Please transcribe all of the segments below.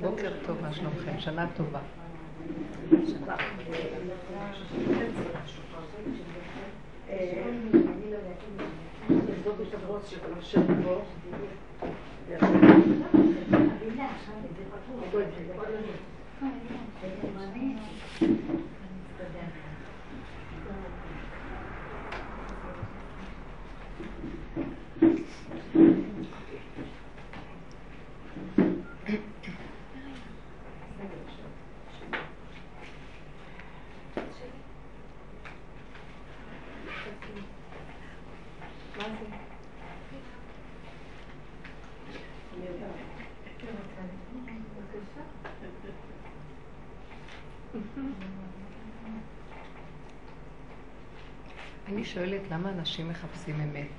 בוקר טוב, מה שלומכם? שנה טובה. אני שואלת למה אנשים מחפשים אמת?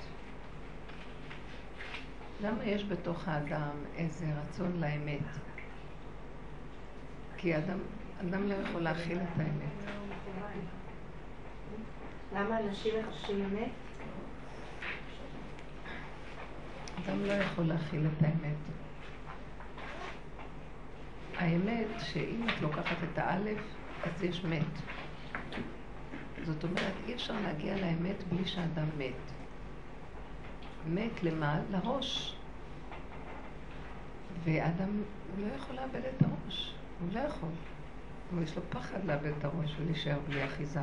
למה יש בתוך האדם איזה רצון לאמת? כי אדם, אדם לא יכול להכיל את האמת. למה אנשים מחפשים אמת? אדם לא יכול להכיל את האמת. האמת שאם את לוקחת את האלף, אז יש מת. זאת אומרת, אי אפשר להגיע לאמת בלי שאדם מת. מת למה? לראש. ואדם, הוא לא יכול לאבד את הראש. הוא לא יכול. אבל יש לו פחד לאבד את הראש ולהישאר בלי אחיזה.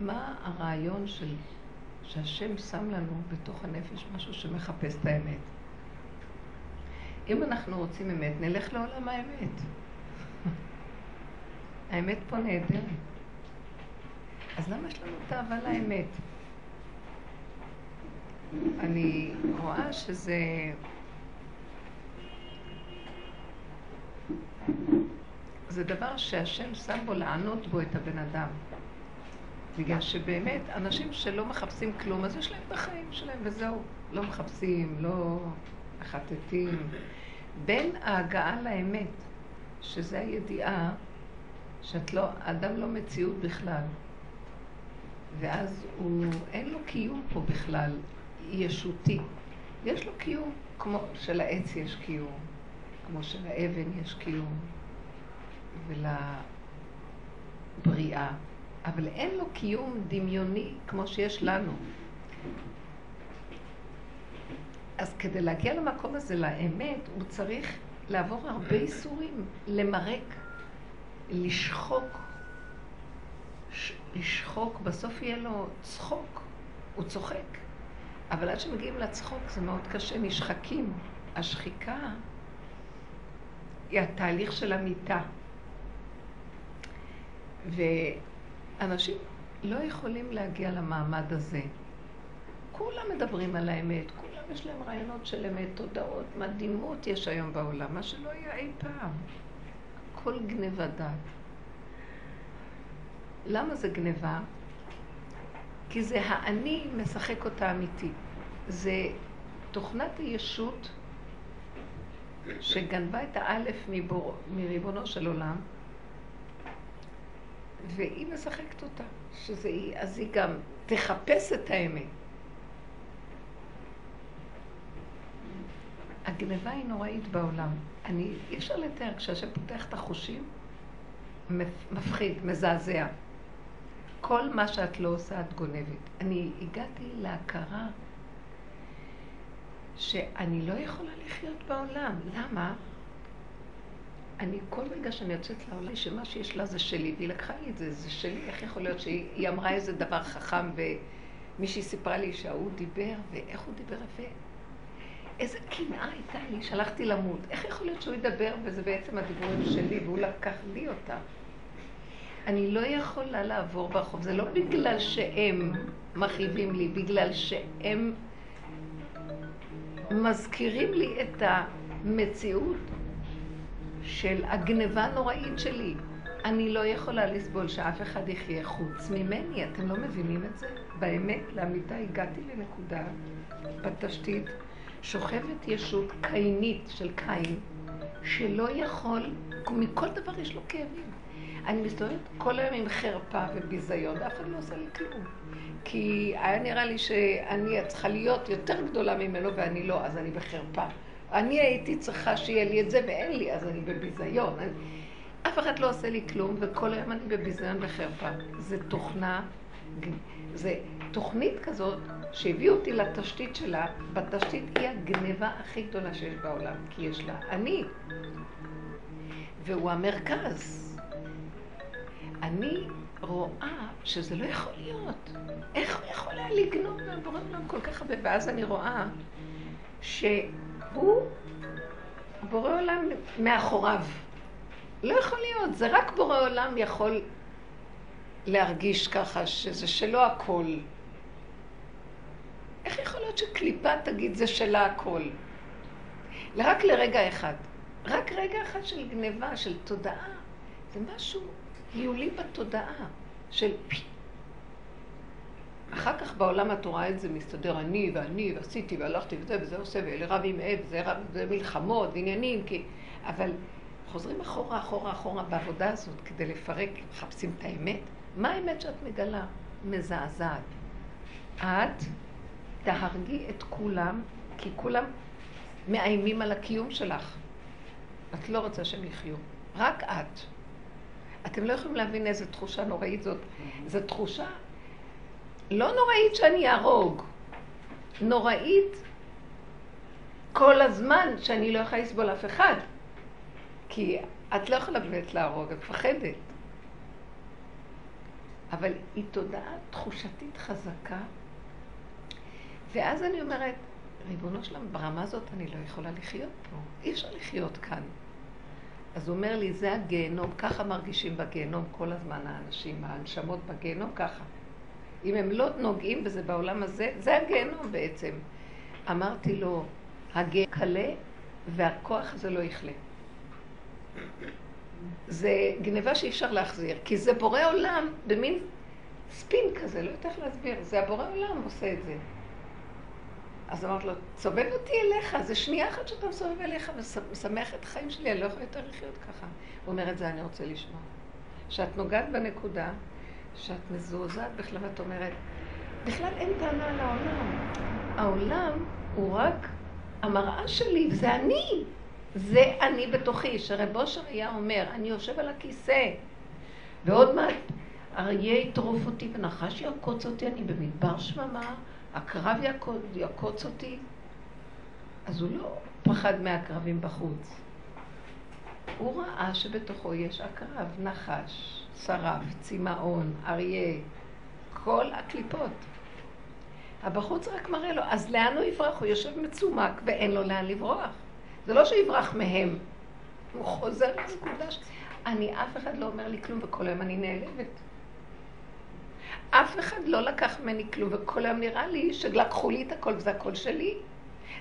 מה הרעיון של, שהשם שם לנו בתוך הנפש משהו שמחפש את האמת? אם אנחנו רוצים אמת, נלך לעולם האמת. האמת פה נהדרת. אז למה יש לנו תאווה לאמת? אני רואה שזה... זה דבר שהשם שם בו לענות בו את הבן אדם. בגלל שבאמת, אנשים שלא מחפשים כלום, אז יש להם את החיים שלהם וזהו. לא מחפשים, לא מחטטים. בין ההגעה לאמת, שזה הידיעה שאת לא, אדם לא מציאות בכלל. ואז הוא, אין לו קיום פה בכלל, ישותי. יש לו קיום, כמו שלעץ יש קיום, כמו שלאבן יש קיום, ולבריאה. אבל אין לו קיום דמיוני כמו שיש לנו. אז כדי להגיע למקום הזה, לאמת, הוא צריך לעבור הרבה איסורים, למרק, לשחוק, לשחוק, בסוף יהיה לו צחוק, הוא צוחק. אבל עד שמגיעים לצחוק זה מאוד קשה, נשחקים. השחיקה היא התהליך של המיטה. ואנשים לא יכולים להגיע למעמד הזה. כולם מדברים על האמת, כולם יש להם רעיונות של אמת, תודעות מדהימות יש היום בעולם, מה שלא היה אי פעם. הכל גניבה דעת. למה זה גניבה? כי זה האני משחק אותה אמיתי. זה תוכנת הישות שגנבה את האלף מבור, מריבונו של עולם, והיא משחקת אותה, שזה היא, אז היא גם תחפש את האמת. הגניבה היא נוראית בעולם. אני, אי אפשר לתאר, כשהשם פותח את החושים, מפחיד, מזעזע. כל מה שאת לא עושה, את גונבת. אני הגעתי להכרה שאני לא יכולה לחיות בעולם. למה? אני, כל רגע שאני יוצאת לעולם, שמה שיש לה זה שלי, והיא לקחה לי את זה, זה שלי, איך יכול להיות שהיא אמרה איזה דבר חכם, ומישהי סיפרה לי שההוא דיבר, ואיך הוא דיבר יפה. איזה קנאה הייתה לי, שלחתי למות. איך יכול להיות שהוא ידבר וזה בעצם הדיבורים שלי, והוא לקח לי אותה? אני לא יכולה לעבור ברחוב. זה לא בגלל שהם מכאיבים לי, בגלל שהם מזכירים לי את המציאות של הגניבה הנוראית שלי. אני לא יכולה לסבול שאף אחד יחיה חוץ ממני. אתם לא מבינים את זה? באמת, לאמיתה הגעתי לנקודה בתשתית שוכבת ישות קיינית של קין, שלא יכול, מכל דבר יש לו כאבים. אני מסתובבת כל היום עם חרפה וביזיון, ואף אחד לא עושה לי כלום. כי היה נראה לי שאני צריכה להיות יותר גדולה ממנו ואני לא, אז אני בחרפה. אני הייתי צריכה שיהיה לי את זה ואין לי, אז אני בביזיון. אני... אף אחד לא עושה לי כלום, וכל היום אני בביזיון וחרפה. זה תוכנה, זה תוכנית כזאת שהביאו אותי לתשתית שלה, בתשתית היא הגניבה הכי גדולה שיש בעולם, כי יש לה אני, והוא המרכז. אני רואה שזה לא יכול להיות. איך הוא יכול היה לגנוב מהבורא עולם כל כך הרבה? ואז אני רואה שהוא, בורא עולם מאחוריו. לא יכול להיות, זה רק בורא עולם יכול להרגיש ככה שזה שלו הכל. איך יכול להיות שקליפה תגיד זה שלה הכל? רק לרגע אחד. רק רגע אחד של גניבה, של תודעה. זה משהו היולי בתודעה של פי. אחר כך בעולם את רואה את זה מסתדר אני ואני ועשיתי והלכתי וזה וזה עושה ואלה רב עם אב, זה, רב, זה מלחמות ועניינים, כי... אבל חוזרים אחורה, אחורה, אחורה בעבודה הזאת כדי לפרק, מחפשים את האמת. מה האמת שאת מגלה? מזעזעת. את תהרגי את כולם, כי כולם מאיימים על הקיום שלך. את לא רוצה שהם יחיו. רק את. אתם לא יכולים להבין איזה תחושה נוראית זאת. זו תחושה לא נוראית שאני אהרוג, נוראית כל הזמן שאני לא יכולה לסבול אף אחד. כי את לא יכולה באמת להרוג, את מפחדת. אבל היא תודעה תחושתית חזקה, ואז אני אומרת, ריבונו שלם, ברמה הזאת אני לא יכולה לחיות פה. אי אפשר לחיות כאן. אז הוא אומר לי, זה הגיהנום, ככה מרגישים בגיהנום כל הזמן האנשים, הנשמות בגיהנום ככה. אם הם לא נוגעים בזה בעולם הזה, זה הגיהנום בעצם. אמרתי לו, הגיהנום קלה והכוח הזה לא יכלה. זה גניבה שאי אפשר להחזיר, כי זה בורא עולם במין ספין כזה, לא יודעת איך להסביר, זה הבורא עולם עושה את זה. אז אמרתי לו, סובב אותי אליך, זה שנייה אחת שאתה מסובב אליך ומשמח את החיים שלי, אני לא יכולה יותר לחיות ככה. הוא אומר, את זה אני רוצה לשמוע. שאת נוגעת בנקודה, שאת מזועזעת בכלל, ואת אומרת, בכלל אין טענה על העולם. העולם הוא רק המראה שלי, וזה אני. זה אני בתוכי, שרב אושר היה אומר, אני יושב על הכיסא, ועוד מעט אריה יטרוף אותי ונחש יעקוץ אותי, אני במדבר שממה, הקרב יעקוץ אותי. אז הוא לא פחד מהקרבים בחוץ. הוא ראה שבתוכו יש הקרב, נחש, שרף, צמאון, אריה, כל הקליפות. הבחוץ רק מראה לו, אז לאן הוא יברח? הוא יושב מצומק ואין לו לאן לברוח. זה לא שיברח מהם, הוא חוזר לנקודה ש... אני, אף אחד לא אומר לי כלום וכל היום אני נעלבת. אף אחד לא לקח ממני כלום, וכל היום נראה לי שלקחו לי את הכל וזה הכל שלי.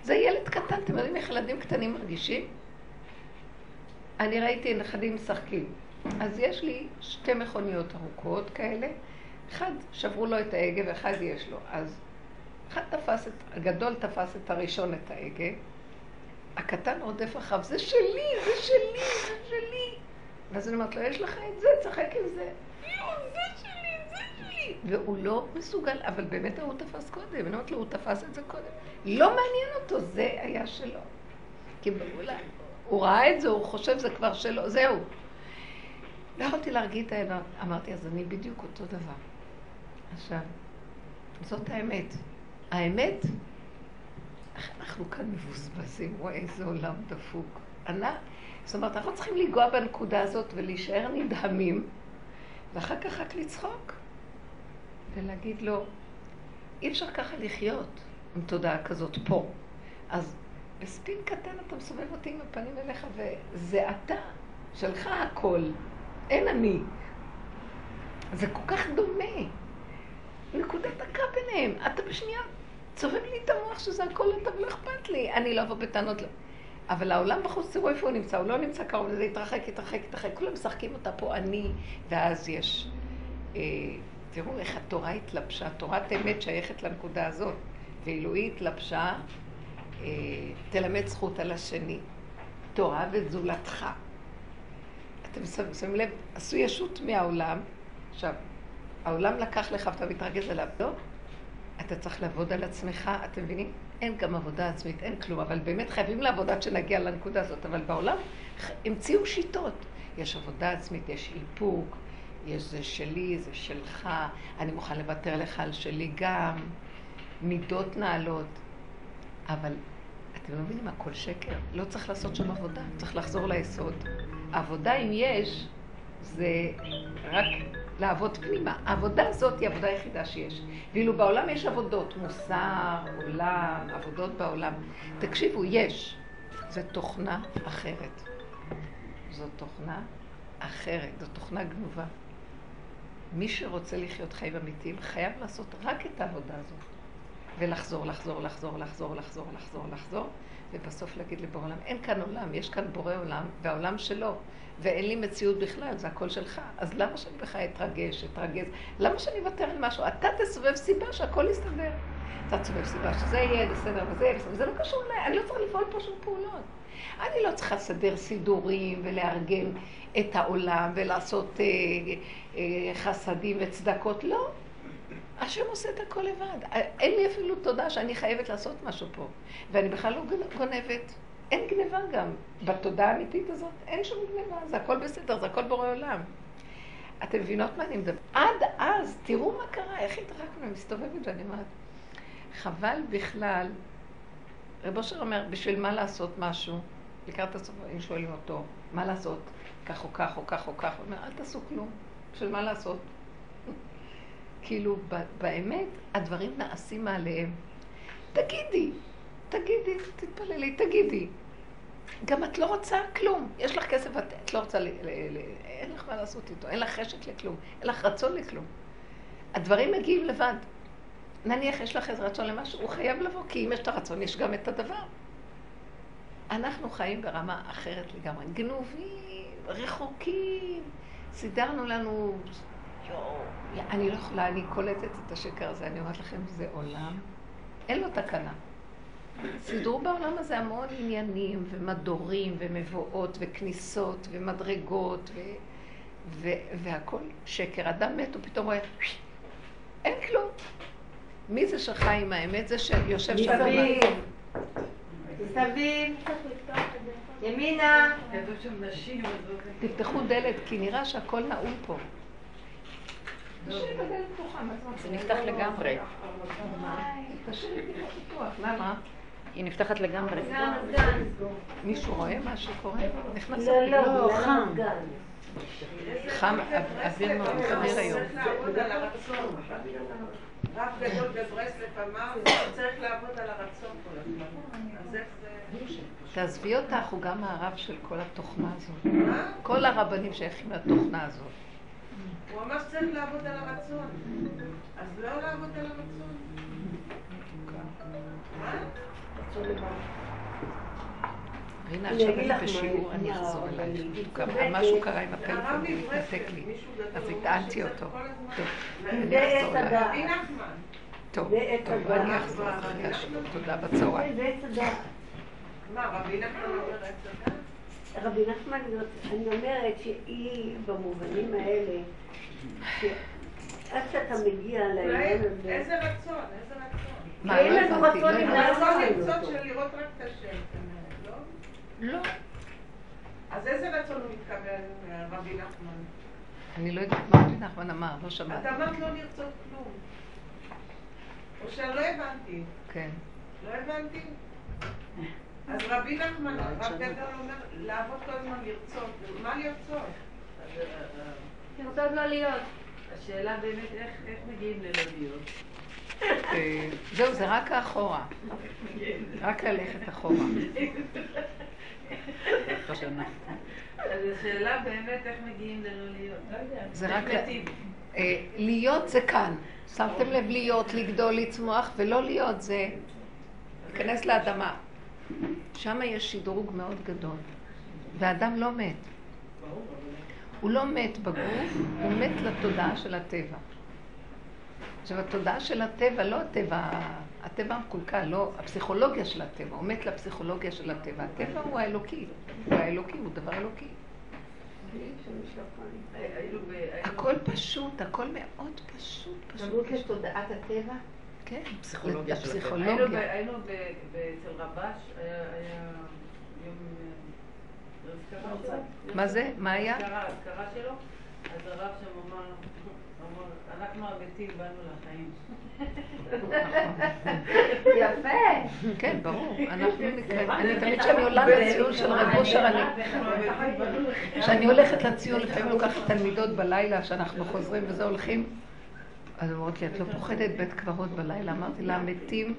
זה ילד קטן, אתם יודעים איך ילדים קטנים מרגישים? אני ראיתי נכדים משחקים. אז יש לי שתי מכוניות ארוכות כאלה, אחד שברו לו את ההגה ואחד יש לו. אז אחד תפס את, הגדול תפס את הראשון את ההגה, הקטן רודף אחריו, זה שלי, זה שלי, זה שלי. ואז אני אומרת לו, יש לך את זה, תשחק עם זה. יואו, זה שלי, זה שלי. והוא לא מסוגל, אבל באמת הוא תפס קודם. אני אומרת לו, הוא תפס את זה קודם. לא מעניין אותו, זה היה שלו. כי אולי, הוא ראה את זה, הוא חושב זה כבר שלו, זהו. לא יכולתי להרגיע את העבר. אמרתי, אז אני בדיוק אותו דבר. עכשיו, זאת האמת. האמת איך אנחנו כאן מבוזבזים? וואי, איזה עולם דפוק. ענה, זאת אומרת, אנחנו צריכים לנגוע בנקודה הזאת ולהישאר נדהמים, ואחר כך רק לצחוק, ולהגיד לו, אי אפשר ככה לחיות עם תודעה כזאת פה. אז בספין קטן אתה מסובב אותי עם הפנים אליך, וזה אתה, שלך הכל, אין אני. זה כל כך דומה. נקודת דקה ביניהם. אתה בשנייה צובב לי את המוח שזה הכל אתה ולא אכפת לי. אני לא אבוא בטענות. אבל העולם בחוץ, תראו איפה הוא נמצא, הוא לא נמצא קרוב לזה, יתרחק, יתרחק, יתרחק. כולם משחקים אותה פה, אני, ואז יש... אה, תראו איך התורה התלבשה, תורת אמת שייכת לנקודה הזאת. ואילו היא התלבשה, אה, תלמד זכות על השני. תורה וזולתך. אתם שמים לב, עשו ישות מהעולם. עכשיו, העולם לקח לך ואתה מתרגז עליו, לא? אתה צריך לעבוד על עצמך, אתם מבינים? אין גם עבודה עצמית, אין כלום, אבל באמת חייבים לעבוד עד שנגיע לנקודה הזאת. אבל בעולם המציאו שיטות. יש עבודה עצמית, יש איפוק, יש זה שלי, זה שלך, אני מוכן לוותר לך על שלי גם, מידות נעלות. אבל אתם לא מבינים, הכל שקר. לא צריך לעשות שום עבודה, צריך לחזור ליסוד. העבודה, אם יש, זה רק לעבוד פנימה. העבודה הזאת היא העבודה היחידה שיש. ואילו בעולם יש עבודות, מוסר, עולם, עבודות בעולם. תקשיבו, יש. זו תוכנה אחרת. זו תוכנה אחרת, זו תוכנה גנובה. מי שרוצה לחיות חיים אמיתיים חייב לעשות רק את העבודה הזאת. ולחזור, לחזור, לחזור, לחזור, לחזור, לחזור, לחזור, ובסוף להגיד לבורא עולם, אין כאן עולם, יש כאן בורא עולם, והעולם שלו, ואין לי מציאות בכלל, זה הכל שלך. אז למה שאני בכלל אתרגש, אתרגז? למה שאני אוותר על משהו? אתה תסובב סיבה שהכל יסתדר. אתה תסובב סיבה שזה יהיה בסדר וזה יהיה זה לא קשור אליי, אני לא צריכה לפעול פה שום פעולות. אני לא צריכה לסדר סידורים ולארגן את העולם ולעשות אה, אה, חסדים וצדקות, לא. השם עושה את הכל לבד. אין לי אפילו תודה שאני חייבת לעשות משהו פה. ואני בכלל לא גונבת. אין גניבה גם. בתודעה האמיתית הזאת אין שום גניבה. זה הכל בסדר, זה הכל בורא עולם. אתם מבינות מה אני מדברת? עד אז, תראו מה קרה, איך התרקנו, אני מסתובבת ואני אומרת, חבל בכלל, רב אושר אומר, בשביל מה לעשות משהו? לקראת הסוף, אם שואלים אותו, מה לעשות? כך או כך או כך או כך, הוא אומר, אל תעשו כלום. בשביל מה לעשות? כאילו, באמת, הדברים נעשים מעליהם. תגידי, תגידי, תתפללי, תגידי. גם את לא רוצה כלום. יש לך כסף, את, את לא רוצה, ל, ל, ל, אין לך מה לעשות איתו, אין לך חשק לכלום, אין לך רצון לכלום. הדברים מגיעים לבד. נניח יש לך איזה רצון למשהו, הוא חייב לבוא, כי אם יש את הרצון, יש גם את הדבר. אנחנו חיים ברמה אחרת לגמרי. גנובים, רחוקים, סידרנו לנו אני לא יכולה, אני קולטת את השקר הזה, אני אומרת לכם, זה עולם, אין לו תקנה. סידרו בעולם הזה המון עניינים ומדורים ומבואות וכניסות ומדרגות ו... ו... והכל שקר. אדם מת, הוא פתאום רואה, אין כלום. מי זה שחי עם האמת? זה שיושב שם. מסביב. מסביב. ימינה. תפתחו דלת, כי נראה שהכל נעול פה. זה נפתח לגמרי. למה? היא נפתחת לגמרי. מישהו רואה מה שקורה? נכנס לא, לא, חם. חם, אוויר מאוד אוויר היום. רב גדול בברסלב אמר, צריך לעבוד על הרצון כל הזמן. אז איך זה... תעזבי אותך, הוא גם הרב של כל התוכנה הזאת. כל הרבנים שייכים לתוכנה הזאת. הוא אמר שצריך לעבוד על הרצון. אז לא לעבוד על הרצון. רינה, עכשיו אני בשיעור, אני אחזור אלייך. משהו קרה עם הפלאפון, הוא מתנתק לי. אז הטענתי אותו. טוב, אני אחזור אלייך. טוב, טוב, אני אחזור אחרי השיעור. תודה בצהריים. מה, רבי נחמן אומר הדת? רבי נחמן, אני אומרת שהיא במובנים האלה, עד שאתה מגיע לעניין הזה... איזה רצון, איזה רצון. מה, לא הבנתי, לא הבנתי. רצון לרצות של לראות רק את השם, לא? לא. אז איזה רצון הוא מתכוון, רבי נחמן? אני לא יודעת מה רבי נחמן אמר, לא שמעתי. את אמרת לא לרצות כלום. או שלא הבנתי. כן. לא הבנתי? אז רבי נחמן, רב גדול אומר, לעבוד כל הזמן לרצות. מה לרצות? לרצות לא להיות. השאלה באמת איך מגיעים ללא להיות. אה, זהו, זה רק האחורה. רק ללכת אחורה. אז השאלה באמת איך מגיעים ללא להיות. זה רק... אה, להיות זה כאן. שמתם לב להיות, לגדול, לצמוח, ולא להיות זה להיכנס לאדמה. שם יש שדרוג מאוד גדול. ואדם לא מת. הוא לא מת בגוף, הוא מת לתודעה של הטבע. עכשיו, התודעה של הטבע, לא הטבע, הטבע המקולקל, לא, הפסיכולוגיה של הטבע, הוא מת לפסיכולוגיה של הטבע. הטבע הוא האלוקי, הוא האלוקי, הוא דבר אלוקי. הכל פשוט, הכל מאוד פשוט, פשוט. למות לתודעת הטבע? כן, פסיכולוגיה ב- הפסיכולוגיה. היינו אצל רבש, היה יום אה. מה זה? מה היה? אזכרה, אזכרה שלו. אז הרב שם אמר, אנחנו המתים באנו לחיים. יפה. כן, ברור. אנחנו נקראים. אני תמיד כשאני עולה לציון של רב אושר, אני... כשאני הולכת לציון, לפעמים לוקחת תלמידות בלילה, שאנחנו חוזרים וזה הולכים, אז אומרות לי, את לא פוחדת בית קברות בלילה? אמרתי לה, המתים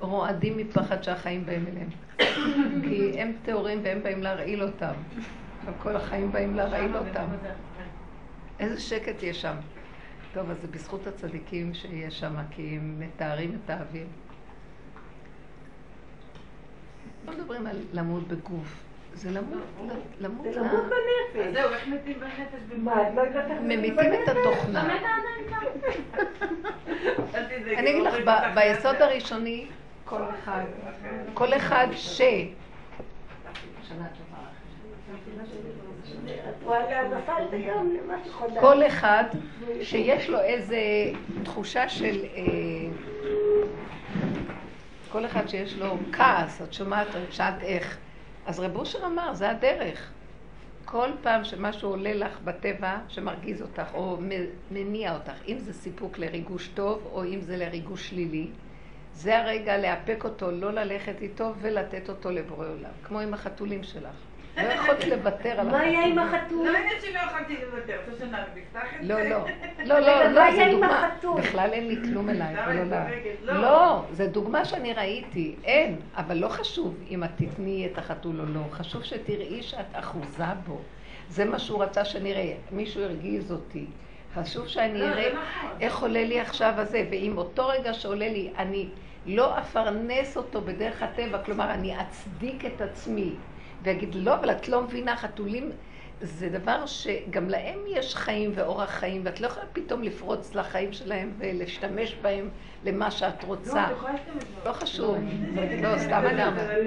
רועדים מפחד שהחיים באים אליהם. כי הם טהורים והם באים להרעיל אותם. כל החיים באים להרעיל אותם. איזה שקט יש שם. טוב, אז זה בזכות הצדיקים שיש שם, כי הם מתארים את האוויר. לא מדברים על למות בגוף, זה למות, למות, זה למות אז בנפש. זהו, איך מתים בנפש מה, את לא יודעת איך ממיתים את התוכנה. אני אגיד לך, ב- ביסוד הראשוני, כל אחד, כל אחד ש... שנה טובה. כל אחד שיש לו איזה תחושה של... אה, כל אחד שיש לו כעס, את שומעת, שאלת איך. אז רב אושר אמר, זה הדרך. כל פעם שמשהו עולה לך בטבע שמרגיז אותך או מניע אותך, אם זה סיפוק לריגוש טוב או אם זה לריגוש שלילי, זה הרגע לאפק אותו, לא ללכת איתו ולתת אותו לבורא עולם, כמו עם החתולים שלך. לא יכולת לוותר על מה היה עם החתול. החתול? לא עניין שלא יכולתי לוותר, רוצה שנפתח את זה? לא, לא, לא, לא, לא, זה דוגמה. החתול? בכלל אין לי כלום לה. צודקת, לא. לא, זה דוגמה שאני ראיתי, אין, אבל לא חשוב אם את תתני את החתול או לא, חשוב שתראי שאת אחוזה בו. זה מה שהוא רצה שנראה, מישהו הרגיז אותי. חשוב שאני לא, אראה נכון. איך עולה לי עכשיו הזה, ואם אותו רגע שעולה לי, אני לא אפרנס אותו בדרך הטבע, כלומר, אני אצדיק את עצמי, ואגיד, לא, אבל את לא מבינה, חתולים זה דבר שגם להם יש חיים ואורח חיים, ואת לא יכולה פתאום לפרוץ לחיים שלהם ולהשתמש בהם למה שאת רוצה. לא חשוב, לא, סתם אני אומרת.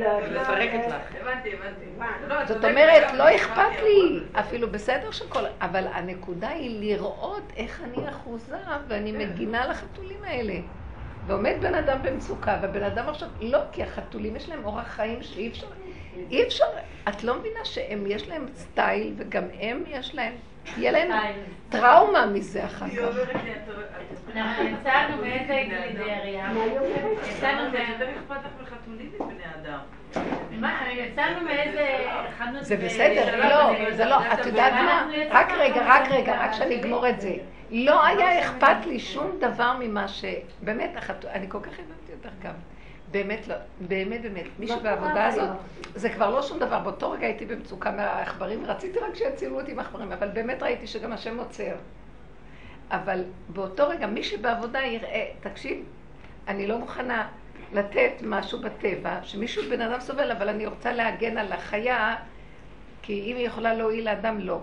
מפרקת לך. הבנתי, הבנתי. לא, את זאת אומרת, לא אכפת לי, אפילו בסדר של כל... אבל הנקודה היא לראות איך אני אחוזה ואני מגינה על החתולים האלה. ועומד בן אדם במצוקה, והבן אדם עכשיו... לא, כי החתולים יש להם אורח חיים שאי אפשר... אי אפשר... את לא מבינה שהם, יש להם סטייל, וגם הם יש להם... יהיה להם טראומה מזה אחר כך. אנחנו יצאנו מאיזה גלידריה? יצאנו יצאנו מאיזה חנות... זה בסדר, לא. זה לא, את יודעת מה? רק רגע, רק רגע, רק שאני אגמור את זה. לא היה אכפת לי שום דבר ממה ש... באמת, אני כל כך הבנתי אותך גם. באמת לא, באמת, באמת. מי קרה שבעבודה הזאת, היום? זה כבר לא שום דבר. באותו רגע הייתי במצוקה מהעכברים, רציתי רק שיצילו אותי מהעכברים, אבל באמת ראיתי שגם השם עוצר. אבל באותו רגע, מי שבעבודה יראה, תקשיב, אני לא מוכנה לתת משהו בטבע, שמישהו, בן אדם סובל, אבל אני רוצה להגן על החיה, כי אם היא יכולה להועיל לאדם, לא.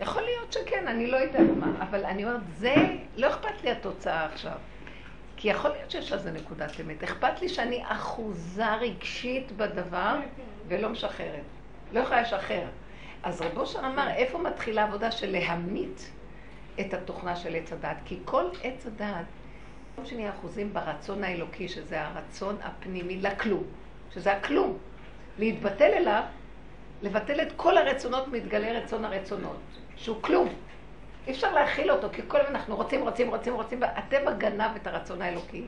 יכול להיות שכן, אני לא יודעת מה, אבל אני אומרת, זה, לא אכפת לי התוצאה עכשיו. כי יכול להיות שיש לזה נקודת אמת. אכפת לי שאני אחוזה רגשית בדבר ולא משחררת. לא יכולה לשחרר. אז רב אושר אמר, איפה מתחילה העבודה של להמית את התוכנה של עץ הדעת? כי כל עץ הדעת, לא שנהיה אחוזים ברצון האלוקי, שזה הרצון הפנימי לכלום, שזה הכלום. להתבטל אליו, לבטל את כל הרצונות, מתגלה רצון הרצונות, שהוא כלום. אי אפשר להכיל אותו, כי כל הזמן אנחנו רוצים, רוצים, רוצים, רוצים, והטבע גנב את הרצון האלוקי.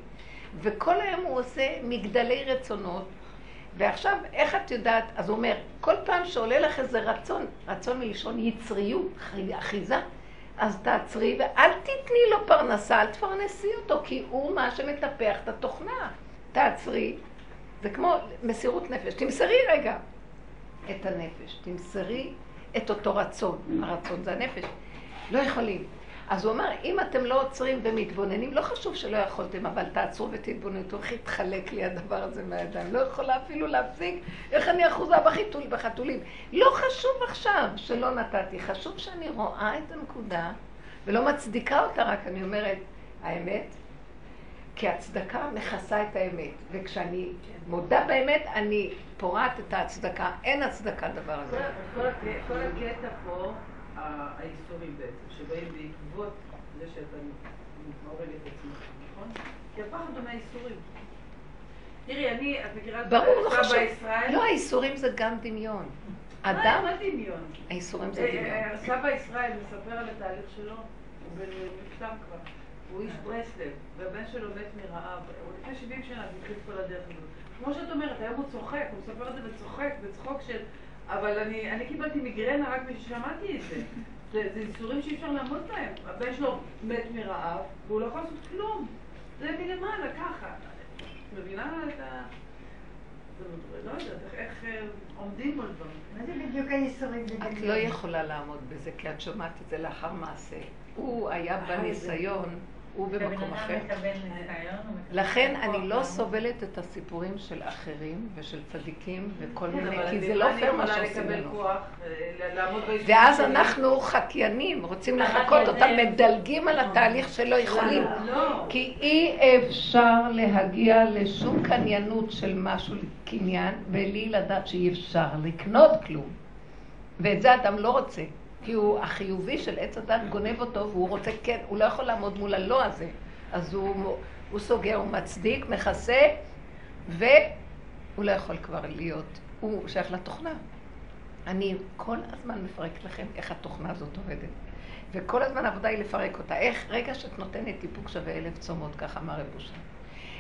וכל היום הוא עושה מגדלי רצונות, ועכשיו, איך את יודעת? אז הוא אומר, כל פעם שעולה לך איזה רצון, רצון מלשון יצריות, אחיזה, אז תעצרי ואל תתני לו פרנסה, אל תפרנסי אותו, כי הוא מה שמטפח את התוכנה. תעצרי, זה כמו מסירות נפש. תמסרי רגע את הנפש, תמסרי את אותו רצון. הרצון זה הנפש. לא יכולים. אז הוא אמר, אם אתם לא עוצרים ומתבוננים, לא חשוב שלא יכולתם, אבל תעצרו ותתבוננו, איך יתחלק לי הדבר הזה מהידיים. לא יכולה אפילו להפסיק, איך אני אחוזה בחיתול, בחתולים. לא חשוב עכשיו שלא נתתי, חשוב שאני רואה את הנקודה, ולא מצדיקה אותה, רק אני אומרת, האמת, כי הצדקה מכסה את האמת, וכשאני מודה באמת, אני פורעת את ההצדקה. אין הצדקה דבר הזה. כל הקטע- פה, האיסורים בעצם, שבאים בעקבות זה שאתה הורג את עצמך, נכון? כי הפחד הוא מהאיסורים. תראי, אני, את מכירה את לא סבא חשוב. ישראל? לא, האיסורים זה גם דמיון. אדם, מה דמיון? האיסורים זה אה, דמיון. אה, סבא ישראל מספר על התהליך שלו, הוא בן מפתם כבר. הוא איש ברסלב, והבן שלו מת מרעב. הוא לפני 70 שנה התחיל את כל הדרך הזאת. כמו שאת אומרת, היום הוא צוחק, הוא מספר את זה וצוחק, בצחוק של... אבל אני, אני קיבלתי מיגרנה רק כששמעתי את זה. זה, זה איסורים שאי אפשר לעמוד בהם. הבן שלו מת מרעב, והוא לא יכול לעשות כלום. זה מלמעלה, ככה. את מבינה את ה... זה- לא יודעת, איך- אה, עומדים מול דברים. מה זה בדיוק הייסורים? זה את? לא יכולה לעמוד בזה, כי את שומעת את זה לאחר מעשה. הוא היה בניסיון, הוא במקום אחר. לכן אני לא. סובלת את הסיפורים של אחרים ושל צדיקים וכל כן, מיני, כי זה לא אני פייר מה שעושים לנו. ואז. אנחנו חקיינים, רוצים זה- אותם, מדלגים על התהליך שלא יכולים. לא. כי אי אפשר להגיע לשום קניינות של משהו קניין בלי לדעת שאי אפשר לקנות כלום. ואת זה אדם לא רוצה, כי הוא החיובי של עץ הדת גונב אותו והוא רוצה כן, הוא לא יכול לעמוד מול הלא הזה. אז הוא, הוא סוגר, הוא מצדיק, מכסה, והוא לא יכול כבר להיות, הוא שייך לתוכנה. אני כל הזמן מפרקת לכם איך התוכנה הזאת עובדת. וכל הזמן העבודה היא לפרק אותה. איך רגע שאת נותנת איפוק שווה אלף צומות, ככה אמר רב אושר.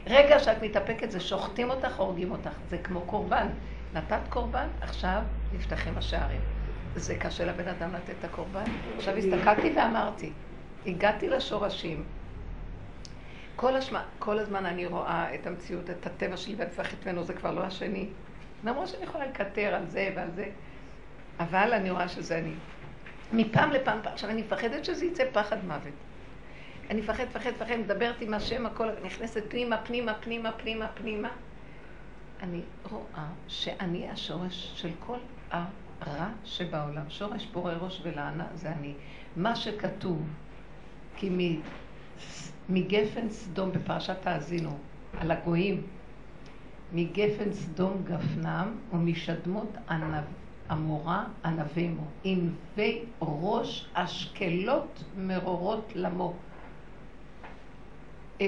רגע שאת מתאפקת זה שוחטים אותך, הורגים אותך. זה כמו קורבן. נתת קורבן, עכשיו נפתחים השערים. זה קשה לבן אדם לתת את הקורבן. עכשיו הסתכלתי ואמרתי, הגעתי לשורשים. כל, השמה, כל הזמן אני רואה את המציאות, את הטבע שלי ואני מפחדת ממנו, זה כבר לא השני. למרות שאני יכולה לקטר על זה ועל זה, אבל אני רואה שזה אני. מפעם לפעם, עכשיו אני מפחדת שזה יצא פחד מוות. אני מפחד, מפחד, מפחד, מדברת עם השם, הכל, נכנסת פנימה, פנימה, פנימה, פנימה, פנימה. אני רואה שאני השורש של כל הרע שבעולם. שורש פורה ראש ולענה זה אני. מה שכתוב, כי מ- מגפן סדום בפרשת האזינו, על הגויים, מגפן סדום גפנם ומשדמות ענב, עמורה ענבימו, ענבי ראש אשקלות מרורות למו. אה,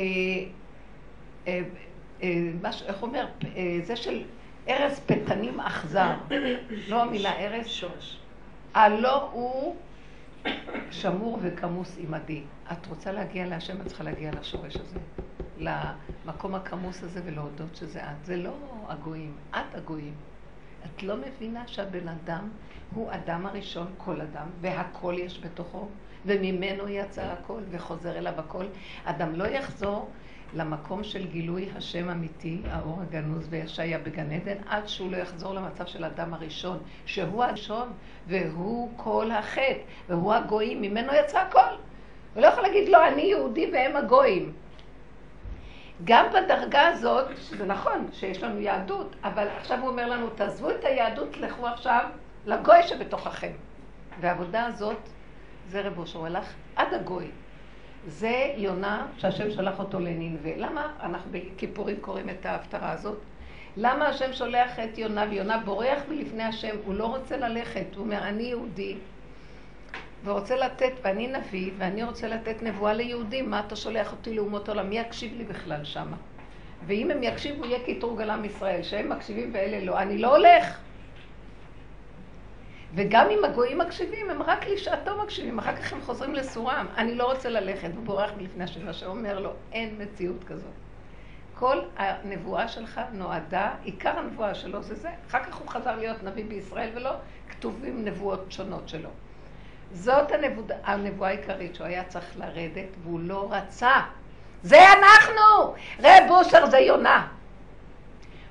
אה, אה, מה ש- איך אומר? אה, זה של ארז פתנים אכזר. לא המילה ארז. שורש. הלא הוא שמור וכמוס עמדי. את רוצה להגיע להשם, את צריכה להגיע לשורש הזה. למקום הכמוס הזה ולהודות שזה את. זה לא הגויים, את הגויים. את לא מבינה שהבן אדם הוא אדם הראשון, כל אדם, והכל יש בתוכו, וממנו יצא הכל, וחוזר אליו הכל. אדם לא יחזור למקום של גילוי השם אמיתי, האור הגנוז וישעיה בגן עדן, עד שהוא לא יחזור למצב של האדם הראשון, שהוא הראשון, והוא כל החטא, והוא הגויים, ממנו יצא הכל. הוא לא יכול להגיד, לא, אני יהודי והם הגויים. גם בדרגה הזאת, זה נכון שיש לנו יהדות, אבל עכשיו הוא אומר לנו, תעזבו את היהדות, לכו עכשיו לגוי שבתוככם. והעבודה הזאת, זה רב אושר, הוא הלך עד הגוי. זה יונה שהשם שלח אותו לנינווה. למה אנחנו בכיפורים קוראים את ההפטרה הזאת? למה השם שולח את יונה ויונה בורח מלפני השם? הוא לא רוצה ללכת. הוא אומר, אני יהודי ורוצה לתת, ואני נביא, ואני רוצה לתת נבואה ליהודים. מה אתה שולח אותי לאומות העולם? מי יקשיב לי בכלל שמה? ואם הם יקשיבו, יהיה קטרוג על עם ישראל, שהם מקשיבים ואלה לא. אני לא הולך. וגם אם הגויים מקשיבים, הם רק לשעתו מקשיבים, אחר כך הם חוזרים לסורם. אני לא רוצה ללכת, הוא בורח מלפני השם, השם אומר לו, אין מציאות כזאת. כל הנבואה שלך נועדה, עיקר הנבואה שלו זה זה, אחר כך הוא חזר להיות נביא בישראל ולא כתובים נבואות שונות שלו. זאת הנבואה, הנבואה העיקרית שהוא היה צריך לרדת והוא לא רצה. זה אנחנו! רב אושר זה יונה.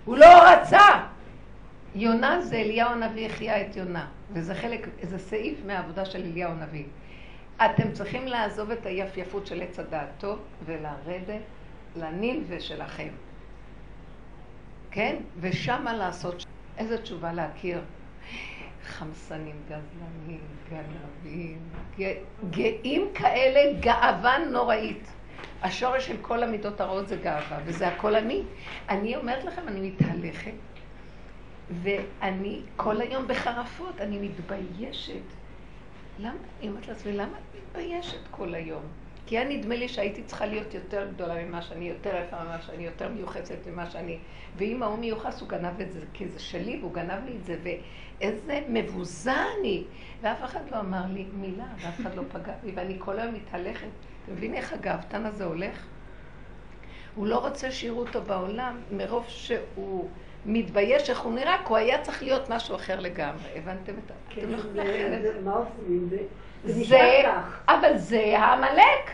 הוא לא רצה. יונה זה אליהו הנביא החיה את יונה, וזה חלק, זה סעיף מהעבודה של אליהו הנביא. אתם צריכים לעזוב את היפייפות של עץ הדעת טוב ולרדת לנילווה שלכם. כן? ושמה לעשות, איזה תשובה להכיר? חמסנים, גזלנים, גנבים, גאים כאלה, גאווה נוראית. השורש של כל המידות הרעות זה גאווה, וזה הכל אני. אני אומרת לכם, אני מתהלכת, ואני כל היום בחרפות, אני מתביישת. למה, אני אומרת לעצמי, למה את מתביישת כל היום? כי היה נדמה לי שהייתי צריכה להיות יותר גדולה ממה שאני, יותר יפה ממה שאני, יותר מיוחסת ממה שאני. ואם ההוא מיוחס, הוא גנב את זה, כי זה שלי, והוא גנב לי את זה, ואיזה מבוזה אני. ואף אחד לא אמר לי מילה, ואף אחד לא פגע בי, ואני כל היום מתהלכת. אתה מבין איך הגאוותן הזה הולך? הוא לא רוצה שיראו אותו בעולם, מרוב שהוא מתבייש איך הוא נראה, כי הוא היה צריך להיות משהו אחר לגמרי. הבנתם את ה... כן, אתם לא יכולים זה- להכין את זה-. מה עושים? זה- זה זה, נשאר כך. אבל זה העמלק.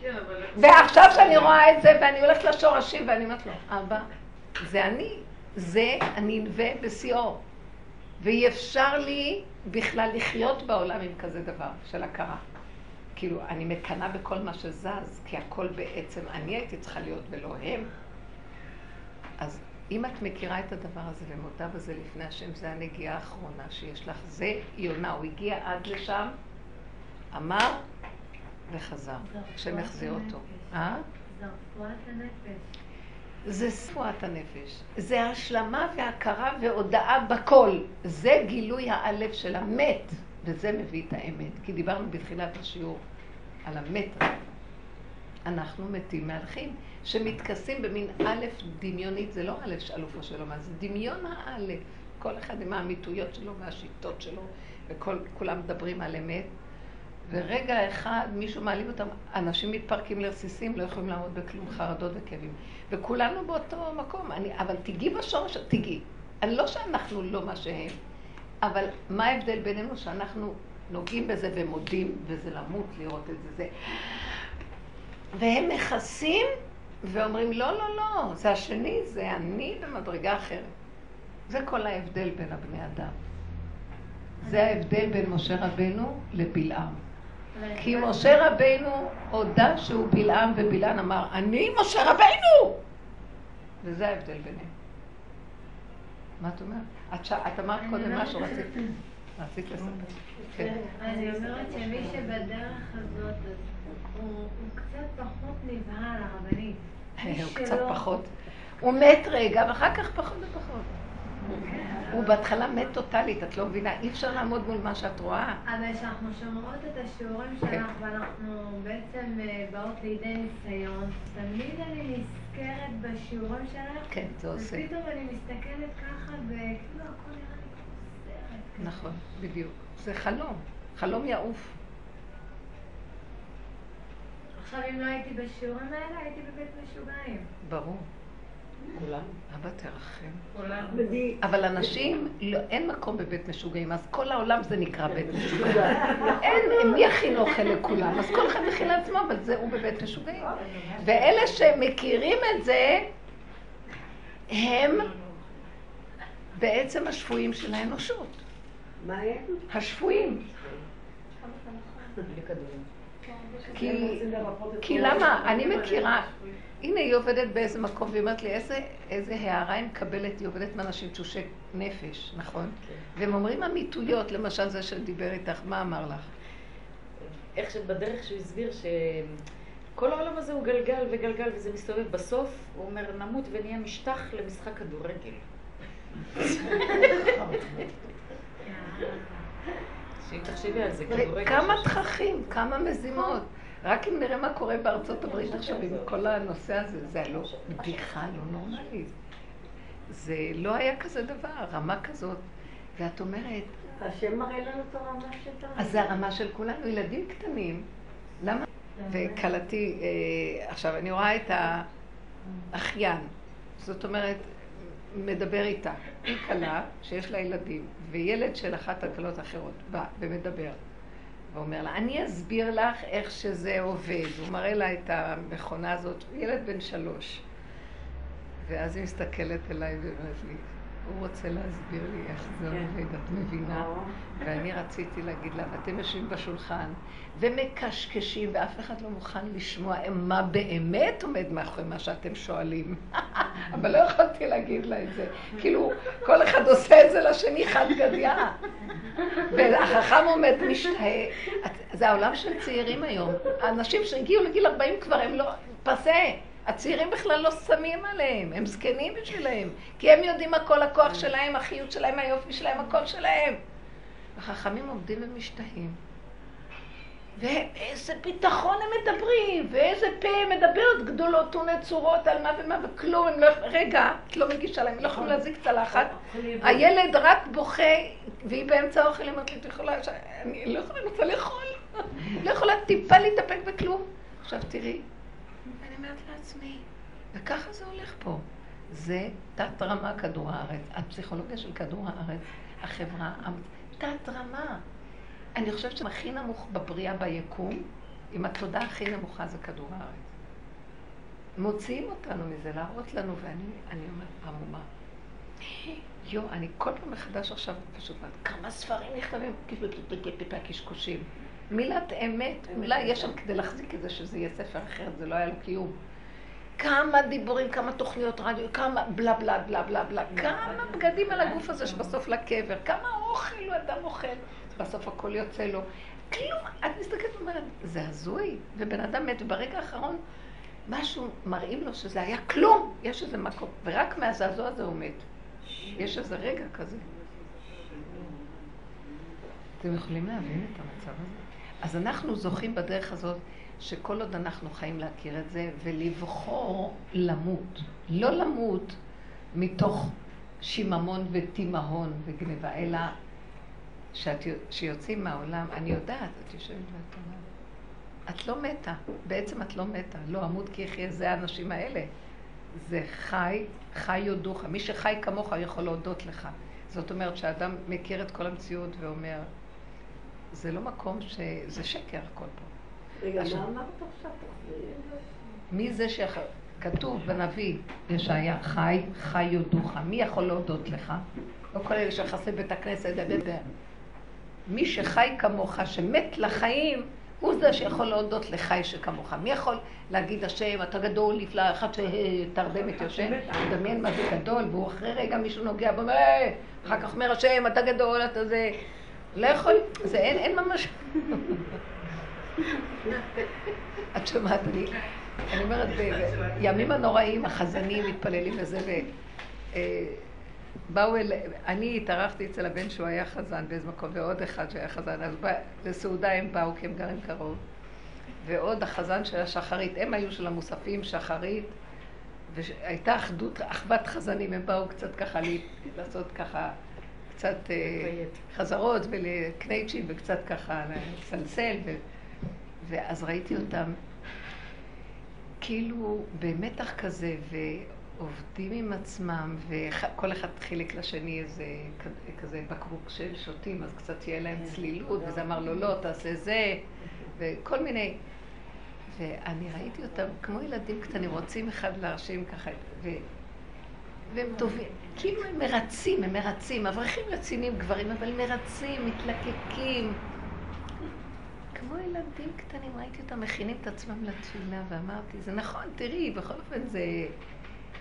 כן, אבל... ועכשיו שאני רואה את זה, ואני הולכת לשורשים, ואני אומרת לו, אבא, זה אני, זה הנלווה בשיאו. ואי אפשר לי בכלל לחיות בעולם עם כזה דבר של הכרה. כאילו, אני מקנאה בכל מה שזז, כי הכל בעצם אני הייתי צריכה להיות ולא הם. אז אם את מכירה את הדבר הזה ומודה בזה לפני השם, זה הנגיעה האחרונה שיש לך. זה יונה, הוא הגיע עד לשם, אמר וחזר. השם יחזיר אותו. אה? זה רפואת הנפש. זה שפועת הנפש. זה השלמה והכרה והודאה בכל. זה גילוי האלף של המת, וזה מביא את האמת. כי דיברנו בתחילת השיעור על המת. אנחנו מתים מהלכים, שמתכסים במין א' דמיונית, זה לא א' שאלופו שלו, מה זה דמיון האלף. כל אחד עם האמיתויות שלו והשיטות שלו, וכולם מדברים על אמת. ורגע אחד מישהו מעלים אותם, אנשים מתפרקים לרסיסים, לא יכולים לעמוד בכלום, חרדות וכאבים. וכולנו באותו מקום, אני, אבל תיגעי בשורש, תיגעי. אני לא שאנחנו לא מה שהם, אבל מה ההבדל בינינו שאנחנו נוגעים בזה ומודים, וזה למות לראות את זה, זה... והם מכסים ואומרים, לא, לא, לא, זה השני, זה אני במדרגה אחרת. זה כל ההבדל בין הבני אדם. זה ההבדל בין משה רבנו לבלעם. כי משה רבנו הודה שהוא בלעם, ובלעם אמר, אני משה רבנו! וזה ההבדל ביניהם. מה את אומרת? את, ש... את אמרת קודם משהו, רצית, רצית לספר. כן. אני אומרת שמי שבדרך הזאת, אז הוא קצת פחות נבהל, הרבנית. הוא קצת פחות. הוא מת רגע, ואחר כך פחות ופחות. הוא בהתחלה מת טוטאלית, את לא מבינה, אי אפשר לעמוד מול מה שאת רואה. אבל כשאנחנו שומרות את השיעורים כן. שלך ואנחנו בעצם אה, באות לידי ניסיון, תמיד אני נזכרת בשיעורים שלך, כן, זה עושה. ופתאום אני מסתכלת ככה וכאילו הכל נראה לי כמו סרט. נכון, בדיוק. זה חלום, חלום יעוף. עכשיו אם לא הייתי בשיעורים האלה, הייתי בבית משוגעים. ברור. כולם. אבא תרחם. כולם. אבל אנשים, לא, אין מקום בבית משוגעים, אז כל העולם זה נקרא בית משוגעים. אין, מי יכין אוכל לכולם? אז כל אחד מכין לעצמו, אבל זה הוא בבית משוגעים. ואלה שמכירים את זה, הם בעצם השפויים של האנושות. מה הם? השפויים. כי, כי למה? אני מכירה, הנה היא עובדת באיזה מקום והיא אומרת לי, איזה, איזה הערה היא מקבלת, היא עובדת מאנשים תשושי נפש, נכון? והם אומרים אמיתויות, למשל זה שדיבר איתך, מה אמר לך? איך שבדרך שהוא הסביר שכל העולם הזה הוא גלגל וגלגל וזה מסתובב. בסוף הוא אומר, נמות ונהיה משטח למשחק כדורגל. שאם תחשבי על זה, כדורגל... שיש- תככים, כמה מזימות. רק אם נראה מה קורה בארצות הברית עכשיו עם כל הנושא הזה, זה לא בדיחה לא נורמלית. זה לא היה כזה דבר, רמה כזאת. ואת אומרת, השם מראה לנו את הרמה שלנו. אז זה הרמה של כולנו, ילדים קטנים. למה? וכלתי, אה, עכשיו אני רואה את האחיין, זאת אומרת, מדבר איתה. היא כלה שיש לה ילדים, וילד של אחת הכלות האחרות בא ומדבר. ואומר לה, אני אסביר לך איך שזה עובד. הוא מראה לה את המכונה הזאת, ילד בן שלוש. ואז היא מסתכלת אליי ואומרת לי, הוא רוצה להסביר לי איך זה כן. עובד, את מבינה? ואני רציתי להגיד לה, ואתם יושבים בשולחן ומקשקשים, ואף אחד לא מוכן לשמוע מה באמת עומד מאחורי מה שאתם שואלים. אבל לא יכולתי להגיד לה את זה. כאילו, כל אחד עושה את זה לשני חד גדיא. והחכם עומד משתאה. את- זה העולם של צעירים היום. האנשים שהגיעו לגיל 40 כבר הם לא... פסה. הצעירים בכלל לא שמים עליהם, הם זקנים בשבילם. כי הם יודעים מה כל הכוח שלהם, החיות שלהם, היופי שלהם, הכל שלהם. החכמים עומדים ומשתאים. ואיזה ביטחון הם מדברים, ואיזה פה מדברת גדולות ונצורות על מה ומה, וכלום, הם לא... רגע, את לא מגישה להם, הם לא יכולים להזיק צלחת. הילד רק בוכה, והיא באמצע האוכל, היא אומרת לי, את יכולה, אני לא יכולה, אני רוצה לאכול. לא יכולה טיפה להתאפק בכלום. עכשיו תראי, אני אומרת לעצמי, וככה זה הולך פה. זה תת רמה כדור הארץ, הפסיכולוגיה של כדור הארץ, החברה, תת רמה. אני חושבת שהכי נמוך בבריאה ביקום, עם התודעה הכי נמוכה זה כדור הארץ. מוציאים אותנו מזה, להראות לנו, ואני אומרת, עמומה. יו, אני כל פעם מחדש עכשיו פשוט אומרת, כמה ספרים נכתבים, קשקושים. מילת אמת, מילה יש שם כדי להחזיק את זה שזה יהיה ספר אחרת, זה לא היה לו קיום. כמה דיבורים, כמה תוכניות רדיו, כמה בלה בלה בלה בלה בלה, כמה בגדים על הגוף הזה שבסוף לקבר, כמה אוכל הוא אדם אוכל, בסוף הכל יוצא לו. כלום, את מסתכלת ואומרת, זה הזוי, ובן אדם מת, וברגע האחרון משהו מראים לו שזה היה כלום, יש איזה מקום, ורק מהזעזוע הזה הוא מת. יש איזה רגע כזה. אתם יכולים להבין את המצב הזה? אז אנחנו זוכים בדרך הזאת שכל עוד אנחנו חיים להכיר את זה ולבחור למות. לא למות מתוך שיממון ותימהון וגניבה, אלא שאת, שיוצאים מהעולם, אני יודעת, את יושבת ואת אומרת, את לא מתה, בעצם את לא מתה, לא אמות כי יחיה, זה האנשים האלה. זה חי, חי יודוך, מי שחי כמוך יכול להודות לך. זאת אומרת שהאדם מכיר את כל המציאות ואומר, זה לא מקום ש... זה שקר הכל פה. רגע, מה אמרת עכשיו? מי זה שכתוב בנביא ישעיה, חי, חי יודוך, מי יכול להודות לך? לא כל אלה שיחסי בית הכנסת, מי שחי כמוך, שמת לחיים, הוא זה שיכול להודות לחי שכמוך. מי יכול להגיד השם, אתה גדול, נפלא, אחד שתרדמת יושב, תדמיין מה זה גדול, והוא אחרי רגע מישהו נוגע בו, אה", אחר כך אומר השם, אתה גדול, אתה זה... לא יכול, זה אין, אין ממש... את שומעת, אני, אני אומרת, בימים הנוראים, החזנים מתפללים וזה, ובאו אל... אני התארחתי אצל הבן שהוא היה חזן באיזה מקום, ועוד אחד שהיה חזן, אז בא, לסעודה הם באו, כי הם גרים קרוב. ועוד החזן של השחרית, הם היו של המוספים, שחרית, והייתה אחדות, אחוות חזנים, הם באו קצת ככה לעשות ככה קצת אה, חזרות ולקנייצ'ים וקצת ככה לסלסל. ו... ואז ראיתי אותם כאילו במתח כזה, ועובדים עם עצמם, וכל אחד חילק לשני איזה כזה בקבוק של שותים, אז קצת תהיה להם צלילות, וזה אמר לו, לא, תעשה זה, וכל מיני. ואני ראיתי אותם כמו ילדים קטנים, רוצים אחד להרשים ככה, ו... והם טובים, כאילו הם מרצים, הם מרצים, אברכים רציניים גברים, אבל מרצים, מתלקקים. כמו ילדים קטנים, ראיתי אותם מכינים את עצמם לתפילה, ואמרתי, זה נכון, תראי, בכל אופן זה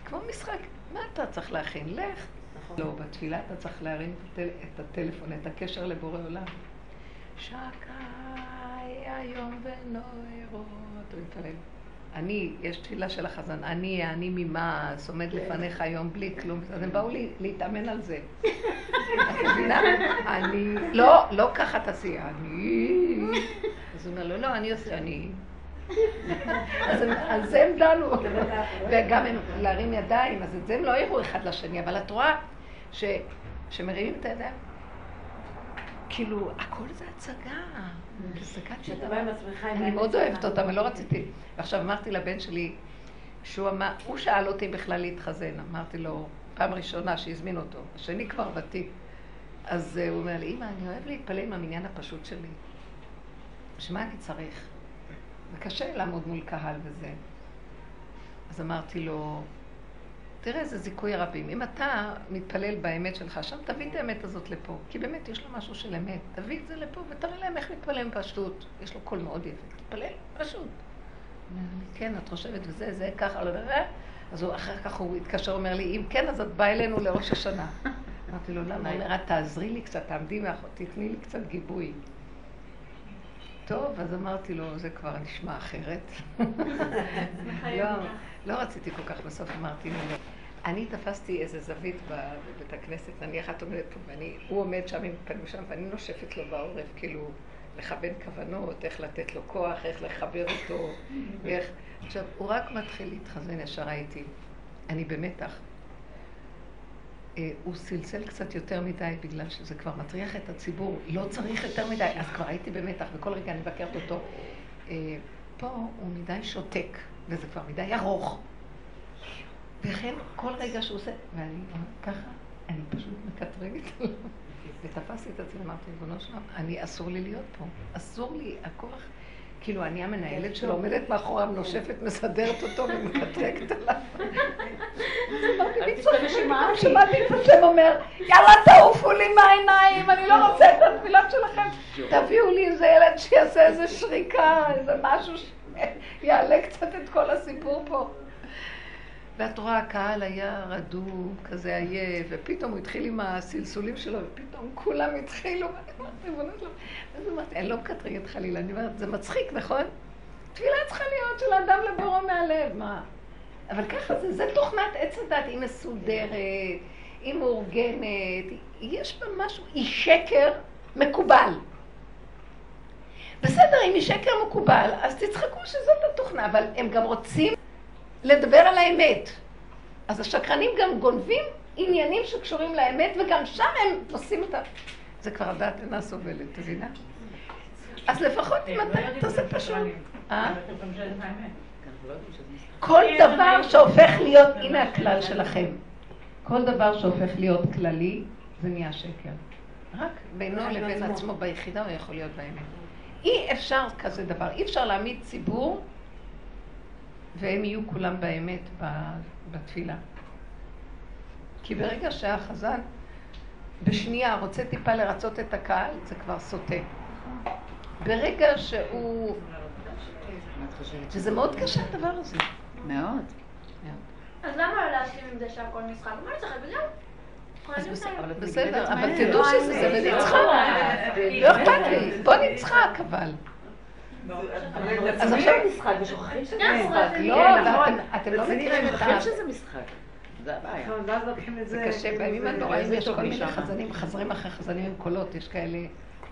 כמו משחק, מה אתה צריך להכין? לך. נכון. לא, בתפילה אתה צריך להרים את הטלפון, את הקשר לבורא עולם. שקי היום ונוירות, הוא מתפלל. אני, יש תפילה של החזן, אני, אני ממעש, עומד לפניך היום בלי כלום, אז הם באו לי, להתאמן על זה. את מבינה? אני, לא, לא ככה תעשי, אני... אז הוא אומר, לא, לא, אני עושה, אני... אז על זה הם דנו. וגם הם להרים ידיים, אז את זה הם לא יראו אחד לשני, אבל את רואה שמרימים את הידיים, כאילו, הכל זה הצגה. עם אני מאוד אוהבת אותם, אני לא רציתי. ועכשיו אמרתי לבן שלי, שהוא אמר, הוא שאל אותי בכלל להתחזן, אמרתי לו, פעם ראשונה שהזמין אותו, השני כבר ותיק. אז הוא אומר לי, אמא, אני אוהב להתפלל עם המניין הפשוט שלי. שמה אני צריך? זה קשה לעמוד מול קהל וזה. אז אמרתי לו, תראה איזה זיכוי הרבים. אם אתה מתפלל באמת שלך, שם תביא את האמת הזאת לפה. כי באמת יש לו משהו של אמת. תביא את זה לפה ותראה להם איך מתפלל פשטות. יש לו קול מאוד יפה. תתפלל פשוט. כן, את חושבת וזה, זה ככה, לא. אז הוא, אחר כך הוא התקשר, אומר לי, אם כן, אז את באה אלינו לראש השנה. אמרתי לו, למה? הוא אומר, תעזרי לי קצת, תעמדי מאחור, תתני לי קצת גיבוי. טוב, אז אמרתי לו, זה כבר נשמע אחרת. לא, לא רציתי כל כך, בסוף אמרתי לו, אני תפסתי איזה זווית בבית הכנסת, נניח את עומדת פה, והוא עומד שם עם פנים שם, ואני נושפת לו בעורף, כאילו, לכוון כוונות, איך לתת לו כוח, איך לחבר אותו, איך... עכשיו, הוא רק מתחיל להתחזן ישר ראיתי. אני במתח. אה, הוא סלסל קצת יותר מדי בגלל שזה כבר מטריח את הציבור, לא צריך יותר מדי, אז כבר הייתי במתח וכל רגע אני מבקרת אותו. אה, פה הוא מדי שותק, וזה כבר מדי ארוך. וכן כל רגע שהוא עושה, ואני ככה, אני פשוט מקטרגת עליו. ותפסתי את עצמי, אמרתי, ריבונו שלום, אני, אסור לי להיות פה. אסור לי, הכוח, כאילו, אני המנהלת שלו, עומדת מאחוריו, נושפת, מסדרת אותו ומקטרגת עליו. אמרתי, שמעתי את השם אומר, יאללה, תעופו לי מהעיניים, אני לא רוצה את התפילות שלכם. תביאו לי איזה ילד שיעשה איזה שריקה, איזה משהו שיעלה קצת את כל הסיפור פה. ואת רואה, הקהל היה רדום, כזה עייף, ופתאום הוא התחיל עם הסלסולים שלו, ופתאום כולם התחילו, ואני אמרתי, אני לא מקטרגת חלילה, אני אומרת, זה מצחיק, נכון? תפילה צריכה להיות של אדם לבורו מהלב, מה? אבל ככה זה, זה תוכנת עץ הדת, היא מסודרת, היא מאורגנת, יש בה משהו, היא שקר מקובל. בסדר, אם היא שקר מקובל, אז תצחקו שזאת התוכנה, אבל הם גם רוצים לדבר על האמת. אז השקרנים גם גונבים עניינים שקשורים לאמת, וגם שם הם עושים את ה... זה כבר הדעת אינה סובלת, מבינה? אז לפחות אם אתה תעשה פשוט. אה? כל דבר שהופך להיות, הנה הכלל שלכם, כל דבר שהופך להיות כללי, זה נהיה שקר. רק בינו לבין עצמו ביחידה הוא יכול להיות באמת. אי אפשר כזה דבר, אי אפשר להעמיד ציבור והם יהיו כולם באמת בתפילה. כי ברגע שהחזן בשנייה רוצה טיפה לרצות את הקהל, זה כבר סוטה. ברגע שהוא... וזה מאוד קשה הדבר הזה. מאוד. אז למה לא להשלים עם זה שהכל משחק? מה צריכה? וזהו. בסדר, אבל תדעו שזה בנצחק. לא אכפת לי, בוא נצחק אבל. אז עכשיו משחק ושוכחים שזה משחק. לא, אתם לא מכירים את ה... שזה משחק. זה הבעיה. זה קשה, בימים הנוראים יש כל מיני חזנים, חזרים אחרי חזנים עם קולות, יש כאלה,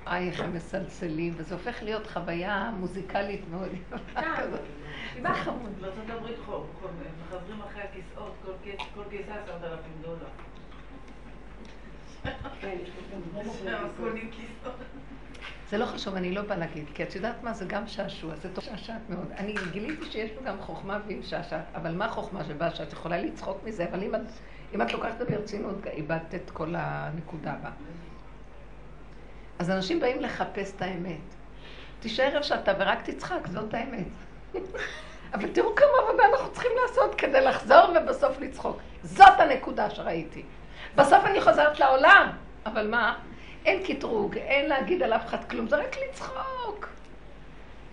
איי, איך הם מסלסלים, וזה הופך להיות חוויה מוזיקלית מאוד יפה כזאת. זה חמוד. בארצות הברית מחזרים אחרי הכיסאות, כל כיסא עשרת אלפים דולר. זה לא חשוב, אני לא באה להגיד, כי את יודעת מה, זה גם שעשוע, זה טוב שעשעת מאוד. אני גיליתי שיש פה גם חוכמה ועם שעשעת, אבל מה החוכמה שבה שאת יכולה לצחוק מזה, אבל אם את, אם את לוקחת את זה ברצינות, איבדת את כל הנקודה בה. אז אנשים באים לחפש את האמת. תישאר איפה שאתה ורק תצחק, זאת האמת. אבל תראו כמה עבודה אנחנו צריכים לעשות כדי לחזור ובסוף לצחוק. זאת הנקודה שראיתי. בסוף אני חוזרת לעולם, אבל מה? אין קטרוג, אין להגיד על אף אחד כלום, זה רק לצחוק.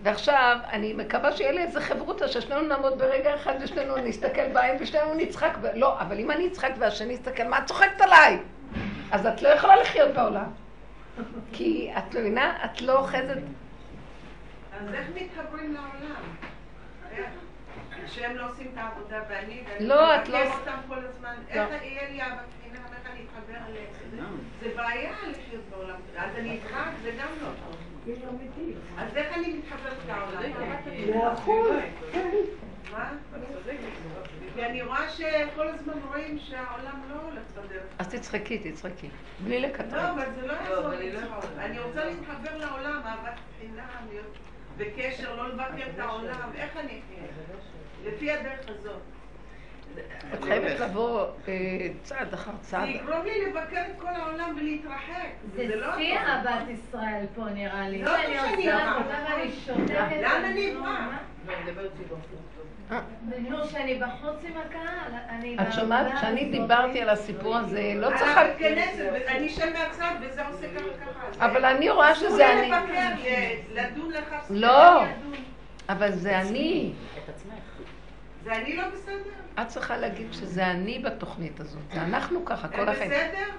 ועכשיו, אני מקווה שיהיה לי איזה חברותא ששנינו נעמוד ברגע אחד ושנינו נסתכל בהם ושנינו נצחק. ב... לא, אבל אם אני אצחק והשני יסתכל, מה את צוחקת עליי? אז את לא יכולה לחיות בעולם. כי את מבינה, את לא אוחזת... אז איך מתחברים לעולם? שהם לא עושים את העבודה ואני, ואני לא, את לא... אותם כל הזמן, איך יהיה לי זה בעיה לחיות בעולם. אז אני אצחק, זה גם לא טוב. אז איך אני מתחברת לעולם? מה? כי אני רואה שכל הזמן רואים שהעולם לא הולך בדרך. אז תצחקי, תצחקי. בלי לקטר. לא, אבל זה לא יעזור לי אני רוצה להתחבר לעולם, אהבת חינם, בקשר, לא לבקר את העולם. איך אני אחיה? לפי הדרך הזאת. את חייבת לבוא אה, צעד אחר צעד. זה יגרום לי לבקר את כל העולם ולהתרחק. זה לא שיא אהבת ישראל פה נראה לי. לא טוב שאני אבא. אני שותקת. לאן אני אברח? נו, שאני בחוץ עם הקהל, אני... את שומעת? כשאני דיברתי על הסיפור הזה, לא צריך... אני אשב מהצד וזה עושה ככה ככה. אבל אני רואה שזה אני... אסור לי לבקר, לדון לך. לא, אבל זה אני. זה אני לא בסדר? את צריכה להגיד שזה אני בתוכנית הזאת. זה אנחנו ככה, כל החיים. הם בסדר?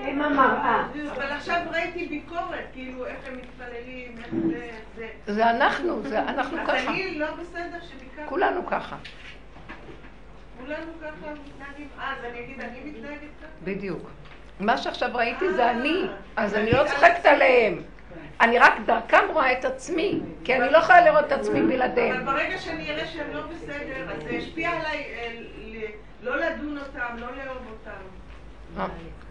הם המראה. אבל עכשיו ראיתי ביקורת, כאילו איך הם מתפללים, איך זה... זה אנחנו, זה אנחנו ככה. אז אני לא בסדר שביקרתי. כולנו ככה. כולנו ככה מתנהגים. אה, אז אני אגיד, אני מתנהגת ככה? בדיוק. מה שעכשיו ראיתי זה אני, אז אני לא צוחקת עליהם. אני רק דרכם רואה את עצמי, כי אני לא יכולה לראות את עצמי אבל בלעדיהם. ברגע שאני אראה שהם לא בסדר, אז זה ישפיע עליי אה, לא לדון אותם, לא לאהוב אותם. אה,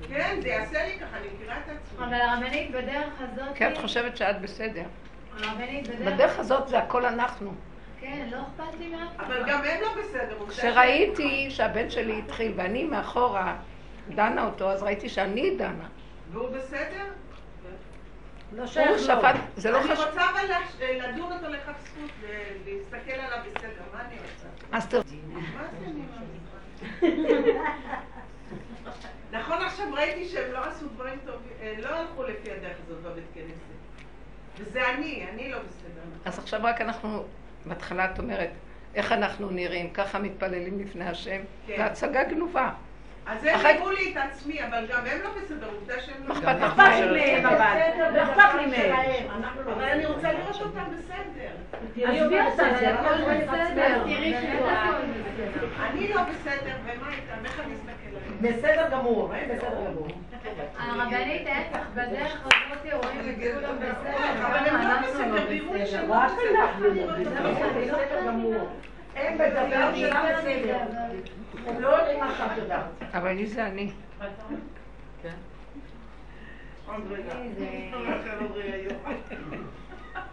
כן, זה יעשה לי ככה, אני מכירה את עצמי. אבל הרבנית בדרך הזאת... כי את חושבת שאת בסדר. הרבנית בדרך... בדרך הזאת זה הכל אנחנו. כן, לא אכפת לי מאף אחד. אבל גם הם לא בסדר. כשראיתי שהבן שלי התחיל ואני מאחורה דנה אותו, אז ראיתי שאני דנה. והוא בסדר? לא שייך לו. שפט, זה לא אני חשוב. רוצה אבל לדון אותו לכף זכות ולהסתכל עליו בסדר, מה אני רוצה? אז אני מה? נכון עכשיו ראיתי שהם לא עשו דברים טובים, אה, לא הלכו לפי הדרך הזאת בבית כנסת. וזה אני, אני לא בסדר. אז עכשיו רק אנחנו, בהתחלה את אומרת, איך אנחנו נראים, ככה מתפללים לפני השם, כן. והצגה גנובה. אז הם הראו לי את עצמי, אבל גם הם לא בסדר, עובדה שהם לא אכפת בסדר. אכפת לי מהם אבל. לא אכפת לי מהם. אבל אני רוצה לראות אותם בסדר. עזבי אותה, זה הכל בסדר. אני לא בסדר, ומה איתם? איך אני אסתכל עליהם? בסדר גמור, הם בסדר גמור. הרבנית ההפך, בדרך הזאת רואים את כולם בסדר, אבל הם לא בסדר, לא לא. אנחנו לא בסדר, בסדר גמור. הם בדבר שלהם בסדר. הם לא יודעים מה שאת יודעת. אבל לי זה אני. יום.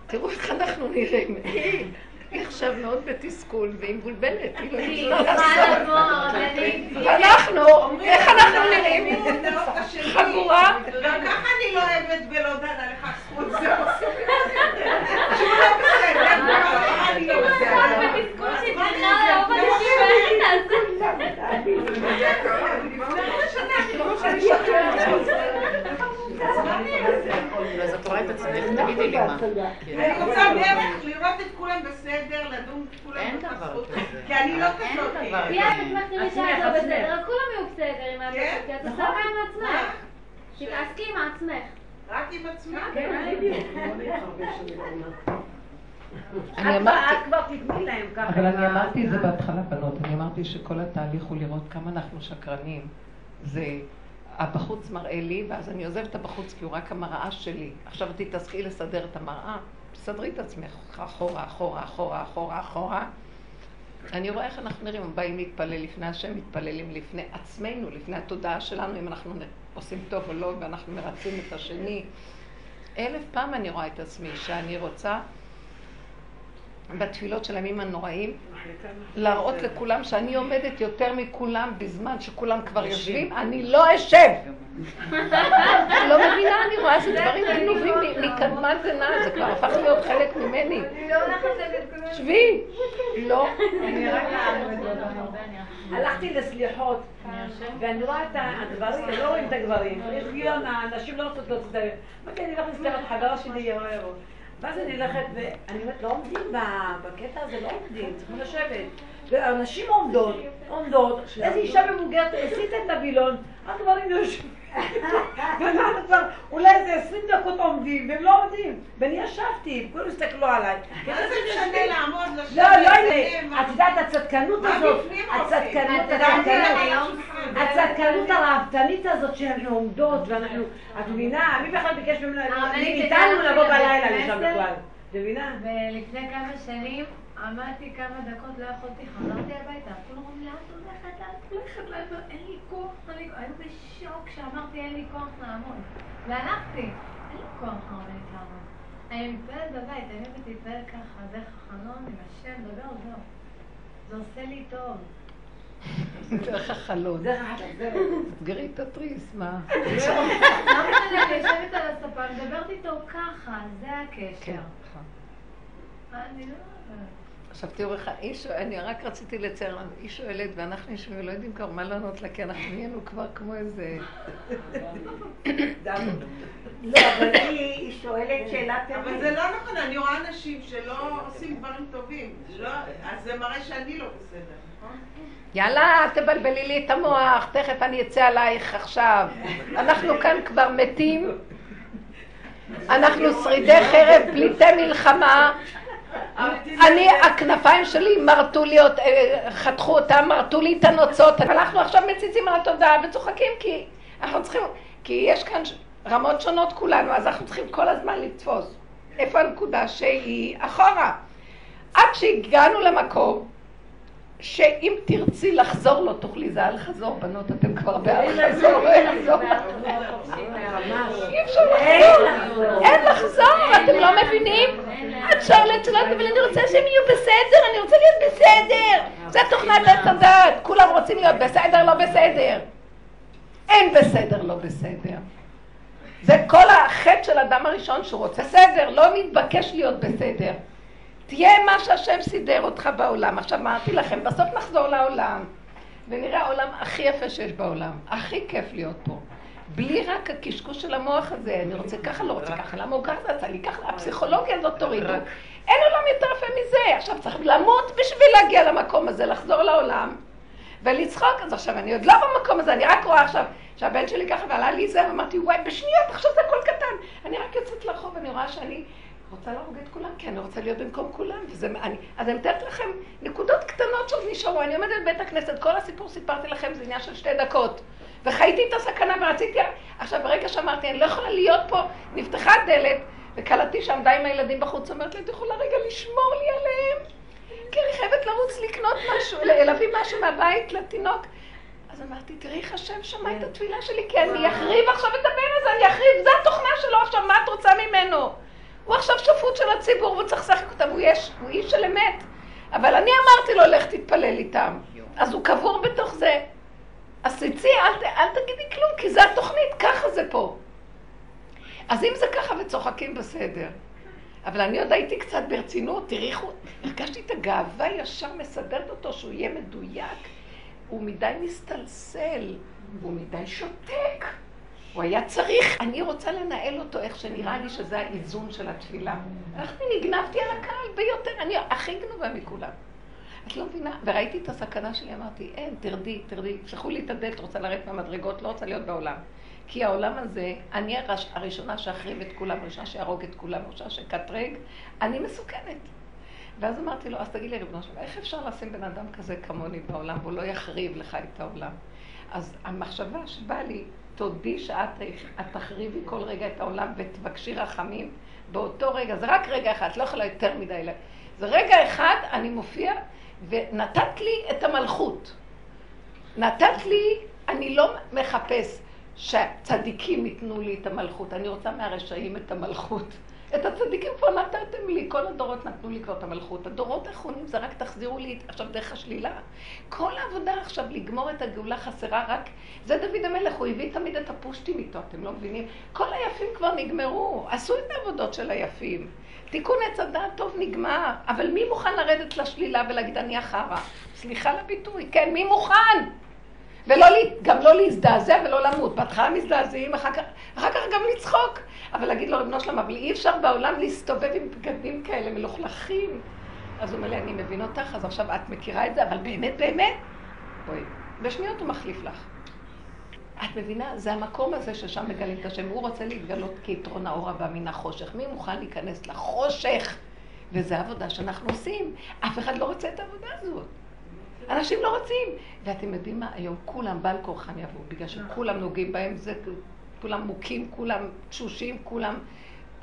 תראו איך אנחנו נראים. היא עכשיו מאוד בתסכול והיא מבולבלת, היא לא צריכה. לבוא הרבנית. ואנחנו, איך אנחנו נראים? חגורה. גם ככה אני לא אוהבת ולא דנה לך זכות, זה עושה לא אני לא אני לא אז את רואה את עצמך, תגידי לי מה. כן. אני רוצה דרך לראות את כולם בסדר, לדון את כולם בחסות. כי אני לא אין כזאת. דבר תהיי את עצמך שאת לא עצמך. בסדר, אז כולם יהיו בסדר עם כן? עצמך, כי את עושה מה עם עצמך. תתעסקי עם עצמך. רק עם עצמי. כן, בדיוק. אני את אמרתי, את כבר תתני להם ככה. אבל אני אמרתי את זה בהתחלה, בנות, אני אמרתי שכל התהליך הוא לראות כמה אנחנו שקרנים. זה, הבחוץ מראה לי, ואז אני עוזבת את הבחוץ כי הוא רק המראה שלי. עכשיו תתעסקי לסדר את המראה, תסדרי את עצמך אחורה, אחורה, אחורה, אחורה, אחורה. אני רואה איך אנחנו נראים, באים להתפלל לפני השם, מתפללים לפני עצמנו, לפני התודעה שלנו, אם אנחנו עושים טוב או לא, ואנחנו מרצים את השני. אלף פעם אני רואה את עצמי, שאני רוצה בתפילות של הימים הנוראים, להראות לכולם שאני עומדת יותר מכולם בזמן שכולם כבר יושבים, אני לא אשב. לא מבינה, אני רואה איזה דברים גנובים מקדמת דנא, זה כבר הפך להיות חלק ממני. לא שבי. לא. הלכתי לסליחות, ואני רואה את הגברים, לא רואים את הגברים. יש גיון, הנשים לא רוצות להוציא את ה... אמרתי, אני הולכת לסליחות, חברה שלי יבוא יבוא. ואז אני הולכת, ואני אומרת, לא עומדים בקטע הזה, לא עומדים, צריכים לשבת. והנשים עומדות, עומדות, איזה אישה מבוגרת הסיטה את הווילון, הגברים לא יושבים. ואנחנו כבר אולי איזה עשרים דקות עומדים, והם לא עומדים. ואני ישבתי, כולם הסתכלו עליי. מה זה משנה לעמוד, לשבת? לא, לא, את יודעת, הצדקנות הזאת, הצדקנות? הצדקנות, הרהבתנית הזאת שאנחנו עומדות, ואנחנו, את מבינה, מי בכלל ביקש ממנו, הרבנית, מאיתנו לבוא בלילה לשם? בכלל, את מבינה? ולפני כמה שנים עמדתי כמה דקות, לא יכולתי, חזרתי הביתה. כולם אומרים לי, את הולכת, את הולכת, לאט." אין לי כוח, היו בשוק כשאמרתי אין לי כוח לעמוד. והלכתי, אין לי כוח לעמוד. אני מתפללת בבית, אני אוהבת להתפלל ככה, דרך החלון, עם השם, דבר, זהו. זה עושה לי טוב. דרך החלון. דרך אגב, זהו. סגרי את התריס, מה? לא משנה, אני יושבת על הספה, מדברת איתו ככה, זה הקשר. כן. נכון. אני לא... עכשיו תראו איך האיש, אני רק רציתי לצייר לנו, היא שואלת ואנחנו יושבים ולא יודעים כבר מה לענות לה, כי אנחנו נהיינו כבר כמו איזה... לא, אבל היא היא שואלת שאלת אבל זה לא נכון, אני רואה אנשים שלא עושים דברים טובים. לא- אז זה מראה שאני לא בסדר, נכון? יאללה, תבלבלי לי את המוח, תכף אני אצא עלייך עכשיו. אנחנו כאן כבר מתים, אנחנו שרידי חרב, פליטי מלחמה. אני, הכנפיים שלי מרטו לי, אה, חתכו אותם, מרטו לי את הנוצות, אנחנו עכשיו מציצים על התודעה וצוחקים כי אנחנו צריכים, כי יש כאן רמות שונות כולנו, אז אנחנו צריכים כל הזמן לתפוס. איפה הנקודה שהיא אחורה? עד שהגענו למקום שאם תרצי לחזור לא תוכלי, זה אל חזור, בנות, אתם כבר באל חזור, לא יחזור. אי אפשר לחזור, אין לחזור, אתם לא מבינים? את שואלת שלא אבל אני רוצה שהם יהיו בסדר, אני רוצה להיות בסדר. זה תוכנת עת הדעת, כולם רוצים להיות בסדר, לא בסדר. אין בסדר, לא בסדר. זה כל החטא של אדם הראשון שהוא רוצה בסדר, לא מתבקש להיות בסדר. תהיה מה שהשם סידר אותך בעולם. עכשיו אמרתי לכם, בסוף נחזור לעולם, ונראה העולם הכי יפה שיש בעולם. הכי כיף להיות פה. בלי רק הקשקוש של המוח הזה, אני רוצה ככה, לא רוצה ככה, למה הוא ככה עשה לי ככה, הפסיכולוגיה הזאת תורידו. אין עולם יותר יפה מזה. עכשיו צריך למות בשביל להגיע למקום הזה, לחזור לעולם. ולצחוק, אז עכשיו אני עוד לא במקום הזה, אני רק רואה עכשיו שהבן שלי ככה ועלה לי זה, ואמרתי, וואי, בשניות, עכשיו זה הכל קטן. אני רק יוצאת לרחוב, אני רואה שאני רוצה להרוג את כולם, כי אני רוצה להיות במקום כולם. וזה, אני, אז אני מתארת לכם נקודות קטנות שעוד נשארו. אני עומדת בבית הכנסת, כל הסיפור סיפרתי לכם, זה עניין של שתי דקות. וחייתי את הסכנה ורציתי... עכשיו, ברגע שאמרתי, אני לא יכולה להיות פה, נפתחה הדלת, וכלתי שעמדה עם הילדים בחוץ, אומרת לי, את יכולה רגע לשמור לי עליהם? כי אני חייבת לרוץ לקנות משהו, להביא משהו מהבית לתינוק. אז אמרתי, תראי איך השם שמע את התפילה שלי, כי אני אחריב עכשיו את הבן הזה, אני אחריב, זה התוכנה שלו עכשיו, מה את רוצה ממנו? הוא עכשיו שפוט של הציבור, והוא צריך לשחק אותם, הוא, יש, הוא איש של אמת. אבל אני אמרתי לו, לך תתפלל איתם. אז הוא קבור בתוך זה. אז תצאי, אל, אל תגידי כלום, כי זה התוכנית, ככה זה פה. אז אם זה ככה וצוחקים, בסדר. אבל אני עוד הייתי קצת ברצינות, תראי איך הוא... הרגשתי את הגאווה ישר מסדרת אותו, שהוא יהיה מדויק. הוא מדי מסתלסל, הוא מדי שותק. הוא היה צריך, אני רוצה לנהל אותו איך שנראה לי שזה האיזון של התפילה. הלכתי, נגנבתי על הקהל ביותר, אני הכי גנובה מכולם. את לא מבינה? וראיתי את הסכנה שלי, אמרתי, אין, תרדי, תרדי, פתחו לי את הדלת, רוצה לרדת מהמדרגות, לא רוצה להיות בעולם. כי העולם הזה, אני הראש, הראשונה שאחריב את כולם, הראשונה שיהרוג את כולם, הראשונה שקטרג, אני מסוכנת. ואז אמרתי לו, אז תגיד לי, ריבונו שלמה, איך אפשר לשים בן אדם כזה כמוני בעולם, והוא לא יחריב לך את העולם? אז המחשבה שבאה לי, תודי שאת תחריבי כל רגע את העולם ותבקשי רחמים באותו רגע, זה רק רגע אחד, את לא יכולה יותר מדי, זה רגע אחד, אני מופיע, ונתת לי את המלכות. נתת לי, אני לא מחפש שהצדיקים ייתנו לי את המלכות, אני רוצה מהרשעים את המלכות. את הצדיקים כבר נתתם לי, כל הדורות נתנו לי כבר את המלכות. הדורות האחרונים זה רק תחזירו לי עכשיו דרך השלילה. כל העבודה עכשיו לגמור את הגאולה חסרה רק... זה דוד המלך, הוא הביא תמיד את הפושטים איתו, אתם לא מבינים? כל היפים כבר נגמרו, עשו את העבודות של היפים. תיקון עץ הדעת טוב נגמר, אבל מי מוכן לרדת לשלילה ולהגיד אני החרא? סליחה לביטוי, כן, מי מוכן? וגם לא להזדעזע ולא למות. בהתחלה מזדעזעים, אחר כך, אחר כך גם לצחוק. אבל להגיד לו, רבנו שלמה, אבל אי אפשר בעולם להסתובב עם בגדים כאלה מלוכלכים. אז הוא אומר לי, אני מבין אותך, אז עכשיו את מכירה את זה, אבל באמת, באמת, בואי, בשניות הוא מחליף לך. את מבינה? זה המקום הזה ששם מגלים את השם. הוא רוצה להתגלות כיתרון האור הבא מן החושך. מי מוכן להיכנס לחושך? וזו עבודה שאנחנו עושים. אף אחד לא רוצה את העבודה הזאת. אנשים לא רוצים. ואתם יודעים מה? היום כולם בעל כורחם יבואו, בגלל שכולם נוגעים בהם, זה, כולם מוכים, כולם תשושים, כולם...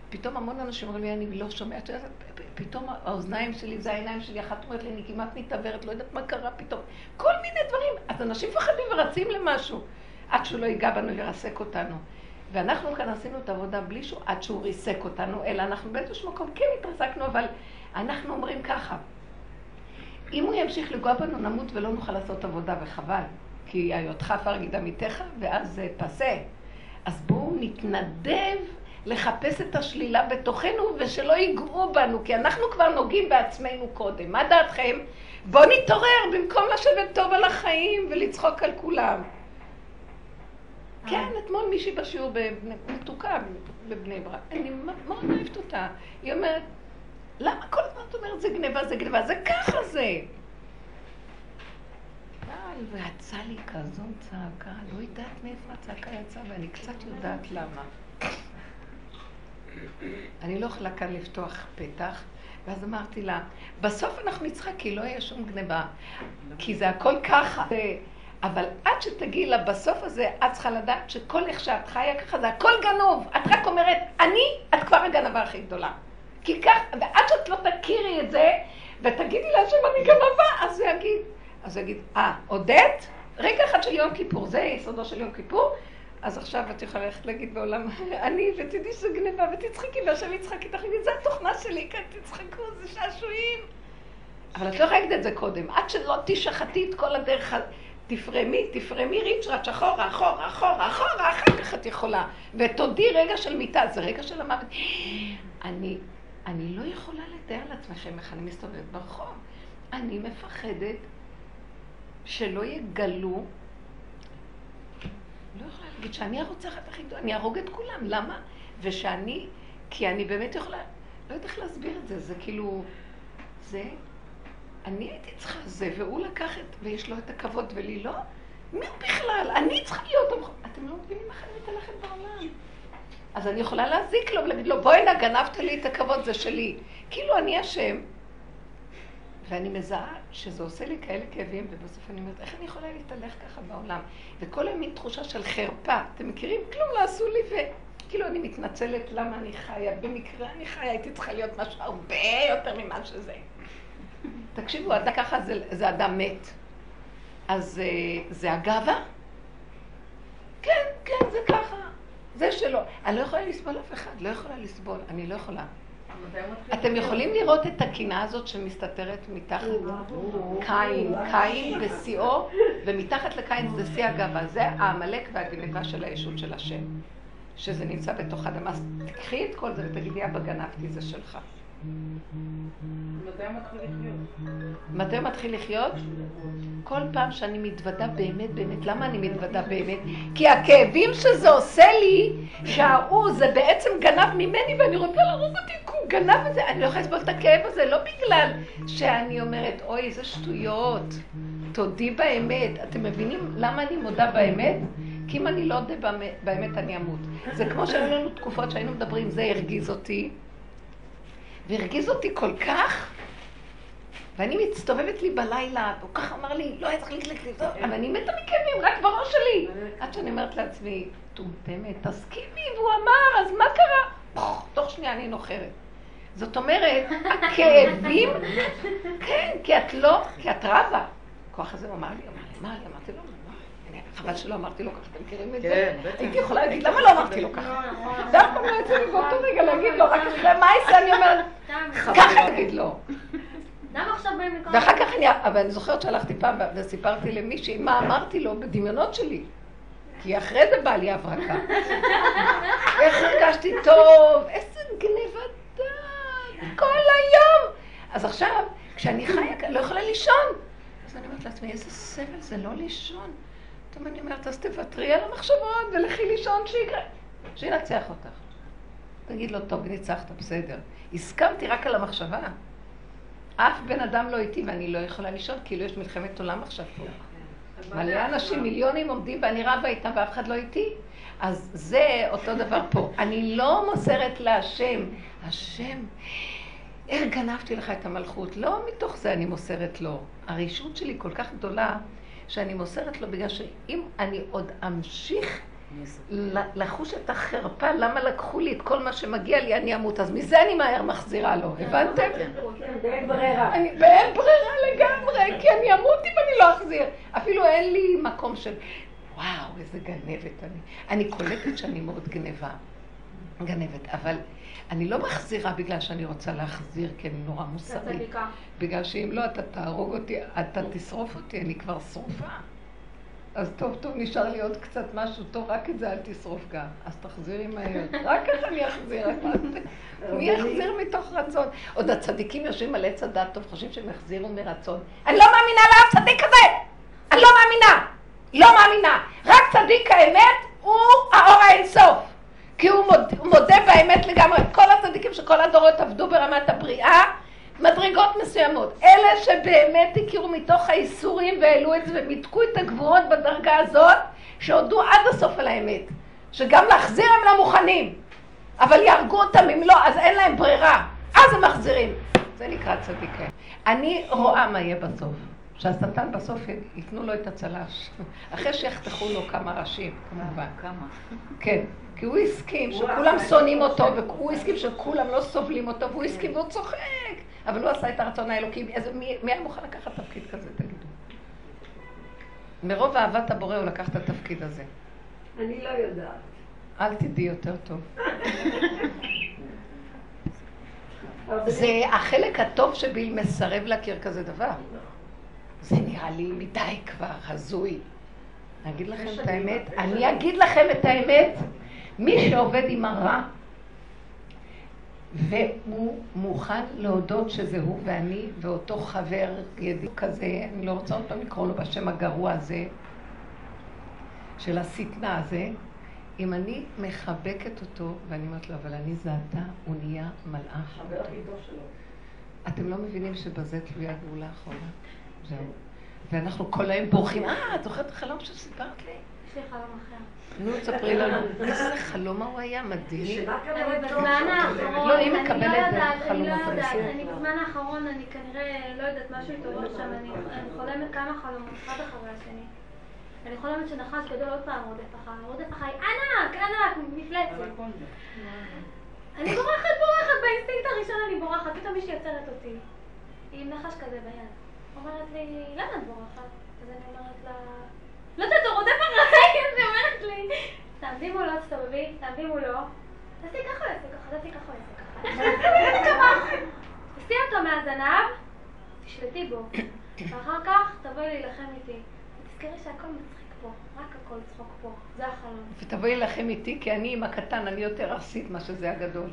פתאום המון אנשים אומרים לי, אני לא שומעת, פתאום האוזניים שלי, זה העיניים שלי, אחת אומרת לי, אני כמעט מתעוורת, לא יודעת מה קרה פתאום. כל מיני דברים. אז אנשים מפחדים ורצים למשהו, עד שהוא לא ייגע בנו וירסק אותנו. ואנחנו כאן עשינו את העבודה בלי שהוא, עד שהוא ריסק אותנו, אלא אנחנו באיזשהו מקום כן התרסקנו, אבל אנחנו אומרים ככה, אם הוא ימשיך לגוע בנו, נמות ולא נוכל לעשות עבודה, וחבל. כי היותך עפר גיד עמיתך, ואז זה פסה. אז בואו נתנדב לחפש את השלילה בתוכנו, ושלא ייגעו בנו, כי אנחנו כבר נוגעים בעצמנו קודם. מה דעתכם? בואו נתעורר במקום לשבת טוב על החיים ולצחוק על כולם. כן, אתמול מישהי בשיעור מתוקה בבני ברק, אני מאוד אוהבת אותה. היא אומרת, למה כל הזמן את אומרת זה גניבה, זה גניבה? זה ככה זה. ויצא לי כזו צעקה, לא יודעת מאיפה הצעקה יצאה, ואני קצת יודעת למה. אני לא יכולה כאן לפתוח פתח, ואז אמרתי לה, בסוף אנחנו נצחק כי לא יהיה שום גניבה, כי זה הכל ככה. אבל עד שתגיעי לבסוף הזה, את צריכה לדעת שכל איך שאת חיה ככה, זה הכל גנוב. את רק אומרת, אני, את כבר הגנבה הכי גדולה. כי כך, ועד שאת לא תכירי את זה, ותגידי לה שאני גנבה, אז הוא יגיד, אז הוא יגיד, אה, הודית? רגע אחד של יום כיפור, זה יסודו של יום כיפור, אז עכשיו את יכולה ללכת להגיד בעולם, אני, ותדעי שזה גניבה, ותצחקי, והשם יצחק איתך, זה התוכנה שלי, כאן תצחקו, זה שעשועים. אבל את לא יכולה להגיד את זה קודם, עד שלא תשחטי את כל הדרך, תפרמי, תפרמי ריצ'רץ', אחורה, אחורה, אחורה, אחורה, אחר כך את יכולה. ותודי רגע של מיטה, זה רגע של המוות. אני, אני לא יכולה לתאר לעצמכם איך אני מסתובבת ברחוב. אני מפחדת שלא יגלו לא יכולה להגיד שאני הרוצחת הכי גדולה, אני אהרוג את כולם, למה? ושאני, כי אני באמת יכולה, לא יודעת איך להסביר את זה, זה כאילו, זה, אני הייתי צריכה זה, והוא לקח את, ויש לו את הכבוד ולי לא? מי הוא בכלל? אני צריכה להיות, אתם לא מבינים איך אני מתהלכת בעולם. אז אני יכולה להזיק לו ולהגיד לו, בואי נא, גנבת לי את הכבוד, זה שלי. כאילו אני אשם. ואני מזהה שזה עושה לי כאלה כאבים, ובסוף אני אומרת, איך אני יכולה להתהלך ככה בעולם? וכל המין תחושה של חרפה. אתם מכירים? כלום לא עשו לי, וכאילו אני מתנצלת למה אני חיה. במקרה אני חיה, הייתי צריכה להיות משהו הרבה יותר ממה שזה. תקשיבו, ככה זה, זה אדם מת. אז אה, זה הגאווה? כן, כן, זה ככה. זה שלו. אני לא יכולה לסבול אף אחד, לא יכולה לסבול, אני לא יכולה. אתם יכולים לראות את הקינה הזאת שמסתתרת מתחת קין, קין בשיאו, ומתחת לקין זה שיא הגאווה, זה העמלק והגניבה של הישות של השם, שזה נמצא בתוך אדמה. אז תקחי את כל זה ותגידי, אבא גנבתי, זה שלך. מתי מתחיל לחיות? כל פעם שאני מתוודה באמת, באמת, למה אני מתוודה באמת? כי הכאבים שזה עושה לי, שההוא זה בעצם גנב ממני ואני רוצה להרוג אותי כי הוא גנב את זה, אני לא יכולה לסבול את הכאב הזה, לא בגלל שאני אומרת, אוי, איזה שטויות, תודי באמת. אתם מבינים למה אני מודה באמת? כי אם אני לא אודה באמת אני אמות. זה כמו שהיו לנו תקופות שהיינו מדברים, זה הרגיז אותי. והרגיז אותי כל כך, ואני מצטובבת לי בלילה, והוא ככה אמר לי, לא היה צריך לקלק לי, אבל אני מתה מכאבים, רק בראש שלי. עד שאני אומרת לעצמי, טומטמת, תסכימי, והוא אמר, אז מה קרה? תוך שנייה אני נוחרת. זאת אומרת, הכאבים, כן, כי את לא, כי את רבה. הכוח הזה אמר לי, אמר לי, מה, אמרתי לו, חבל שלא אמרתי לו ככה, אתם מכירים את זה? כן, בטח. הייתי יכולה להגיד, למה לא אמרתי לו ככה? זה אף פעם לא יצא לי באותו רגע להגיד לו, רק אחרי מה יעשה אני אומרת, ככה תגיד לו. למה עכשיו באים לקרוא? ואחר כך אני, אבל אני זוכרת שהלכתי פעם וסיפרתי למישהי מה אמרתי לו בדמיונות שלי. כי אחרי זה באה לי הברקה. איך הרגשתי טוב, איזה גניבת דעת, כל היום. אז עכשיו, כשאני חיה, לא יכולה לישון. אז אני אומרת לעצמי, איזה סבל זה לא לישון. פתאום אני אומרת, אז תוותרי על המחשבות ולכי לישון שיקרה. שינצח אותך. תגיד לו, טוב, ניצחת, בסדר. הסכמתי רק על המחשבה. אף בן אדם לא איתי ואני לא יכולה לישון, כאילו יש מלחמת עולם עכשיו פה. מלא אנשים, מיליונים עומדים ואני רבה איתם ואף אחד לא איתי. אז זה אותו דבר פה. אני לא מוסרת להשם. השם, איך גנבתי לך את המלכות? לא מתוך זה אני מוסרת לו. הרשות שלי כל כך גדולה, שאני מוסרת לו בגלל שאם אני עוד אמשיך לחוש את החרפה, למה לקחו לי את כל מה שמגיע לי, אני אמות. אז מזה אני מהר מחזירה לו, הבנתם? באין ברירה. אני באין ברירה לגמרי, כי אני אמות אם אני לא אחזיר. אפילו אין לי מקום של, וואו, איזה גנבת אני. אני קולטת שאני מאוד גנבה. גנבת, אבל אני לא מחזירה בגלל שאני רוצה להחזיר, כי אני נורא מוסרית. בגלל שאם לא, אתה תהרוג אותי, אתה תשרוף אותי, אני כבר שרופה. אז טוב, טוב, נשאר לי עוד קצת משהו טוב, רק את זה אל תשרוף גם. אז תחזירי מהר. רק ככה אני אחזיר. מי יחזיר מתוך רצון? עוד הצדיקים יושבים על עץ הדת טוב, חושבים שהם יחזירו מרצון. אני לא מאמינה לאף צדיק כזה! אני לא מאמינה! לא מאמינה! רק צדיק האמת הוא האור האינסוף. כי הוא מודה, הוא מודה באמת לגמרי. כל הצדיקים של כל הדורות עבדו ברמת הבריאה, מדרגות מסוימות. אלה שבאמת הכירו מתוך האיסורים והעלו את זה ומיתקו את הגבורות בדרגה הזאת, שהודו עד הסוף על האמת. שגם להחזיר הם לא מוכנים, אבל יהרגו אותם אם לא, אז אין להם ברירה. אז הם מחזירים. זה נקרא צדיקים. אני רואה מה יהיה בסוף. שהשטן בסוף ייתנו לו את הצל"ש. אחרי שיחתכו לו כמה ראשים, כמובן. כמה? כן. כי הוא הסכים שכולם שונאים אותו, והוא הסכים שכולם לא סובלים אותו, והוא הסכים והוא צוחק. אבל הוא עשה את הרצון האלוקי. אז מי, מי היה מוכן לקחת תפקיד כזה, תגידו? מרוב אהבת הבורא הוא לקח את התפקיד הזה. אני לא יודעת. אל תדעי יותר טוב. זה החלק הטוב שבי מסרב להכיר כזה דבר. זה נראה לי מדי כבר, הזוי. אני אגיד לכם את האמת, אני אגיד לכם את האמת, מי שעובד עם הרע, והוא מוכן להודות שזה הוא ואני, ואותו חבר ידיד כזה, אני לא רוצה עוד פעם לקרוא לו בשם הגרוע הזה, של השטנה הזה, אם אני מחבקת אותו, ואני אומרת לו, אבל אני זה אתה, הוא נהיה מלאך. חבר שלו. אתם לא מבינים שבזה תלויה גאולה האחרונה? זהו. ואנחנו כל היום בורחים, אה, את זוכרת את החלום שסיפרת לי? יש לי חלום אחר. נו, תספרי לנו. איזה חלום הוא היה מדהים. בזמן האחרון, לא, היא אני מקבלת לא יודעת, לא חלומות יודעת, אנשים. אני בזמן האחרון, אני כנראה, לא יודעת, משהו התעורר שם, אני חולמת כמה חלומות, אחד אחרי השני. אני חולמת שנחש גדול עוד פעם רודף אחריי, רודף אחריי, ענק, ענק, מפלצת. אני בורחת, בורחת, באינסטינקט הראשון אני בורחת, פתאום מישהי עוצרת אותי. היא עם נחש כזה ביד. אומרת לי, למה את בורחת? אז אני אומרת לה, לא יודעת, הוא רודף אחריי, אז היא אומרת לי, תעמדי מולו, תסתובבי, תעמדי מולו. תעשי ככה, תעשי ככה, תעשי ככה, תעשי ככה. תעשי אותו מהזנב, תשלטי בו. ואחר כך תבואי להילחם איתי. תזכרי שהכל מצחיק פה, רק הכל צחוק פה, זה החלום. ותבואי להילחם איתי, כי אני עם הקטן, אני יותר ארסית מה שזה הגדול.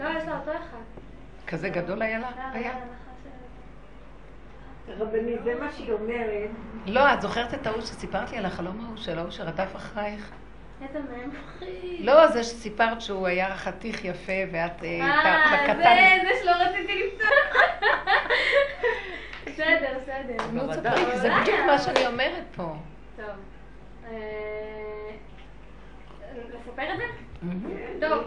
לא, יש לה אותו אחד. כזה גדול היה לה? לא, היה. לא, רבנית, זה מה שהיא אומרת. לא, את זוכרת את ההוא שסיפרת לי על החלום ההוא של ההוא שרדף אחרייך? איזה מהם מפחיד. לא, זה שסיפרת שהוא היה חתיך יפה ואת אה, אה, בקטן. זה, זה שלא רציתי לפתוח. בסדר, בסדר. נו, תספרי, זה בדיוק מה שאני אומרת פה. טוב. אה, לספר את זה? טוב.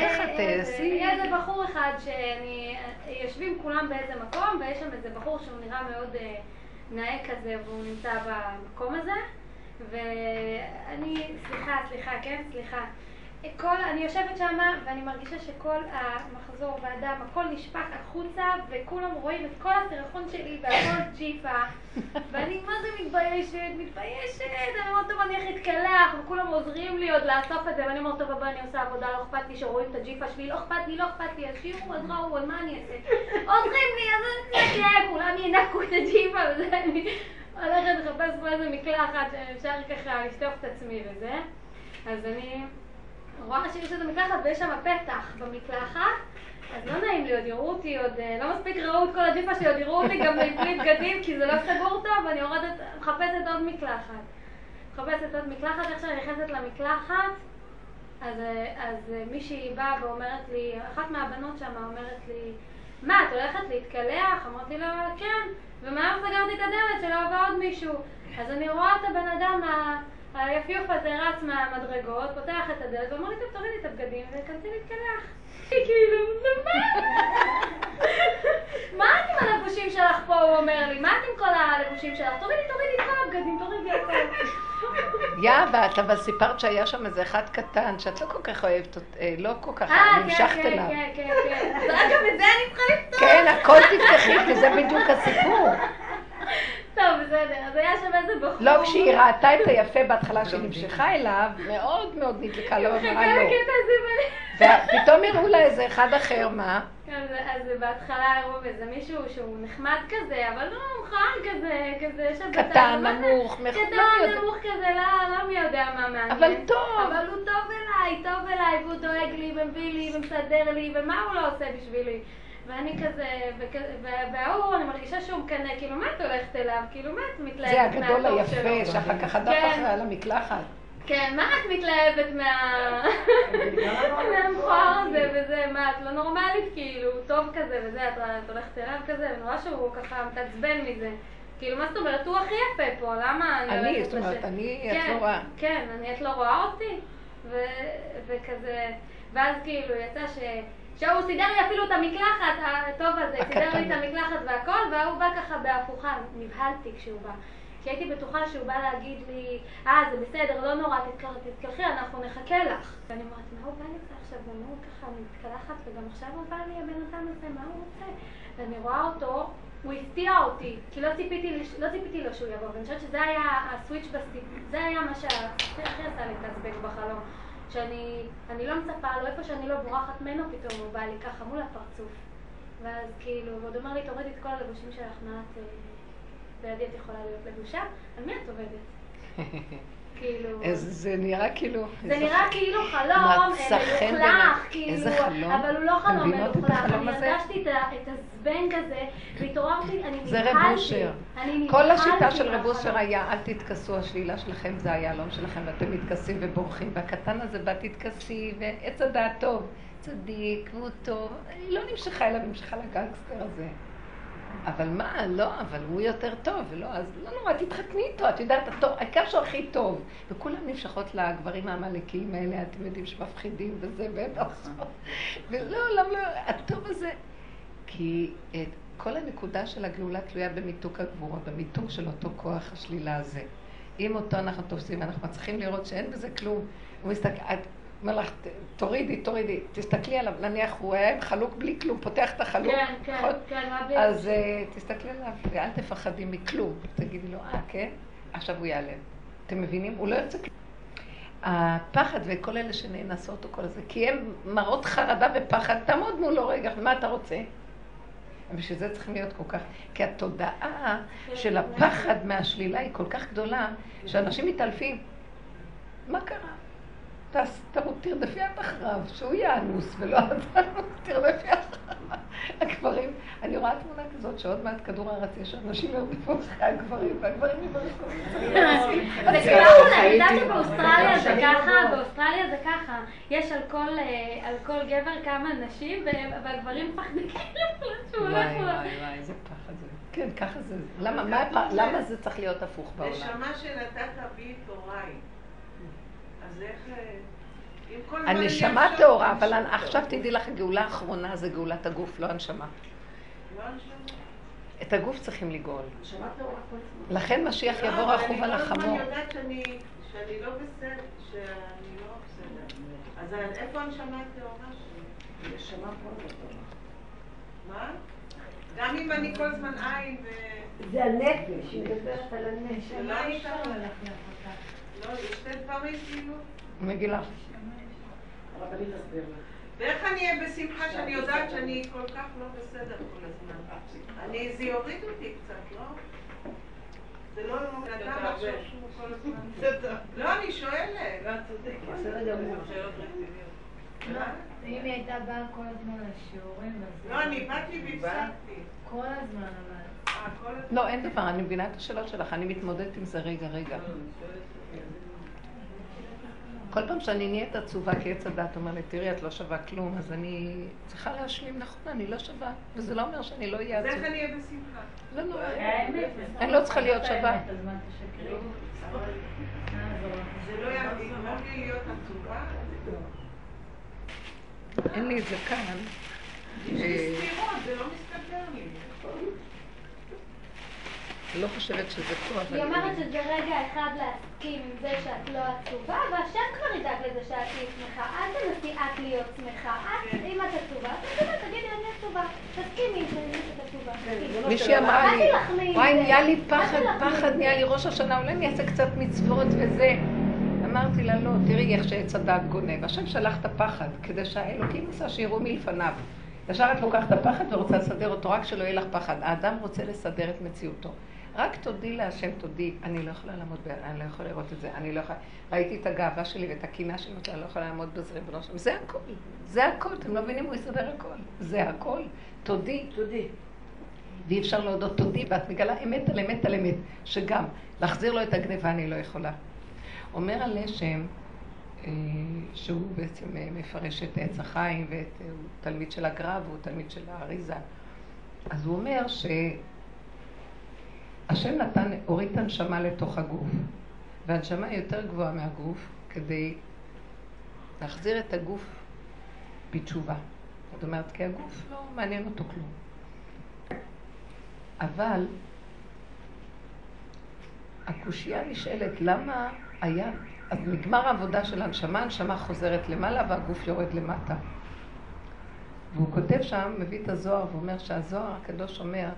ככה היה איזה- תעשי. היה איזה בחור אחד שאני... יושבים כולם באיזה מקום, ויש שם איזה בחור שהוא נראה מאוד אה, נאה כזה, והוא נמצא במקום הזה. ואני... סליחה, סליחה, כן? סליחה. כל, אני יושבת שם ואני מרגישה שכל המחזור והדם, הכל נשפך החוצה וכולם רואים את כל הסירחון שלי והכל ג'יפה. ואני מה זה מתביישת, מתביישת, אני אומרת טוב אני איך אתקלח? וכולם עוזרים לי עוד לאסוף את זה ואני אומרת טוב אבל אני עושה עבודה, לא אכפת לי שרואים את הג'יפה שלי, לא אכפת לי, לא אכפת לי, אז שיראו, אז ראו, אז מה אני אעשה? עוזרים לי, אז אני אתקלח, כולם ינקו את הג'יפה. וזה, אני הולכת לחפש פה איזה מקלחת שאפשר ככה לשטוף את עצמי וזה. אז אני רואה שיש איזה מקלחת ויש שם פתח במקלחת, אז לא נעים לי, עוד יראו אותי, עוד אה, לא מספיק ראו את כל הג'יפה שלי, עוד יראו אותי גם בלי בגדים, כי זה לא סגור טוב, ואני יורדת, מחפשת עוד מקלחת. מחפשת עוד מקלחת, איך שאני נכנסת למקלחת, אז, אה, אז אה, מישהי באה ואומרת לי, אחת מהבנות שם אומרת לי, מה, את הולכת להתקלח? אמרתי לה, כן. ומהר סגרתי את הדלת שלא עבר עוד מישהו. אז אני רואה את הבן אדם ה- היפיוף הזה רץ מהמדרגות, פותח את הדלת ואומר לי, טוב, תורידי את הבגדים וכנסי להתקלח. כאילו, זה מה? את עם הלבושים שלך פה, הוא אומר לי? מה את עם כל הלבושים שלך? תורידי, תורידי את כל הבגדים, תורידי הכל. יא, ואת אבל סיפרת שהיה שם איזה אחד קטן, שאת לא כל כך אוהבת אותו, אה, לא כל כך אה, כן, נמשכת כן, אליו. כן, כן, כן. אז אגב, את זה אני צריכה לפתור. כן, הכל תפתחי, כי זה בדיוק הסיפור. טוב, בסדר, אז היה שם איזה בחור. לא, כשהיא ראתה את היפה בהתחלה שנמשכה אליו, מאוד מאוד נדלקה לו, חכה אמרה לו. ופתאום הראו לה איזה אחד אחר, מה? אז, אז בהתחלה הראו איזה מישהו שהוא נחמד כזה, אבל לא מוכן כזה, כזה בצד. קטן? נמוך, לא קטן, יודע. נמוך כזה, לא, לא מי יודע מה מעניין. אבל טוב. אבל הוא טוב אליי, טוב אליי, והוא דואג לי, ומביא לי, ומסדר לי, ומה הוא לא עושה בשבילי? ואני כזה, וההוא, אני מרגישה שהוא מקנא, כאילו, מה את הולכת אליו? כאילו, מה את מתלהבת זה הגדול מהטוב היפה, שלו? שאחר כך הדף כן. אחרי על המקלחת. כן, מה את מתלהבת מה... מהמכוער הזה וזה, מה, את לא נורמלית כאילו, טוב כזה וזה, את הולכת אליו כזה, ונורא שהוא ככה מתעצבן מזה. כאילו, מה זאת אומרת, הוא הכי יפה פה, למה אני אני, הולכת זאת אומרת, אני, את כן, לא רואה. כן, אני, את לא רואה אותי? וכזה, ואז כאילו יצא ש... שהוא סידר לי אפילו את המקלחת, הטוב הזה, סידר לי. את המקלחת והכל, והוא בא ככה בהפוכה, נבהלתי כשהוא בא. כי הייתי בטוחה שהוא בא להגיד לי, אה, זה בסדר, לא נורא, תתקלחי, אנחנו נחכה לך. ואני אומרת, מה הוא בא לי עכשיו, ומה הוא ככה מתקלחת, וגם עכשיו הוא בא לי, הבן אדם הזה, מה הוא רוצה? ואני רואה אותו, הוא הפתיע אותי, כי לא ציפיתי, לא ציפיתי לו שהוא יבוא, ואני חושבת שזה היה הסוויץ' בסטיפ, זה היה מה שהכי הכי עשה לי להתעצבן בחלום. שאני אני לא מצפה לו, איפה שאני לא בורחת ממנו, פתאום הוא בא לי ככה מול הפרצוף. ואז כאילו, ועוד אומר לי, תורידי את כל הלבושים שלך, מה את... אה, בידי את יכולה להיות לבושה? על מי את עובדת? כאילו... איזה- זה נראה כאילו... זה איזה נראה כאילו חלום, מלוכלך. כאילו, איזה חלום. אבל הוא לא חלום מלוכלך, אני? הרגשתי את הזבנג הזה, והתעוררתי, אני זה נבהלתי. רב אושר. כל השיטה נבהלתי של רב. אושר היה, אל תתכסו, השלילה שלכם זה היהלום שלכם, ואתם מתכסים ובורחים, והקטן הזה בא תתכסי, ועץ הדעת טוב, צדיק, והוא טוב, היא לא נמשכה אליו, נמשכה לגנגסטר הזה. אבל מה, לא, אבל הוא יותר טוב, ולא, אז לא נורא, תתחתני איתו, את יודעת, העיקר שהוא הכי טוב. וכולם נמשכות לגברים העמלקים האלה, אתם יודעים, שמפחידים וזה, והם עושות. ולא, למה לא, הטוב הזה, כי את כל הנקודה של הגאולה תלויה במיתוק הגבורות, במיתוק של אותו כוח השלילה הזה. אם אותו אנחנו תופסים, אנחנו מצליחים לראות שאין בזה כלום. הוא מסתכל, אומר לך, "ת- תורידי, תורידי, תסתכלי עליו, נניח הוא היה עם חלוק בלי כלום, פותח את החלוק, כן, כן, נכון? כן, מה. אז אה, תסתכלי עליו, ואל תפחדי מכלום. תגידי לו, אה, כן? עכשיו הוא ייעלם. אתם מבינים? הוא לא יוצא כלום. הפחד וכל אלה שנאנסות או כל זה, כי הם מראות חרדה ופחד, תעמוד מולו רגע, מה אתה רוצה? ובשביל זה צריכים להיות כל כך, כי התודעה של הפחד מהשלילה היא כל כך גדולה, שאנשים מתעלפים. מה קרה? תרדפי את אחריו, שהוא יאנוס ולא את תרדפי אחריו. הגברים, אני רואה תמונה כזאת שעוד מעט כדור הארץ יש אנשים ירדפו אחרי הגברים, והגברים יברחו. זה ככה, אני יודעת שבאוסטרליה זה ככה, באוסטרליה זה ככה. יש על כל, אה, על כל גבר כמה נשים, והגברים מפחדים כאילו שהוא הולך וואי. וואי וואי, איזה פחד זה. כן, ככה זה. למה זה צריך להיות הפוך בעולם? נשמה שנתת בי תוריי. אז איך... אה, אם כל הזמן הנשמה טהורה, אבל עכשיו תדעי לך, הגאולה האחרונה זה גאולת הגוף, לא הנשמה. לא. את הגוף צריכים לגאול. לכן משיח לא, יבוא רכוב על החמור. שאני שאני לא בסדר, שאני לא בסדר. אז איפה הנשמה הטהורה שלי? נשמה כל הזמן. מה? גם אם אני כל הזמן עין ו... זה הנפש, היא מדברת על הנפש. לא, כאילו. מגילה. הרבנית תסביר. ואיך אני אהיה בשמחה שאני יודעת שאני כל כך לא בסדר כל הזמן? אני, זה יוריד אותי קצת, לא? זה לא אדם לחשוב שהוא כל הזמן... לא, אני שואלת. בסדר גמור. מה? אם היא הייתה באה כל הזמן לשיעורים, אז... לא, אני באתי והפסקתי. כל הזמן, אבל... אה. לא, אין דבר, אני מבינה את השאלות שלך, אני מתמודדת עם זה רגע, רגע. כל פעם שאני נהיית עצובה כי עץ הדת אומר לי, תראי, את לא שווה כלום, אז אני צריכה להשלים, נכון, אני לא שווה, וזה לא אומר שאני לא אהיה אז איך עצובה. אני אהיה בשמחה? לא נורא. האמת, אני לא צריכה להיות שווה. לא עצובה? אין לי את זה כאן. יש לי סתירות, זה לא מסתדר לי. אני לא חושבת שזה אבל... היא אומרת שזה רגע אחד להסכים עם זה שאת לא עצובה, והשם כבר ידאג לזה שאת תהיי שמחה. אל תנסי את להיות שמחה. את, אם את עצובה, אז תגידי, תגידי, אני עצובה. תסכימי עם זה, אם את עצובה. מישהי אמרה לי, וואי, זה. נהיה לי פחד, פחד נהיה. לי ראש השנה, אולי אני אעשה קצת מצוות וזה. אמרתי לה, לא, תראי איך שעץ הדעת גונב. השם שלח את הפחד, כדי שהאלוקים עשה שיראו מלפניו. ישר את לוקחת את הפחד ורוצה לסדר אותו, רק שלא יהיה לך פחד. האדם רוצה לסדר את מציאותו. רק תודי להשם, תודי. אני לא יכולה לעמוד, ב... אני לא יכולה לראות את זה, אני לא יכולה... ראיתי את הגאווה שלי ואת הקנאה שלי, אני לא יכולה לעמוד בזה, ריבונו שלום. זה הכל, זה הכל, אתם לא מבינים, הוא יסדר הכל. זה הכל. תודי. תודי. ואי אפשר להודות תודי, ואת מגלה אמת על אמת על אמת, שגם להחזיר לו את הגניבה אני לא יכולה. אומר הלשם, אה, שהוא בעצם אה, מפרש את עץ החיים, והוא תלמיד של הגר"א והוא תלמיד של האריזה. אז הוא אומר שהשם נתן, הוריד את הנשמה לתוך הגוף, והנשמה היא יותר גבוהה מהגוף, כדי להחזיר את הגוף בתשובה. זאת אומרת, כי הגוף לא מעניין אותו כלום. אבל הקושייה נשאלת, למה היה, אז נגמר העבודה של הנשמה, הנשמה חוזרת למעלה והגוף יורד למטה. והוא כותב שם, מביא את הזוהר ואומר שהזוהר הקדוש אומר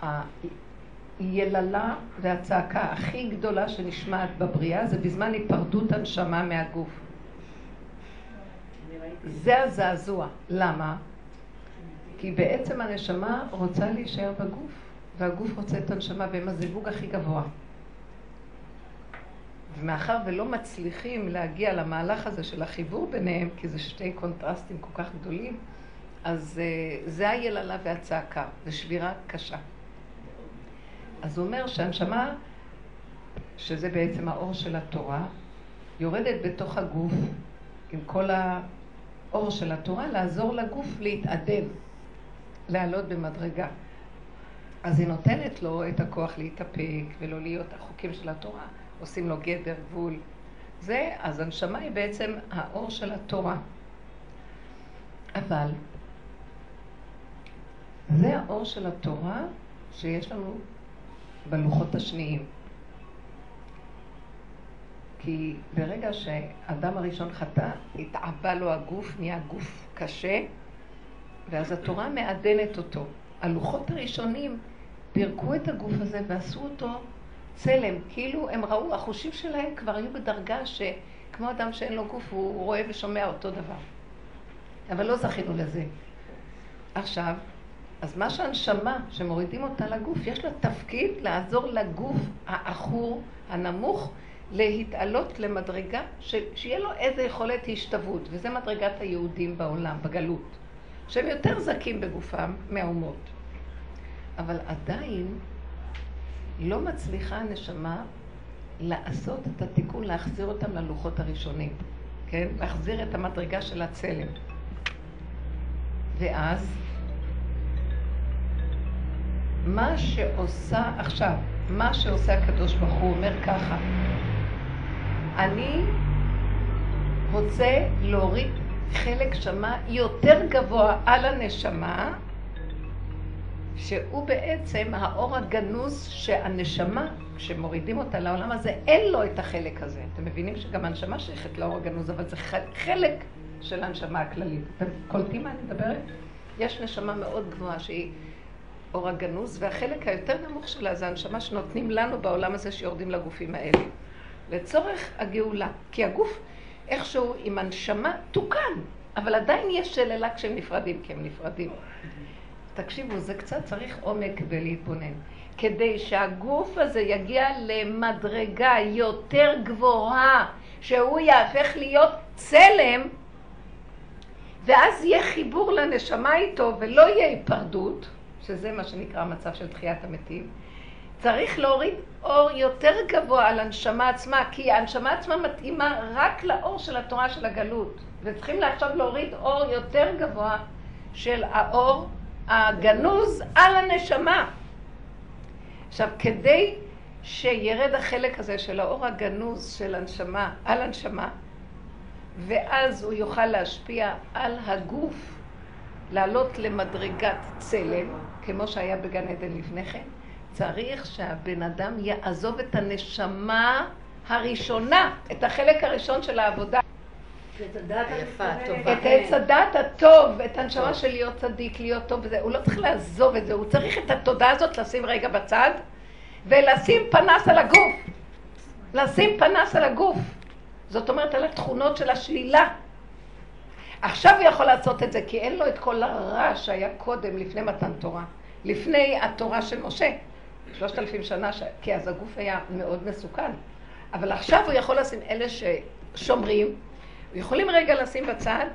שהיללה והצעקה הכי גדולה שנשמעת בבריאה זה בזמן היפרדות הנשמה מהגוף. זה הזעזוע. למה? כי בעצם הנשמה רוצה להישאר בגוף, והגוף רוצה את הנשמה, והם הזיווג הכי גבוה. ומאחר ולא מצליחים להגיע למהלך הזה של החיבור ביניהם, כי זה שתי קונטרסטים כל כך גדולים, אז uh, זה היללה והצעקה, זו שבירה קשה. אז הוא אומר שהנשמה, שזה בעצם האור של התורה, יורדת בתוך הגוף עם כל האור של התורה, לעזור לגוף להתאדם, לעלות במדרגה. אז היא נותנת לו את הכוח להתאפק ולא להיות החוקים של התורה. עושים לו גדר, גבול. זה, אז הנשמה היא בעצם האור של התורה. אבל זה האור של התורה שיש לנו בלוחות השניים. כי ברגע שאדם הראשון חטא, התעבה לו הגוף, נהיה גוף קשה, ואז התורה מעדנת אותו. הלוחות הראשונים פירקו את הגוף הזה ועשו אותו צלם, כאילו הם ראו, החושים שלהם כבר היו בדרגה שכמו אדם שאין לו גוף, הוא רואה ושומע אותו דבר. אבל לא זכינו לזה. עכשיו, אז מה שהנשמה, שמורידים אותה לגוף, יש לה תפקיד לעזור לגוף העכור, הנמוך, להתעלות למדרגה, ש... שיהיה לו איזה יכולת השתוות, וזה מדרגת היהודים בעולם, בגלות, שהם יותר זכים בגופם מהאומות. אבל עדיין לא מצליחה הנשמה לעשות את התיקון, להחזיר אותם ללוחות הראשונים, כן? להחזיר את המדרגה של הצלם. ואז, מה שעושה עכשיו, מה שעושה הקדוש ברוך הוא אומר ככה, אני רוצה להוריד חלק שמה יותר גבוה על הנשמה, שהוא בעצם האור הגנוז שהנשמה, כשמורידים אותה לעולם הזה, אין לו את החלק הזה. אתם מבינים שגם הנשמה שייכת לאור הגנוז, אבל זה חלק של הנשמה הכללית. אתם קולטים מה אני מדברת? יש נשמה מאוד גבוהה שהיא אור הגנוז, והחלק היותר נמוך שלה זה הנשמה שנותנים לנו בעולם הזה שיורדים לגופים האלה. לצורך הגאולה. כי הגוף איכשהו עם הנשמה תוקן, אבל עדיין יש שללה כשהם נפרדים, כי הם נפרדים. תקשיבו, זה קצת צריך עומק ולהתבונן. כדי שהגוף הזה יגיע למדרגה יותר גבוהה, שהוא יהפך להיות צלם, ואז יהיה חיבור לנשמה איתו ולא יהיה היפרדות, שזה מה שנקרא המצב של תחיית המתים, צריך להוריד אור יותר גבוה על הנשמה עצמה, כי הנשמה עצמה מתאימה רק לאור של התורה של הגלות. וצריכים עכשיו להוריד אור יותר גבוה של האור הגנוז על הנשמה. עכשיו, כדי שירד החלק הזה של האור הגנוז של הנשמה, על הנשמה, ואז הוא יוכל להשפיע על הגוף, לעלות למדרגת צלם, כמו שהיה בגן עדן לפני כן, צריך שהבן אדם יעזוב את הנשמה הראשונה, את החלק הראשון של העבודה. את עץ הדת הטוב, את הנשמה של להיות צדיק, להיות טוב וזה. הוא לא צריך לעזוב את זה, הוא צריך את התודעה הזאת לשים רגע בצד ולשים פנס על הגוף. לשים פנס על הגוף. זאת אומרת, על התכונות של השלילה. עכשיו הוא יכול לעשות את זה, כי אין לו את כל הרע שהיה קודם, לפני מתן תורה. לפני התורה של משה. שלושת אלפים שנה, ש... כי אז הגוף היה מאוד מסוכן. אבל עכשיו הוא יכול לשים אלה ששומרים, יכולים רגע לשים בצד,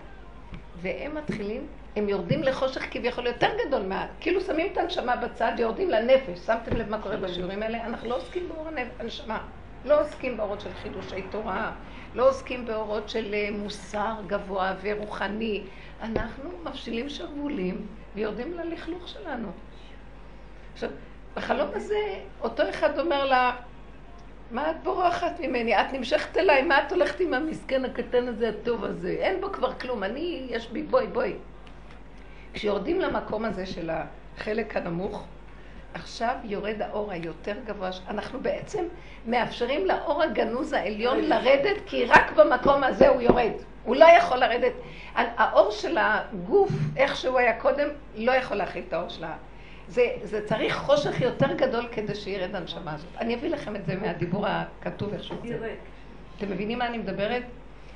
והם מתחילים, הם יורדים לחושך כביכול יותר גדול מה... כאילו שמים את הנשמה בצד, יורדים לנפש. שמתם לב מה קורה בשיעורים האלה? אנחנו לא עוסקים באור הנשמה. לא עוסקים באורות של חידושי תורה, לא עוסקים באורות של אה, מוסר גבוה ורוחני. אנחנו מפשילים שרוולים ויורדים ללכלוך שלנו. עכשיו, בחלום הזה, אותו אחד אומר לה, מה את בורחת ממני? את נמשכת אליי, מה את הולכת עם המסכן הקטן הזה, הטוב הזה? אין בו כבר כלום, אני, יש בי, בואי, בואי. כשיורדים למקום הזה של החלק הנמוך, עכשיו יורד האור היותר גבוה, אנחנו בעצם מאפשרים לאור הגנוז העליון לרדת, כי רק במקום הזה הוא יורד. הוא לא יכול לרדת. האור של הגוף, איך שהוא היה קודם, לא יכול להכיל את האור שלה. זה, זה צריך חושך יותר גדול כדי שירד הנשמה הזאת. אני אביא לכם את זה מהדיבור הכתוב איך שהוא זה. אתם מבינים מה אני מדברת?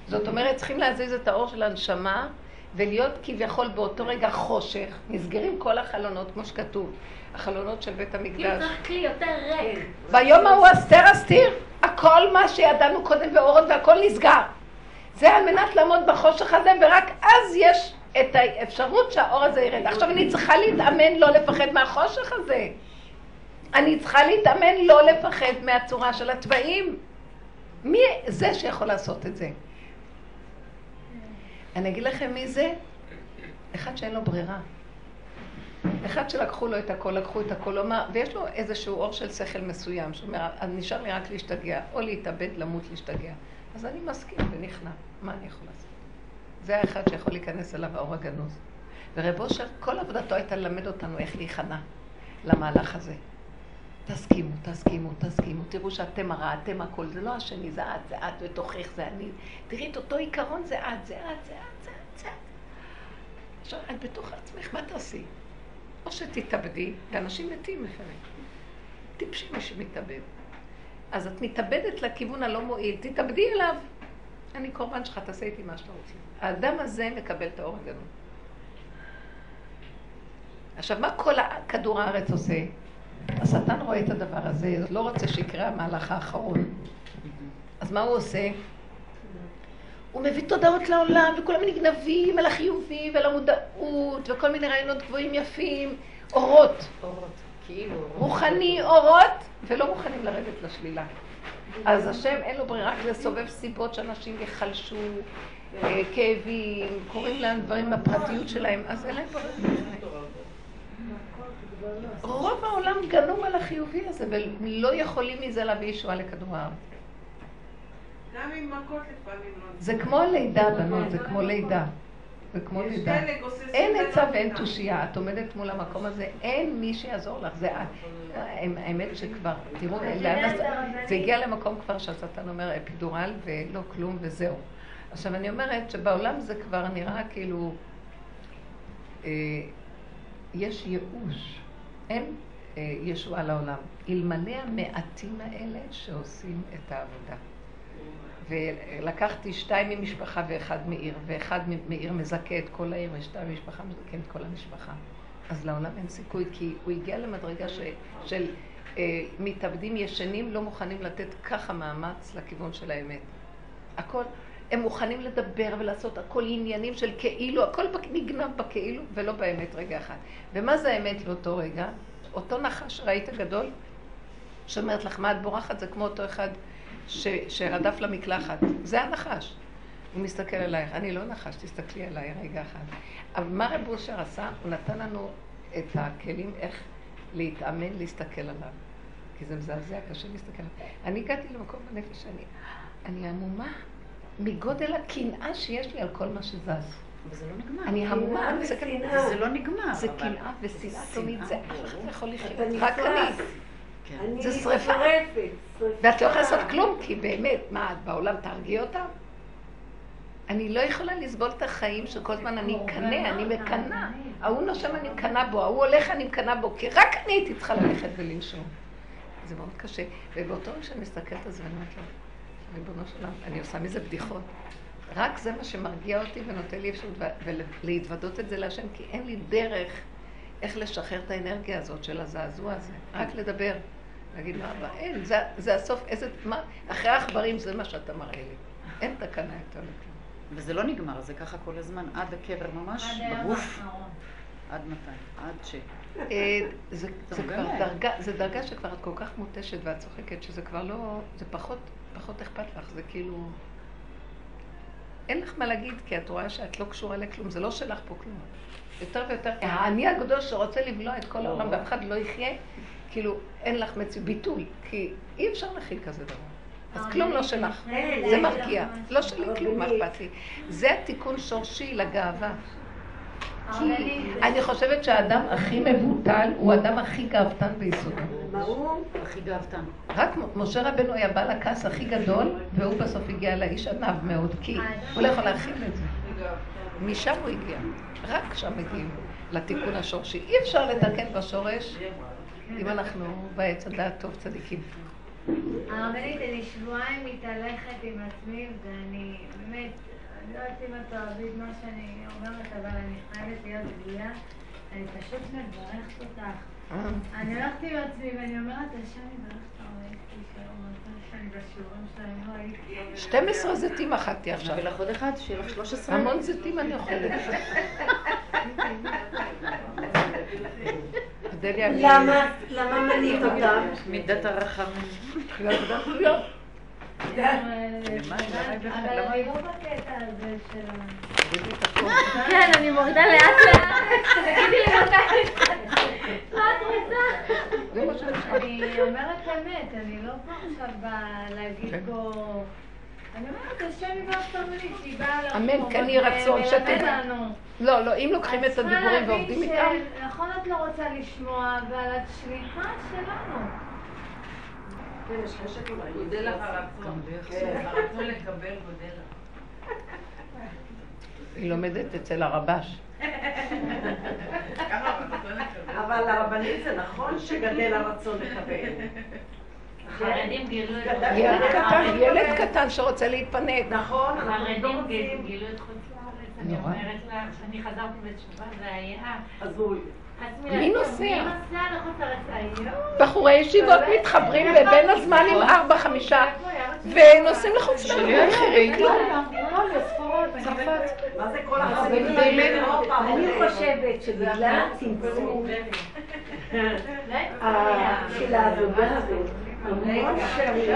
זאת אומרת, צריכים להזיז את האור של הנשמה ולהיות כביכול באותו רגע חושך, נסגרים כל החלונות, כמו שכתוב, החלונות של בית המקדש. צריך כלי יותר ריק. ביום ההוא אסתר אסתיר, הכל מה שידענו קודם באורות והכל נסגר. זה על מנת לעמוד בחושך הזה, ורק אז יש את האפשרות שהאור הזה ירד. עכשיו אני צריכה להתאמן לא לפחד מהחושך הזה. אני צריכה להתאמן לא לפחד מהצורה של התוואים. מי זה שיכול לעשות את זה? אני אגיד לכם מי זה? אחד שאין לו ברירה. אחד שלקחו לו את הכל, לקחו את הכל, אומר, ויש לו איזשהו אור של שכל מסוים, שאומר, נשאר לי רק להשתגע, או להתאבד, למות, להשתגע. אז אני מסכים ונכנע, מה אני יכול לעשות? זה האחד שיכול להיכנס אליו האור הגנוז. ורב אושר, כל עבודתו הייתה ללמד אותנו איך להיכנע למהלך הזה. תסכימו, תסכימו, תסכימו, תראו שאתם הרע, אתם הכל, זה לא השני, זה את, זה את, ותוכיח זה אני. תראי את אותו עיקרון, זה את, זה את, זה את, זה את, זה את. עכשיו, את בתוך עצמך, מה תעשי? או שתתאבדי, ואנשים מתים לפעמים. טיפשי מי שמתאבד. אז את מתאבדת לכיוון הלא מועיל, תתאבדי אליו. אני קורבן שלך, תעשה איתי מה שאתה רוצה. האדם הזה מקבל את האור הגנון. עכשיו, מה כל כדור הארץ עושה? השטן רואה את הדבר הזה, לא רוצה שיקרה המהלך האחרון. אז מה הוא עושה? הוא מביא תודעות לעולם, וכולם נגנבים על החיובי ועל המודעות, וכל מיני רעיונות גבוהים יפים, אורות. אורות, כאילו. רוחני אורות, ולא מוכנים לרדת לשלילה. אז השם אין לו ברירה רק לסובב סיבות שאנשים יחלשו, אה, כאבים, קוראים להם דברים בפרטיות שלהם, אז אין להם ברירה. רוב העולם גנום על החיובי הזה, ולא יכולים מזה להביא ישועה לכדור הארץ. גם עם מכות לפעמים לא... זה כמו לידה, בנות, זה כמו לידה. זה כמו לידה. אין עצה ואין תושייה. את עומדת מול המקום הזה, אין מי שיעזור לך. זה האמת שכבר, תראו, זה הגיע למקום כבר שהשטן אומר אפידורל ולא כלום וזהו. עכשיו אני אומרת שבעולם זה כבר נראה כאילו, אה, יש ייאוש. אין אה, ישועה לעולם. אלמלא המעטים האלה שעושים את העבודה. ולקחתי שתיים ממשפחה ואחד מעיר, ואחד מעיר מזכה את כל העיר, ושתיים ממשפחה מזכה את כל המשפחה. אז לעולם אין סיכוי, כי הוא הגיע למדרגה ש, של אה, מתאבדים ישנים, לא מוכנים לתת ככה מאמץ לכיוון של האמת. הכל, הם מוכנים לדבר ולעשות הכל עניינים של כאילו, הכל נגנב בכאילו ולא באמת רגע אחד. ומה זה האמת לאותו רגע? אותו נחש, ראית גדול? שאומרת לך, מה את בורחת? זה כמו אותו אחד ש, שרדף למקלחת. זה הנחש. הוא מסתכל עלייך, אני לא נחש, תסתכלי עליי רגע אחד. אבל מה רב אושר עשה? הוא נתן לנו את הכלים איך להתאמן להסתכל עליו. כי זה מזעזע, קשה להסתכל עליו. אני הגעתי למקום בנפש שאני, אני עמומה מגודל הקנאה שיש לי על כל מה שזז. וזה לא נגמר. אני המומה, אני מסתכלת, זה לא נגמר. זה קנאה ושנאה תמיד, זה אף אחד יכול לחיות, רק אני. כן. זה שריפה. ואת לא יכולה לעשות כלום, כי באמת, מה, את בעולם תרגיע אותם? אני לא יכולה לסבול את החיים שכל הזמן אני אקנא, אני מקנאה. ההוא נושם, אני מקנאה בו, ההוא הולך, אני מקנאה בו, כי רק אני הייתי צריכה ללכת ולנשום. זה מאוד קשה. ובאותו רגע שאני מסתכלת על זה, אני אומרת לו, ריבונו שלם, אני עושה מזה בדיחות. רק זה מה שמרגיע אותי ונותן לי אפשרות להתוודות את זה להשם, כי אין לי דרך איך לשחרר את האנרגיה הזאת של הזעזוע הזה. רק לדבר. להגיד מה הבא, אין, זה, זה הסוף, איזה, מה, אחרי העכברים זה מה שאתה מראה לי. אין תקנה יותר לכלום. וזה לא נגמר, זה ככה כל הזמן, עד הקבר ממש, בגוף. עד מתי? עד ש... אה, זה, זה כבר דרגה, זה דרגה שכבר את כל כך מותשת ואת צוחקת, שזה כבר לא, זה פחות, פחות אכפת לך, זה כאילו... אין לך מה להגיד, כי את רואה שאת לא קשורה לכלום, זה לא שלך פה כלום. יותר ויותר, האני הגדול שרוצה לבלוע את כל העולם ואף אחד לא יחיה, כאילו, אין לך מציאות, ביטול, כי אי אפשר להכיל כזה דבר. אז אה, כלום לא שלך. זה מרגיע. לא שלי כלום, מה אכפת לי? זה התיקון שורשי לגאווה. כי אני חושבת שהאדם הכי מבוטל הוא האדם הכי גאוותן ביסודו. הכי גאוותן. רק משה רבנו היה בעל הכעס הכי גדול, והוא בסוף הגיע לאיש עניו מאוד, כי הוא לא יכול להכיל את זה. משם הוא הגיע. רק שם מגיעים לתיקון השורשי. אי אפשר לתקן בשורש אם אנחנו בעץ הדעת טוב צדיקים. הרבנית, אני שבועיים מתהלכת עם עצמי, ואני באמת, אני לא יודעת אם את אוהבי מה שאני אומרת, אבל אני חייבת להיות גלויה. אני פשוט מברכת אותך. אה. אני הולכת עם עצמי ואני אומרת, השם יברך את הרבנית, שאני בשיעורים שלהם לא הייתי. 12 זיתים אכלתי עכשיו. נביא לך עוד אחד, שיהיה לך 13. המון זיתים אני אוכלת. למה מנית אותם? מידת הרחמים. אבל אני לא בקטע הזה של. כן, אני מורידה לאט לאט. תגידי לי מתי. מה את רוצה? אני אומרת אמת, אני לא פה עכשיו להגיד. פה... אני אומרת, השם יברך את הרבנית, שהיא באה אמן, לרחובות כן יהי רצון שתדע. לא, לא, אם לוקחים את הדיבורים ועובדים איתם, שנכון את לא רוצה לשמוע, אבל את שליחה שלנו. גודל לך הרצון. כן, הרצון לקבל גודל לך. היא לומדת אצל הרבש. אבל הרבנית זה נכון שגדל הרצון לקבל. החרדים גילו את ילד קטן, ילד קטן שרוצה להתפנק. נכון, החרדים. גילו את חוץ לארץ. אני. אומרת לך, כשאני חזרתי בתשובה זה היה... הזוי. מי נוסע? היום? בחורי ישיבות מתחברים בבין הזמנים ארבע, חמישה, ונוסעים לחוץ לארץ. אני חושבת שבגלל הצמצום של העבודה הזאת, המון שנים,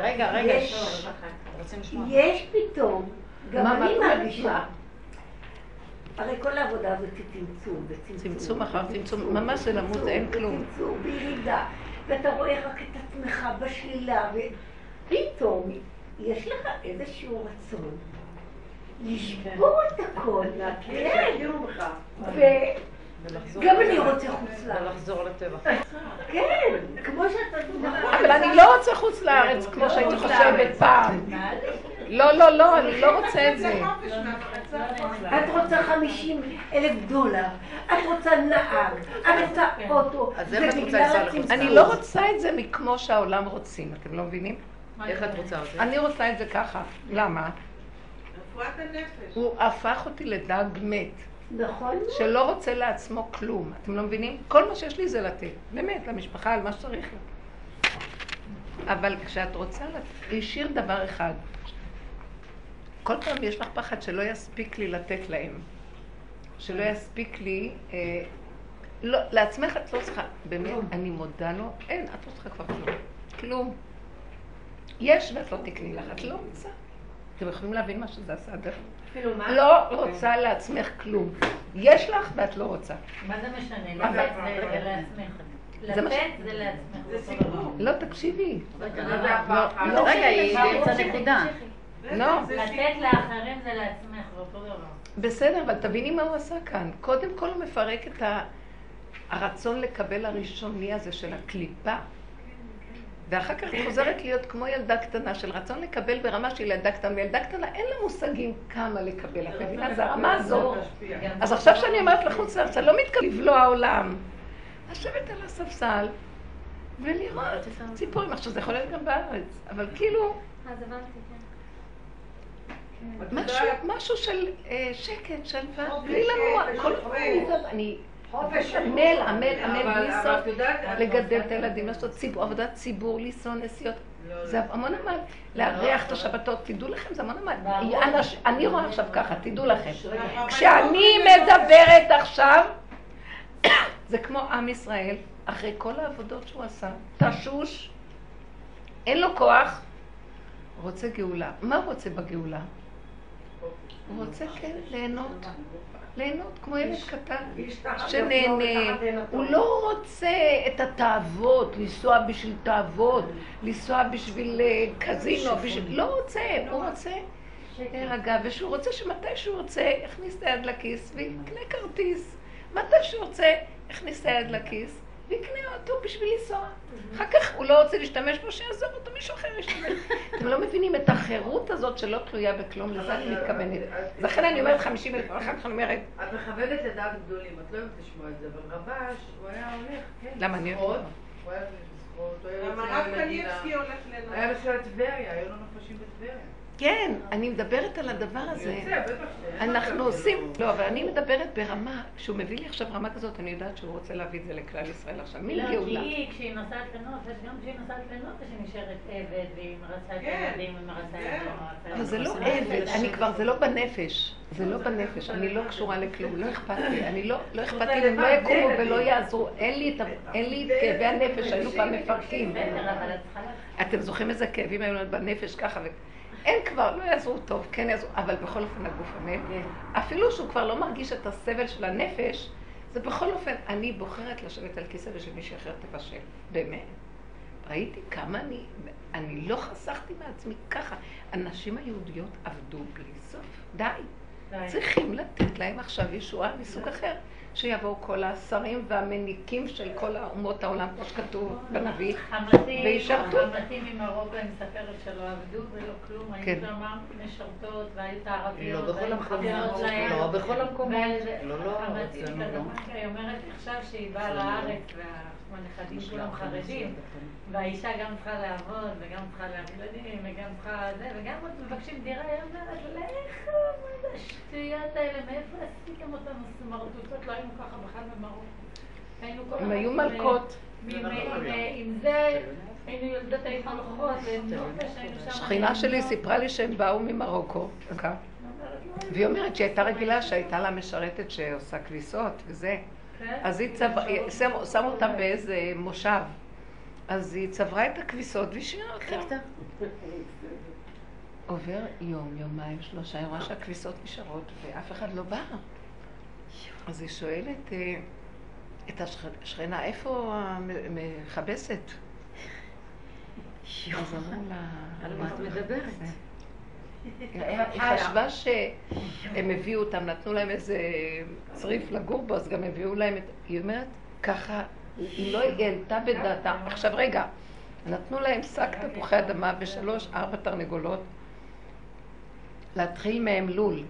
רגע, רגע. יש- פתאום, גם אני מרגישה, הרי כל העבודה הזאת היא צמצום, וצמצום. צמצום אחר צמצום, ממש זה למות, זה אין כלום. צמצום, בירידה, ואתה רואה רק את עצמך בשלילה, ופתאום יש לך איזשהו רצון לשבור את הכל, כן, וגם אני. רוצה חוץ לארץ, ולחזור לטבע. כן, כמו שאתה, אבל אני לא רוצה חוץ לארץ כמו שהייתי חושבת פעם. לא, לא, לא, אני לא רוצה את זה. את רוצה 50 אלף דולר, את רוצה נהג, את רוצה אוטו, אז זה את בגלל הצמצום. אני לא רוצה את זה מכמו שהעולם רוצים, אתם לא מבינים? איך את רוצה אותי? אני רוצה את זה ככה. למה? רפואת הנפש. הוא הפך אותי לדג מת, נכון? שלא רוצה לעצמו כלום. אתם לא מבינים? כל מה שיש לי זה לתת. באמת, למשפחה, על מה שצריך. אבל כשאת רוצה, לת- השאיר דבר אחד. כל פעם יש לך פחד שלא יספיק לי לתת להם. שלא יספיק לי... אה, לא, לעצמך את לא צריכה, באמת, אני מודה לו, אין, את לא צריכה כבר כלום. כלום. יש ואת לא תקני לך, את לא רוצה. אתם יכולים להבין מה שזה עשה דרך אפילו מה? לא רוצה לעצמך כלום. יש לך ואת לא רוצה. מה זה משנה? מה זה לתת זה לעצמך. לתת זה לעצמך. זה סיפור. לא, תקשיבי. רגע, לא, זה לא. לא. היא באמצע נקודה. לא. לתת לאחרים זה לעצמך, זה אותו דבר. בסדר, אבל תביני מה הוא עשה כאן. קודם כל הוא מפרק את ה... הרצון לקבל הראשוני הזה של הקליפה. ואחר כך היא חוזרת להיות כמו ילדה קטנה של רצון לקבל ברמה של ילדה קטנה, וילדה קטנה אין לה מושגים כמה לקבל, את מבינה? זה הרמה הזו. אז עכשיו שאני אומרת לחוץ לארץ, אני לא מתכוון לבלוע עולם. לשבת על הספסל ולראות ציפורים. עכשיו זה יכול להיות גם בארץ, אבל כאילו אז הבנתי. משהו, של אה, שקט, שלווה, בלי לנוע, שקט, כל. הזמן, אני. עמל, עמל, עמל, בלי סוף, לגדל את הילדים, לעשות ציבור, עבודת ציבור, לנסוע נסיעות, לא, זה לא. המון עמל, לארח את השבתות, תדעו לכם, זה המון עמל. אני רואה עכשיו ככה, תדעו לכם, אבל- כשאני מדברת עכשיו, זה כמו עם ישראל, אחרי כל העבודות שהוא עשה, תשוש, אין לו כוח, רוצה גאולה. מה רוצה בגאולה? הוא רוצה כן ליהנות, ליהנות כמו ילד קטן. שנהנה. הוא לא רוצה את התאוות, לנסוע בשביל תאוות, לנסוע בשביל אה, קזינו, בשביל... לא רוצה, הוא רוצה. להירגע, ושהוא רוצה שמתי שהוא רוצה, יכניס את היד לכיס ויקנה כרטיס. מתי שהוא רוצה, יכניס את היד לכיס ויקנה אותו בשביל לנסוע. אחר כך הוא לא רוצה להשתמש בו, שיעזוב אותו, מישהו אחר ישתמש. אתם לא מבינים את החירות הזאת שלא תלויה בכלום, לזה אני מתכוונת. לכן אני אומרת חמישים אלף, ואחר כך אני אומרת, את מכוונת לדעת גדולים, את לא אוהבת לשמוע את זה, אבל רבש, הוא היה הולך, כן. למה אני אוהבת? הוא היה הולך היה הולך היה? נוסע לטבריה, היו לו נפשים בטבריה. כן, אני מדברת על הדבר הזה. אנחנו עושים. לא, אבל אני מדברת ברמה, כשהוא מביא לי עכשיו רמה כזאת, אני יודעת שהוא רוצה להביא את זה לכלל ישראל עכשיו. מין לא, כי גאולה. היא, כשהיא נוסעת לנופש, גם כשהיא נוסעת לנופש, היא נשארת עבד, והיא מרצה את כן. הילדים, היא מרצה את כן. זה. אבל זה לא עבד, אני כבר, זה לא בנפש. זה לא בנפש, אני לא קשורה לכלום, לא אכפת לי. אני לא, לא אכפת לי אם הם לא יקומו ולא יעזרו. אין לי את ה- אין לי את כאבי הנפש, היינו פעם מפרקים. אתם זוכרים איזה כאבים היו לנו בנפש ככה. אין כבר, לא יעזרו טוב, כן יעזרו, אבל בכל אופן הגוף המת. אפילו שהוא כבר לא מרגיש את הסבל של הנפש, זה בכל אופן, אני בוחרת לשבת על כיסא ושמישהי אחרת תבשל. באמת. ראיתי כמה אני, אני לא חסכתי מעצמי ככה. הנשים היהודיות עבדו בלי סוף. די. צריכים לתת להם עכשיו ישועה מסוג אחר. שיבואו כל השרים והמניקים של כל אומות העולם, כמו שכתוב בנביא, וישרתו. חמתי ממרוקו, היא מספרת שלא עבדו ולא כלום, היו כן. שם משרתות והיו את הערביות, לא בכל והיו המקומות. חברות להם. לא בכל המקומות. לא, לא, אצלנו לא. היא אומרת עכשיו שהיא באה לארץ והנכדים כולם חרדים, והאישה גם צריכה לעבוד וגם צריכה להביא ילדים וגם צריכה זה, וגם עוד מבקשים דירה, היא אומרת, לך, מה זה השטויות האלה, מאיפה עשיתם אותנו סמרטוטות, לא היינו ככה בכלל במרוקו. היינו כל הם היו מלכות. עם- זה, היינו יולדות. שכינה שלי סיפרה לי שהם באו ממרוקו, אוקיי? והיא אומרת שהיא הייתה רגילה שהייתה לה משרתת שעושה כביסות וזה. כן? אז היא צברה, שם- אותה באיזה מושב. אז היא צברה את הכביסות והשאירה אותה. עובר יום, יומיים, שלושה, היא רואה שהכביסות נשארות ואף אחד לא בא. אז היא שואלת אה, את השכנה, איפה המכבסת? אז אמרו לה... על מה את מדברת? היא חשבה שהם הביאו אותם, נתנו להם איזה צריף לגור בו, אז גם הביאו להם את... היא אומרת, ככה, היא לא העלתה בדעתה. עכשיו רגע, נתנו להם שק תפוחי אדמה ושלוש, ארבע תרנגולות, להתחיל מהם לול.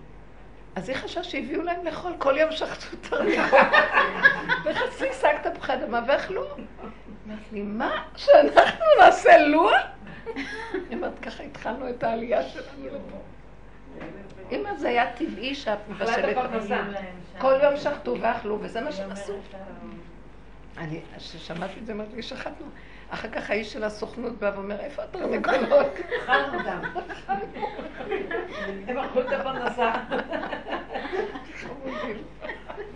אז היא חשבה שהביאו להם לאכול, כל יום שחטו תרנגולות, וחצי שק תפוחי אדמה ואכלו. אמרת לי, מה? שאנחנו נעשה לול? היא אומרת, ככה התחלנו את העלייה שלנו לפה. אמא, זה היה טבעי שאת מבשלת. כל יום שחטו ואכלו, וזה מה שהם עשו. אני, כששמעתי את זה, אמרתי לי, שחטנו. אחר כך האיש של הסוכנות בא ואומר, איפה התרנגולות? אכלנו אותם. הם אכלו את הפרנסה.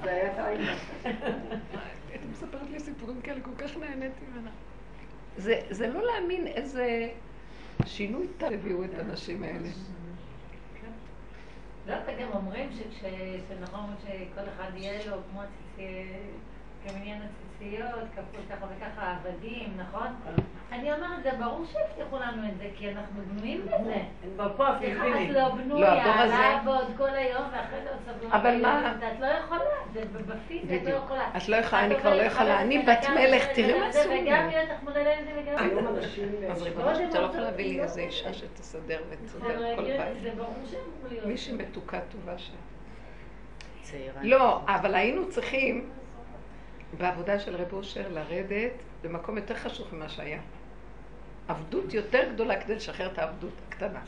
זה היה טעים. הייתי מספרת לי סיפורים כאלה, כל כך נהניתי ממנה. זה, זה לא להאמין איזה שינוי טל הביאו את הנשים האלה. לא, וגם אומרים שנכון שכל אחד יהיה לו כמו הציצי- הציציות, כפול ככה וככה עבדים, נכון? אני אומרת, זה ברור שהבטיחו לנו את זה, כי אנחנו בנויים בזה. בפה סליחה, את. לא לא, בנויה, הזה- לעבוד כל היום ואחרי זה עוד סבלו. אבל מה? את לא יכולה, זה בפיזי, את לא. יכולה. את לא יכולה, אני כבר לא יכולה. אני בת מלך, תראי מה זה, עשו לי. וגם להיות לך מודלת וגם... היום אנשים... אז ריבונו של אתה לא יכול להביא לי איזה אישה שתסדר ותסדר כל זה בית. ברור שאמור להיות. מישהי מתוקה טובה שם. צעירה. לא, אבל היינו צריכים בעבודה של רב אושר לרדת במקום יותר חשוב ממה שהיה. עבדות יותר גדולה כדי לשחרר את העבדות הקטנה.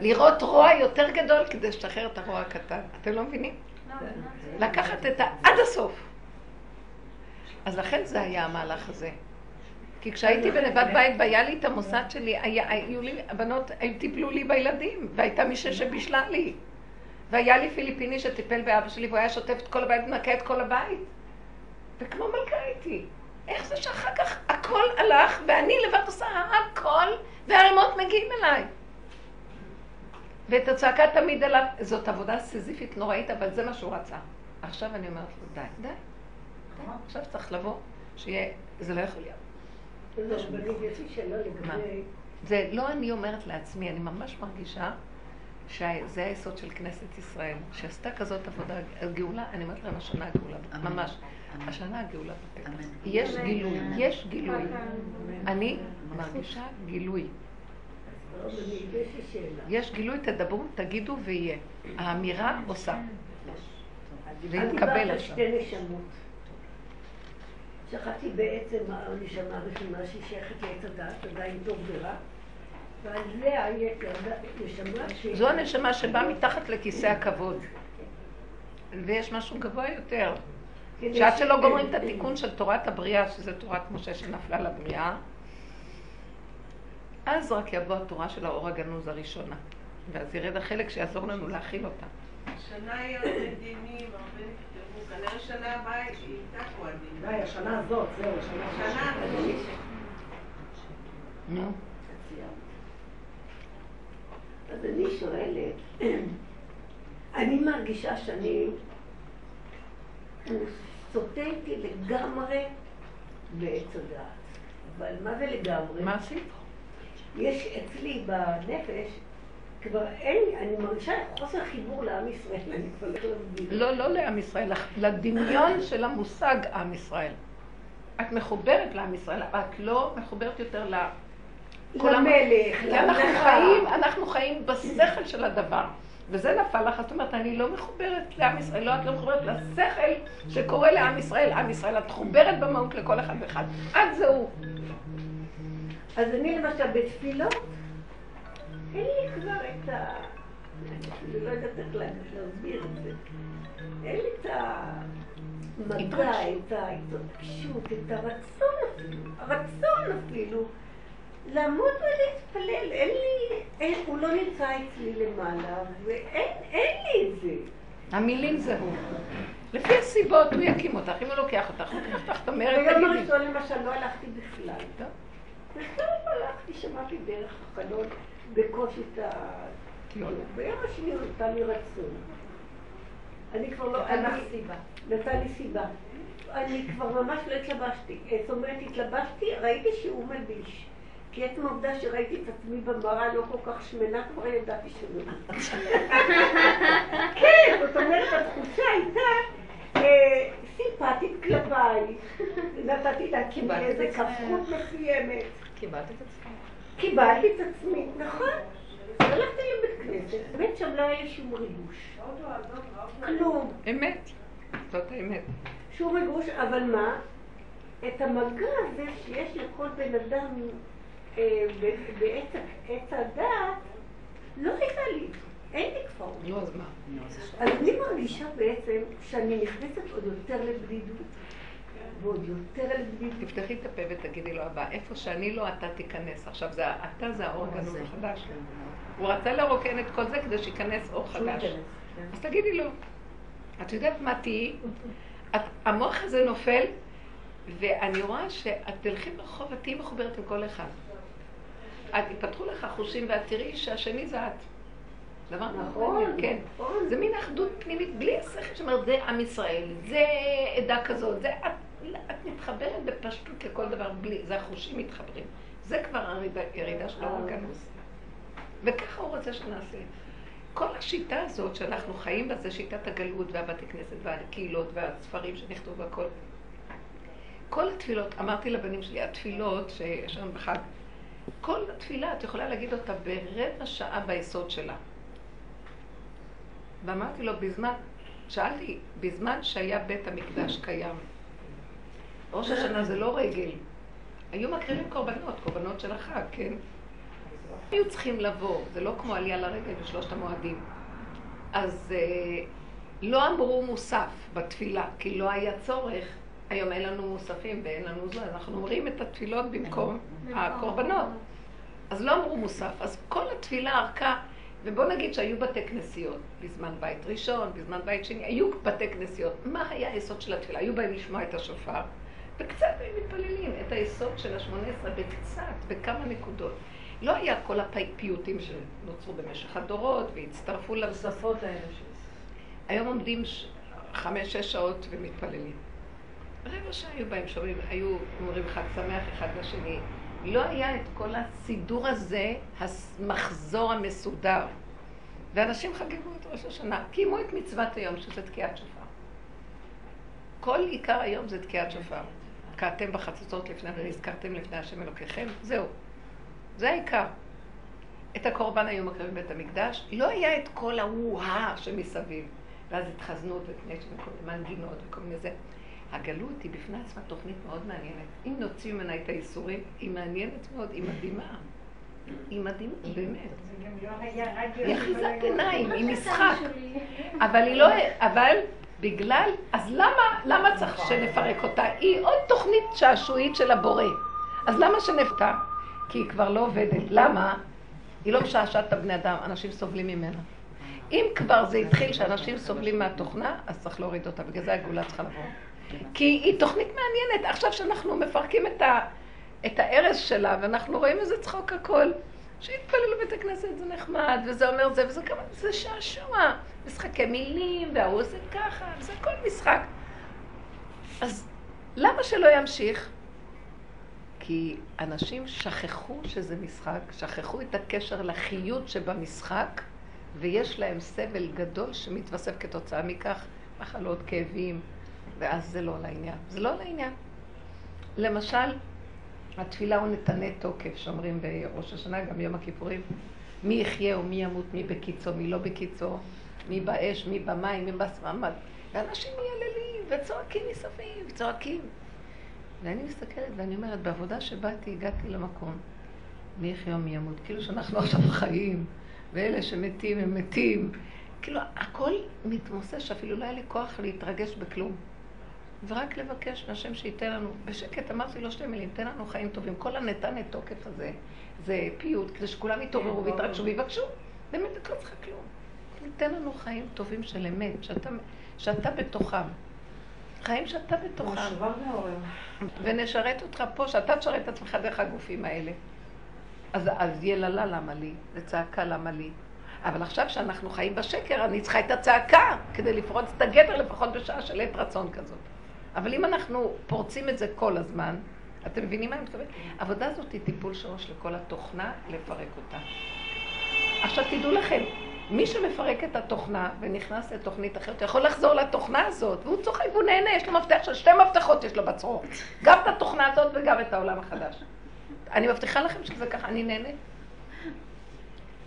לראות רוע יותר גדול כדי לשחרר את הרוע הקטן. אתם לא מבינים? לקחת את ה... עד הסוף. אז לכן זה היה המהלך הזה. כי כשהייתי בנבד בית והיה לי את המוסד שלי, היו לי, הבנות, הם טיפלו לי בילדים, והייתה מישהי שבישלה לי. והיה לי פיליפיני שטיפל באבא שלי, והוא היה שוטף את כל הבית ונקה את כל הבית. וכמו מלכה הייתי. איך זה שאחר כך הכל הלך, ואני לבד עושה הכל, והרימות מגיעים אליי. ואת הצעקה תמיד אליו, זאת עבודה סיזיפית נוראית, אבל זה מה שהוא רצה. עכשיו אני אומרת לו, די, די. די. עכשיו צריך לבוא, שיהיה, זה לא יכול להיות. לא. זה לא אני אומרת לעצמי, אני ממש מרגישה שזה היסוד של כנסת ישראל, שעשתה כזאת עבודה, גאולה, אני אומרת להם השנה הגאולה, ממש, השנה הגאולה בטקס. יש גילוי, יש גילוי. אני מרגישה גילוי. יש גילוי, תדברו, תגידו ויהיה. האמירה עושה. זה יתקבל עכשיו. שכחתי בעצם הנשמה הראשונה שהיא שייכת לעץ הדעת, עדיין טוב ורע. זו הנשמה שבאה מתחת לכיסא הכבוד. ויש משהו גבוה יותר. שעד שלא גומרים את התיקון של תורת הבריאה, שזה תורת משה שנפלה לבריאה, אז רק יבוא התורה של האור הגנוז הראשונה. ואז ירד החלק שיעזור לנו להכיל אותה. השנה היה הרבה דינים, הרבה נפטרו, כנראה שנה הבאה היא הדינים. די, השנה הזאת, זהו, השנה הזאת. נו. אז אני שואלת, אני מרגישה שאני סוטה איתי לגמרי בעץ הדעת. אבל מה זה לגמרי? מה עשית? יש אצלי בנפש, כבר אין, אני מרגישה חוסר חיבור לעם ישראל, אני כבר לא. לא, לא לעם ישראל, לדמיון של המושג עם ישראל. את מחוברת לעם ישראל, אבל את לא מחוברת יותר ל... למלך, אנחנו חיים, אנחנו חיים בשכל של הדבר. וזה נפל לך, זאת אומרת, אני לא מחוברת לעם ישראל, לא, את לא מחוברת לשכל שקורא לעם ישראל, עם ישראל, את מחוברת במהות לכל אחד ואחד. את זהו. אז אני למשל בתפילות, אין לי כבר את ה... אני לא יודעת איך להסביר את זה. אין לי את המגע, את ההתרגשות, את הרצון אפילו, הרצון אפילו. לעמוד ולהתפלל, אין לי, אין, הוא לא נמצא אצלי למעלה, ואין לי את זה. המילים זה הוא. לפי הסיבות הוא יקים אותך, אם הוא לוקח אותך, הוא לוקח אותך, את אומרת, תגידי. ביום הראשון למשל לא הלכתי בכלל. בכלל לא הלכתי, שמעתי דרך החלון בקושי את ה... ביום השני הוא נתן לי רצון. אני כבר לא... נתן לך סיבה. נתן לי סיבה. אני כבר ממש לא התלבשתי. זאת אומרת, התלבשתי, ראיתי שהוא מלביש. כי עצם העובדה שראיתי את עצמי במראה לא כל כך שמנה, כבר ידעתי שלא. כן, זאת אומרת, התחושה הייתה אה, סימפטית כלפיי. נתתי לעצמי איזה כפות מסוימת. קיבלת את עצמי. קיבלתי את עצמי, נכון. הלכתי לבית כנסת, באמת שם לא היה שום ריגוש. כלום. אמת. זאת האמת. שום ריגוש, אבל מה? את המגע הזה שיש לכל בן אדם בעץ הדעת, לא הייתה לי. אין לי כבר. נו, אז מה? אז אני מרגישה בעצם שאני נכנסת עוד יותר לבדידות. ועוד יותר לבדידות. תפתחי את הפה ותגידי לו הבא, איפה שאני לא, אתה תיכנס. עכשיו, אתה זה האור הגנוז החדש. הוא רצה לרוקן את כל זה כדי שייכנס אור חדש. אז תגידי לו, את יודעת מה תהיי? המוח הזה נופל, ואני רואה שאת תלכי ברחוב ותהיי מחוברת עם כל אחד. את יפתחו לך חושים ואת תראי שהשני זה את. דבר נכון, כן. נכון. זה מין אחדות פנימית, בלי השכל שאומרת, זה עם ישראל, זה עדה כזאת, זה את, את מתחברת בפשטות לכל דבר, בלי, זה החושים מתחברים. זה כבר הירידה של האור הגנוז. וככה הוא רוצה שנעשה. כל השיטה הזאת שאנחנו חיים בה זה שיטת הגלות והבתי כנסת והקהילות והספרים שנכתבו והכל. כל התפילות, אמרתי לבנים שלי, התפילות שיש לנו בחג, כל התפילה, את יכולה להגיד אותה ברבע שעה ביסוד שלה. ואמרתי לו, בזמן, שאלתי, בזמן שהיה בית המקדש קיים, ראש השנה זה לא רגל, היו מקריבים קורבנות, קורבנות של החג, כן? היו צריכים לבוא, זה לא כמו עלייה לרגל בשלושת המועדים. אז אה, לא אמרו מוסף בתפילה, כי לא היה צורך. היום אין לנו מוספים ואין לנו זה, אנחנו אומרים את התפילות במקום הקורבנות. אז לא אמרו מוסף, אז כל התפילה ארכה, ובוא נגיד שהיו בתי כנסיות בזמן בית ראשון, בזמן בית שני, היו בתי כנסיות. מה היה היסוד של התפילה? היו באים לשמוע את השופר, וקצת היו מתפללים את היסוד של השמונה עשרה, בקצת, בכמה נקודות. לא היה כל הפיוטים שנוצרו במשך הדורות והצטרפו לשפות האלה. היום עומדים. חמש-שש שעות ומתפללים. רבע שעה היו בהם שומעים, היו אומרים חג שמח אחד לשני. לא היה את כל הסידור הזה, המחזור המסודר. ואנשים חגגו את ראש השנה, קיימו את מצוות היום, שזה תקיעת שופר. כל עיקר היום זה תקיעת שופר. תקעתם בחצוצות לפני ונזכרתם לפני השם אלוקיכם, זהו. זה העיקר. את הקורבן היו מקריבים בבית המקדש, לא היה את כל ההוא-הא שמסביב. ואז התחזנות וקנש וכל מנגינות וכל מיני זה. הגלות היא בפני עצמה תוכנית מאוד מעניינת. אם נוציא ממנה את האיסורים, היא מעניינת מאוד, היא מדהימה. היא מדהימה, באמת. היא אחיזת עיניים, היא משחק. אבל היא לא... אבל בגלל... אז למה, למה צריך שנפרק אותה? היא עוד תוכנית שעשועית של הבורא. אז למה שנפתה? כי היא כבר לא עובדת. למה? היא לא משעשעת את הבני אדם, אנשים סובלים ממנה. אם כבר זה התחיל שאנשים סובלים מהתוכנה, אז צריך להוריד אותה, בגלל זה הגאולה צריכה לבוא. כי היא תוכנית מעניינת. עכשיו שאנחנו מפרקים את, ה, את הארז שלה, ואנחנו רואים איזה צחוק הכל, שיתפללו בבית הכנסת זה נחמד, וזה אומר זה, וזה כמה, זה שעשוע. משחקי מילים, וההוא עושה ככה, זה הכל משחק. אז למה שלא ימשיך? כי אנשים שכחו שזה משחק, שכחו את הקשר לחיות שבמשחק, ויש להם סבל גדול שמתווסף כתוצאה מכך, מחלות, כאבים, ואז זה לא לעניין. זה לא לעניין. למשל, התפילה הוא נתנה תוקף, שאומרים בראש השנה, גם יום הכיפורים, מי יחיה או מי ימות, מי בקיצו, מי לא בקיצו, מי באש, מי במים, מי בסממד. ואנשים מייללים וצועקים מסביב, צועקים. ואני מסתכלת ואני אומרת, בעבודה שבאתי, הגעתי למקום, מי יחיה או מי ימות, כאילו שאנחנו עכשיו חיים. ואלה שמתים הם מתים. כאילו, הכל מתמוסס, אפילו לא היה לי כוח להתרגש בכלום. ורק לבקש מהשם שייתן לנו, בשקט אמרתי לו שתי מילים, תן לנו חיים טובים. כל הנתן תוקף הזה, זה פיוט, כדי שכולם יתעוררו ויתרגשו ויבקשו. באמת, את לא צריכה כלום. תן לנו חיים טובים של אמת, שאתה, שאתה בתוכם. חיים שאתה בתוכם. ונשרת אותך פה, שאתה תשרת את עצמך דרך הגופים האלה. אז, אז יללה למה לי, וצעקה למה לי. אבל עכשיו שאנחנו חיים בשקר, אני צריכה את הצעקה כדי לפרוץ את הגבר לפחות בשעה של עת רצון כזאת. אבל אם אנחנו פורצים את זה כל הזמן, אתם מבינים מה אני מתכוונת? העבודה הזאת היא טיפול שורש לכל התוכנה, לפרק אותה. עכשיו תדעו לכם, מי שמפרק את התוכנה ונכנס לתוכנית אחרת, יכול לחזור לתוכנה הזאת, והוא צוחק והוא נהנה, יש לו מפתח של שתי מפתחות יש לו בצרור. גם את התוכנה הזאת וגם את העולם החדש. אני מבטיחה לכם שזה ככה, אני נהנית.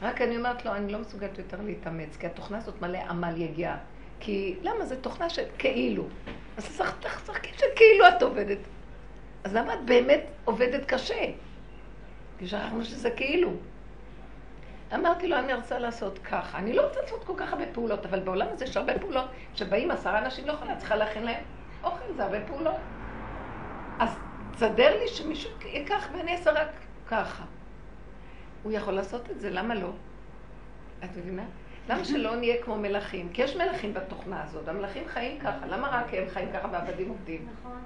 רק אני אומרת לו, אני לא מסוגלת יותר להתאמץ, כי התוכנה הזאת מלא עמל יגיעה. כי למה? זו תוכנה של כאילו. אז תשחקי שכאילו את עובדת. אז למה את באמת עובדת קשה? כי שכחנו שזה כאילו. אמרתי לו, אני רוצה לעשות ככה. אני לא רוצה לעשות כל כך הרבה פעולות, אבל בעולם הזה יש הרבה פעולות שבאים עשרה אנשים לא יכולה, צריכה להכין להם אוכל, זה הרבה פעולות. אז תסדר לי שמישהו ייקח ואני אעשה רק ככה. הוא יכול לעשות את זה, למה לא? את מבינה? למה שלא נהיה כמו מלכים? כי יש מלכים בתוכנה הזאת, המלכים חיים ככה, למה רק הם חיים ככה והעבדים עובדים? נכון.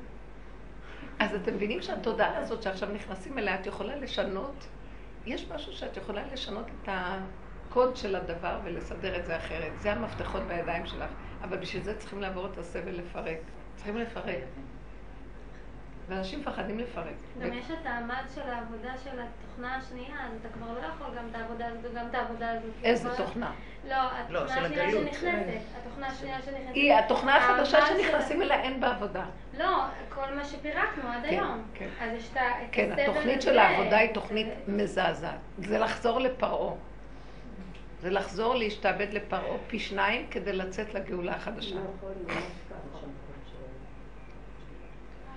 אז אתם מבינים שהתודעה הזאת שעכשיו נכנסים אליה, את יכולה לשנות, יש משהו שאת יכולה לשנות את הקוד של הדבר ולסדר את זה אחרת. זה המפתחות בידיים שלך, אבל בשביל זה צריכים לעבור את הסבל לפרק. צריכים לפרק. ואנשים מפחדים לפרק. גם יש את המד של העבודה של התוכנה השנייה, אז אתה כבר לא יכול גם את העבודה הזאת וגם את העבודה הזאת. איזה תוכנה? לא, התוכנה השנייה שנכנסת. התוכנה השנייה שנכנסת. היא התוכנה החדשה שנכנסים אליה אין בעבודה. לא, כל מה שפירקנו עד כן, היום. כן. אז יש את הסבל כן, התוכנית של העבודה היא תוכנית מזעזעת. זה לחזור לפרעה. זה לחזור להשתעבד לפרעה פי שניים כדי לצאת לגאולה החדשה.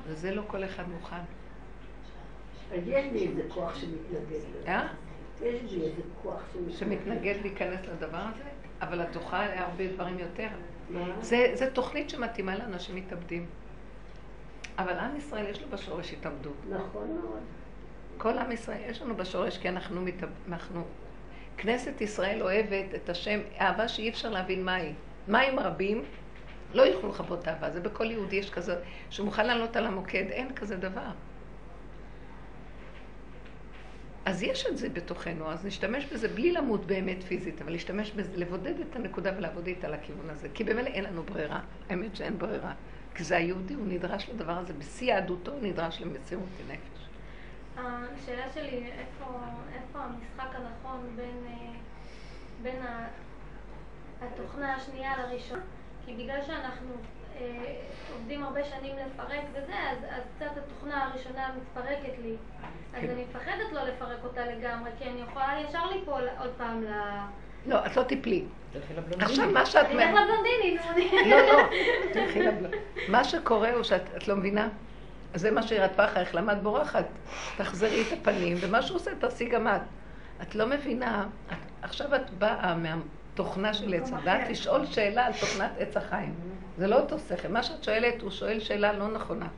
וזה לא כל אחד מוכן. אז יש לי איזה כוח שמתנגד לזה. אה? יש לי איזה כוח שמתנגד להיכנס לדבר הזה? אבל את זוכה הרבה דברים יותר. זה תוכנית שמתאימה לאנשים מתאבדים. אבל עם ישראל יש לו בשורש התאבדות. נכון מאוד. כל עם ישראל יש לנו בשורש כי אנחנו מתאבדים. כנסת ישראל אוהבת את השם, אהבה שאי אפשר להבין מהי. מים רבים לא יוכלו לכבות אהבה, זה בכל יהודי יש כזה, שמוכן לעלות על המוקד, אין כזה דבר. אז יש את זה בתוכנו, אז נשתמש בזה בלי למות באמת פיזית, אבל להשתמש בזה, לבודד את הנקודה ולעבוד איתה לכיוון הזה. כי במילא אין לנו ברירה, האמת שאין ברירה. כי זה היהודי, הוא נדרש לדבר הזה, בשיא יהדותו הוא נדרש למציאות נפש. השאלה שלי, איפה, איפה המשחק הנכון בין, אה, בין התוכנה השנייה לראשונה? כי בגלל שאנחנו אה, עובדים הרבה שנים לפרק וזה, אז, אז קצת התוכנה הראשונה מתפרקת לי. אז כן. אני מפחדת לא לפרק אותה לגמרי, כי אני יכולה ישר ליפול עוד פעם ל... לא, את לא תיפלי. עכשיו מה שאת... אני אלך לבלונדינים. לא, לא, תלכי לבלונדינים. מה שקורה הוא שאת לא מבינה? זה מה שירת פחך, למה את בורחת? תחזרי את הפנים, ומה שהוא עושה תעשי גם את. את לא מבינה, עכשיו את באה מהתוכנה של עץ הדת לשאול שאלה על תוכנת עץ החיים. זה לא אותו שכל. מה שאת שואלת, הוא שואל שאלה לא נכונה.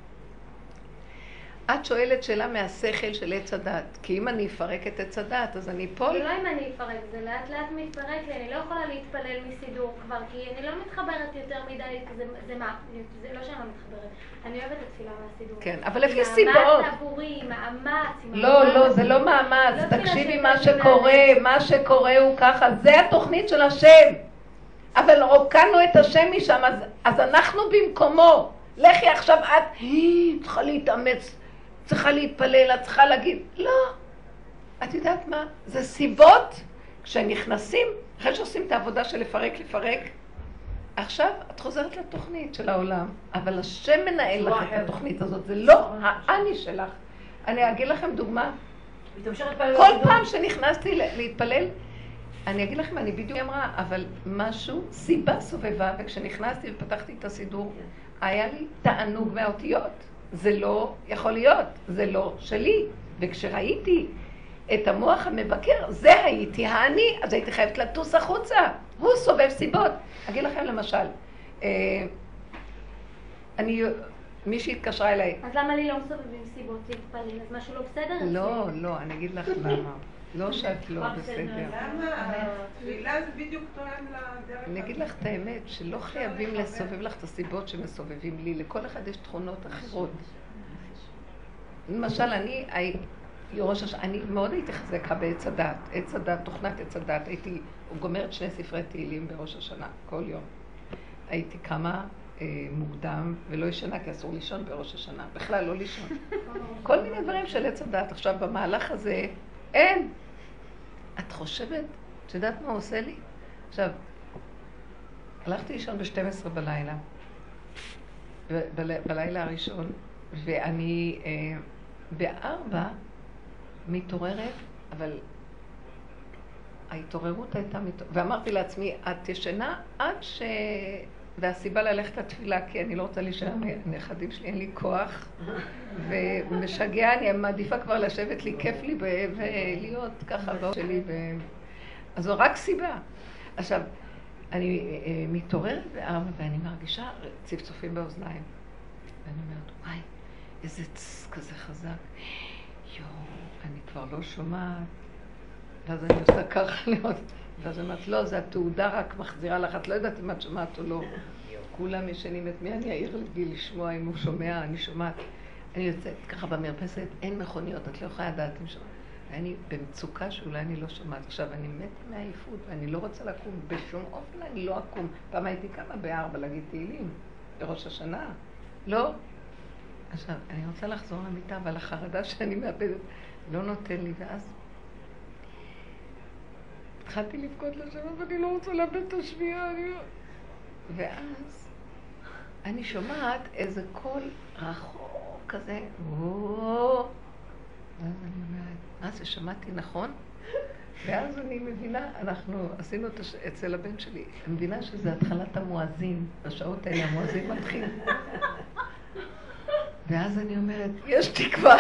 את שואלת שאלה מהשכל של עץ הדת, כי אם אני אפרק את עץ הדת, אז אני אפול. לא אם אני אפרק, זה לאט לאט מתפרק לי, אני לא יכולה להתפלל מסידור כבר, כי אני לא מתחברת יותר מדי, זה, זה מה, זה לא שאני לא מתחברת, אני אוהבת את התפילה מהסידור. כן, אבל לפי סיבות. מאמץ עבורי, מאמץ. לא, לא, זה לא מאמץ, לא תקשיבי מה שקורה, מה שקורה הוא ככה, זה התוכנית של השם. אבל רוקנו את השם משם, אז, אז אנחנו במקומו. לכי עכשיו את, צריכה להתאמץ, צריכה להתפלל, את צריכה להגיד, לא. את יודעת מה? זה סיבות, כשנכנסים, אחרי שעושים את העבודה של לפרק, לפרק, עכשיו את חוזרת לתוכנית של העולם, אבל השם מנהל לך את התוכנית הזאת, זה לא האני שלך. אני אגיד לכם דוגמה. כל פעם שנכנסתי להתפלל, אני אגיד לכם, אני בדיוק אמרה, אבל משהו, סיבה סובבה, וכשנכנסתי ופתחתי את הסידור, היה לי תענוג מהאותיות. זה לא יכול להיות, זה לא שלי. וכשראיתי את המוח המבקר, זה הייתי האני, אז הייתי חייבת לטוס החוצה. הוא סובב סיבות. אגיד לכם למשל, אה, אני, מישהי התקשרה אליי. אז למה לי לא מסובבים סיבות להתפלל? אז משהו לא בסדר? לא, לא, אני אגיד לך למה. לא שאת לא בסדר. למה? התפילה זה בדיוק תואם לדרך. אני אגיד לך את האמת, שלא חייבים לסובב לך את הסיבות שמסובבים לי, לכל אחד יש תכונות אחרות. למשל, אני, ראש הש... אני מאוד הייתי חזקה בעץ הדת, עץ הדת, תוכנת עץ הדת, הייתי גומרת שני ספרי תהילים בראש השנה, כל יום. הייתי קמה אה, מוקדם ולא ישנה, כי אסור לישון בראש השנה, בכלל לא לישון. כל מיני דברים של עץ הדת. עכשיו, במהלך הזה, אין. את חושבת, את יודעת מה הוא עושה לי? עכשיו, הלכתי לישון ב-12 בלילה, ב- בלילה הראשון, ואני אה, בארבע מתעוררת, אבל ההתעוררות הייתה, מת... ואמרתי לעצמי, את ישנה עד ש... והסיבה ללכת לתפילה, כי אני לא רוצה להישאר מהנכדים שלי, אין לי כוח, ומשגע, אני מעדיפה כבר לשבת לי, כיף לי ולהיות ככה באור שלי. ו... אז זו רק סיבה. עכשיו, אני אה, מתעוררת בארבע ואני מרגישה צפצופים באוזניים. ואני אומרת, וואי, איזה צ כזה חזק. יואו, אני כבר לא שומעת. ואז אני עושה ככה לראות. ואז אמרת, לא, זה התעודה רק מחזירה לך, את לא יודעת אם את שומעת או לא. כולם ישנים, את מי אני אעיר לי לשמוע אם הוא שומע, אני שומעת. אני יוצאת ככה במרפסת, אין מכוניות, את לא יכולה לדעת אם שומעת. אני במצוקה שאולי אני לא שומעת. עכשיו, אני מתה מעייפות ואני לא רוצה לקום, בשום אופן אני לא אקום. פעם הייתי קמה בארבע להגיד תהילים, בראש השנה. לא. עכשיו, אני רוצה לחזור למיטה, אבל החרדה שאני מאבדת לא נותן לי, ואז התחלתי לבכות לשם, ואני לא רוצה לאבד את השביעה, אני לא... ואז אני שומעת איזה קול רחוק כזה, וואו. ואז אני אומרת, מה זה, שמעתי נכון? ואז אני מבינה, אנחנו עשינו את הש... אצל הבן שלי, מבינה שזה התחלת המואזין, בשעות האלה המואזין מתחיל. ואז אני אומרת, יש תקווה,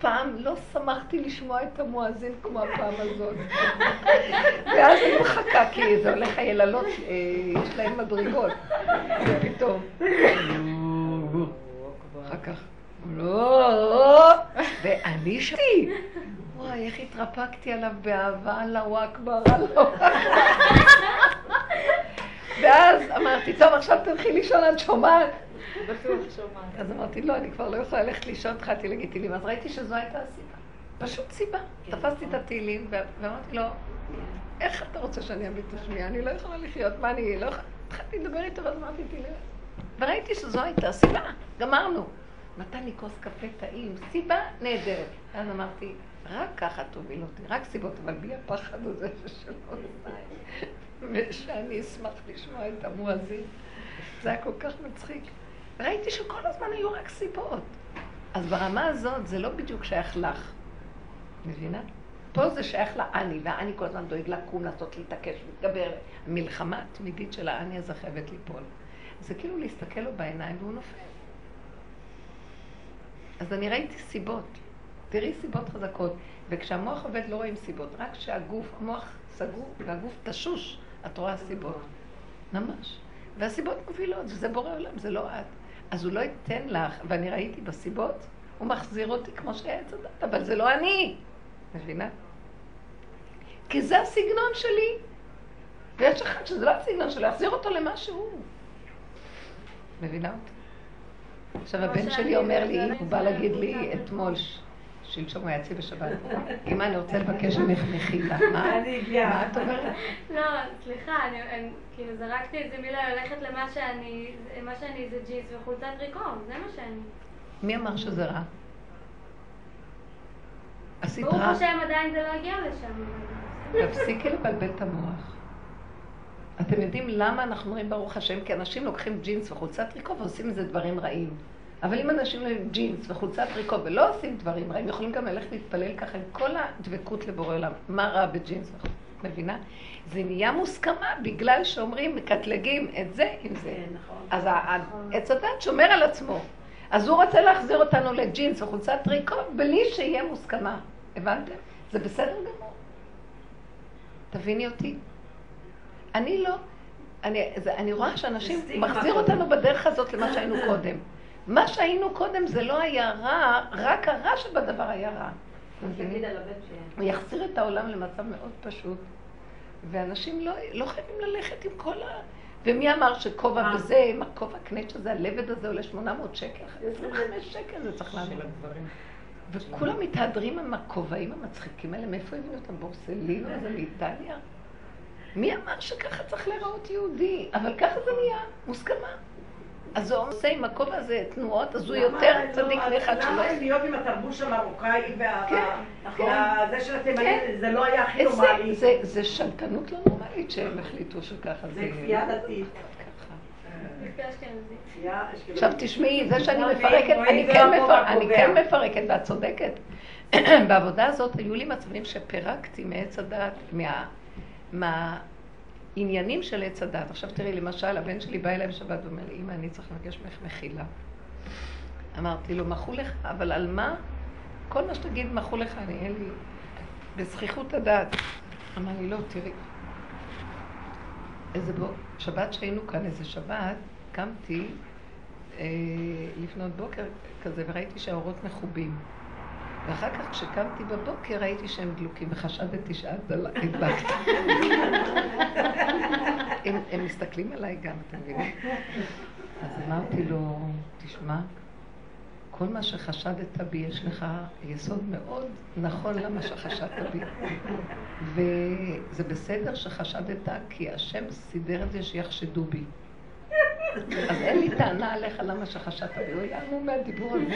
פעם לא שמחתי לשמוע את המואזין כמו הפעם הזאת. ואז אני מחכה, כי זה הולך היללות, אה, יש להם מדרגות. ופתאום, אחר כך, לא, ואני שתי. וואי, איך התרפקתי עליו באהבה, אללהו אכבר, אללהו. ואז אמרתי, טוב, עכשיו תלכי לישון, את שומעת? בטוח שומעת. אז אמרתי, לא, אני כבר לא יכולה ללכת לישון, התחלתי להגיד תהילים. אז ראיתי שזו הייתה הסיבה. פשוט סיבה. תפסתי את התהילים ואמרתי לו, איך אתה רוצה שאני אביא את השמיעה? אני לא יכולה לחיות, מה אני לא יכולה... התחלתי לדבר איתו ואז אמרתי תהילים. וראיתי שזו הייתה סיבה, גמרנו. נתן לי כוס קפה טעים, סיבה נהדרת. אז אמרתי, רק ככה תוביל אותי, רק סיבות, אבל בי הפחד הזה שלא ושאני אשמח לשמוע את המואזין. זה היה כל כך מצחיק. ראיתי שכל הזמן היו רק סיבות. אז ברמה הזאת זה לא בדיוק שייך לך, מבינה? פה זה שייך לאני, והאני כל הזמן דואג לקום, לעשות, להתעקש, להתגבר. המלחמה התמידית של האני הזה חייבת ליפול. זה כאילו להסתכל לו בעיניים והוא נופל. אז אני ראיתי סיבות. תראי סיבות חזקות. וכשהמוח עובד לא רואים סיבות, רק כשהגוף, המוח סגור והגוף תשוש, את רואה סיבות. ממש. והסיבות מובילות, וזה בורא עולם, זה לא את. אז הוא לא ייתן לך, ואני ראיתי בסיבות, הוא מחזיר אותי כמו שהיה עץ הדת, אבל זה לא אני. מבינה? כי זה הסגנון שלי. ויש אחד שזה לא הסגנון שלו, להחזיר אותו למה שהוא. מבינה אותי? עכשיו הבן שלי אומר לי, הוא בא להגיד לי אתמול, שלשום הוא היה אצלי בשבת, אמא, אני רוצה לבקש ממך מחילה. מה? מה את אומרת? לא, סליחה, אני כאילו זרקתי את זה מילה ללכת למה שאני, מה שאני זה ג'ינס וחולצת טריקו, זה מה שאני. מי אמר שזה רע? עשית ברוך רע? השם עדיין זה לא הגיע לשם. תפסיקי לבלבל את המוח. אתם יודעים למה אנחנו אומרים ברוך השם? כי אנשים לוקחים ג'ינס וחולצת טריקו ועושים מזה דברים רעים. אבל אם אנשים לא עם ג'ינס וחולצת טריקו ולא עושים דברים רעים, יכולים גם ללכת להתפלל ככה עם כל הדבקות לבורא עולם. מה רע בג'ינס? מבינה? זה נהיה מוסכמה בגלל שאומרים, מקטלגים את זה עם זה. אז עץ הדעת שומר על עצמו. אז הוא רוצה להחזיר אותנו לג'ינס וחולצת טריקו בלי שיהיה מוסכמה. הבנתם? זה בסדר גמור. תביני אותי. אני לא, אני, זה, אני רואה שאנשים מחזיר אותנו בדרך הזאת למה שהיינו קודם. מה שהיינו קודם זה לא היה רע, רק הרע שבדבר היה רע. הוא יחזיר את העולם למצב מאוד פשוט, ואנשים לא, לא חייבים ללכת עם כל ה... ומי אמר שכובע וזה, מה כובע קנץ' הזה, הלבד הזה עולה 800 שקל, 25 שקל זה צריך להבין. וכולם מתהדרים עם הכובעים המצחיקים האלה, מאיפה הביאו אותם? בורסלינו הזה מאיטליה? מי אמר שככה צריך להיראות יהודי? אבל ככה זה נהיה, מוסכמה. אז הוא עושה עם הכובע הזה תנועות, אז הוא יותר צדיק מאחד שלו. למה להיות עם התרבוש המרוקאי והזה של התימנים, כן. זה לא היה הכי נורמלי. זה- שלטנות לא נורמלית שהם החליטו שככה זה... זה כפייה דתית. עכשיו תשמעי, זה שאני לא, מפרקת, אני כן לא. כן מפרקת ואת צודקת. בעבודה הזאת היו לי מצבים שפירקתי מעץ הדת, מה- מהעניינים של עץ הדת. עכשיו תראי, למשל, הבן שלי בא אליי בשבת ואומר לי, אמא, אני צריך לבקש ממך מחילה. אמרתי לו, מחו לך, אבל על מה? כל מה שתגיד מחו לך, אני אין לי... בזכיחות הדעת. אמר לי, לא, תראי. איזה בו... שבת שהיינו כאן, איזה שבת, קמתי אה, לפנות בוקר כזה וראיתי שהאורות מכובים. ואחר כך כשקמתי בבוקר ראיתי שהם דלוקים וחשדתי שאת דל- הדלקת. הם, הם מסתכלים עליי גם, אתם מבינים? אז אמרתי לו, תשמע, כל מה שחשדת בי, יש לך יסוד מאוד נכון למה שחשדת בי. וזה בסדר שחשדת, כי השם סידר את זה שיחשדו בי. אז אין לי טענה עליך למה שחשדת בי, הוא המום מהדיבור הזה.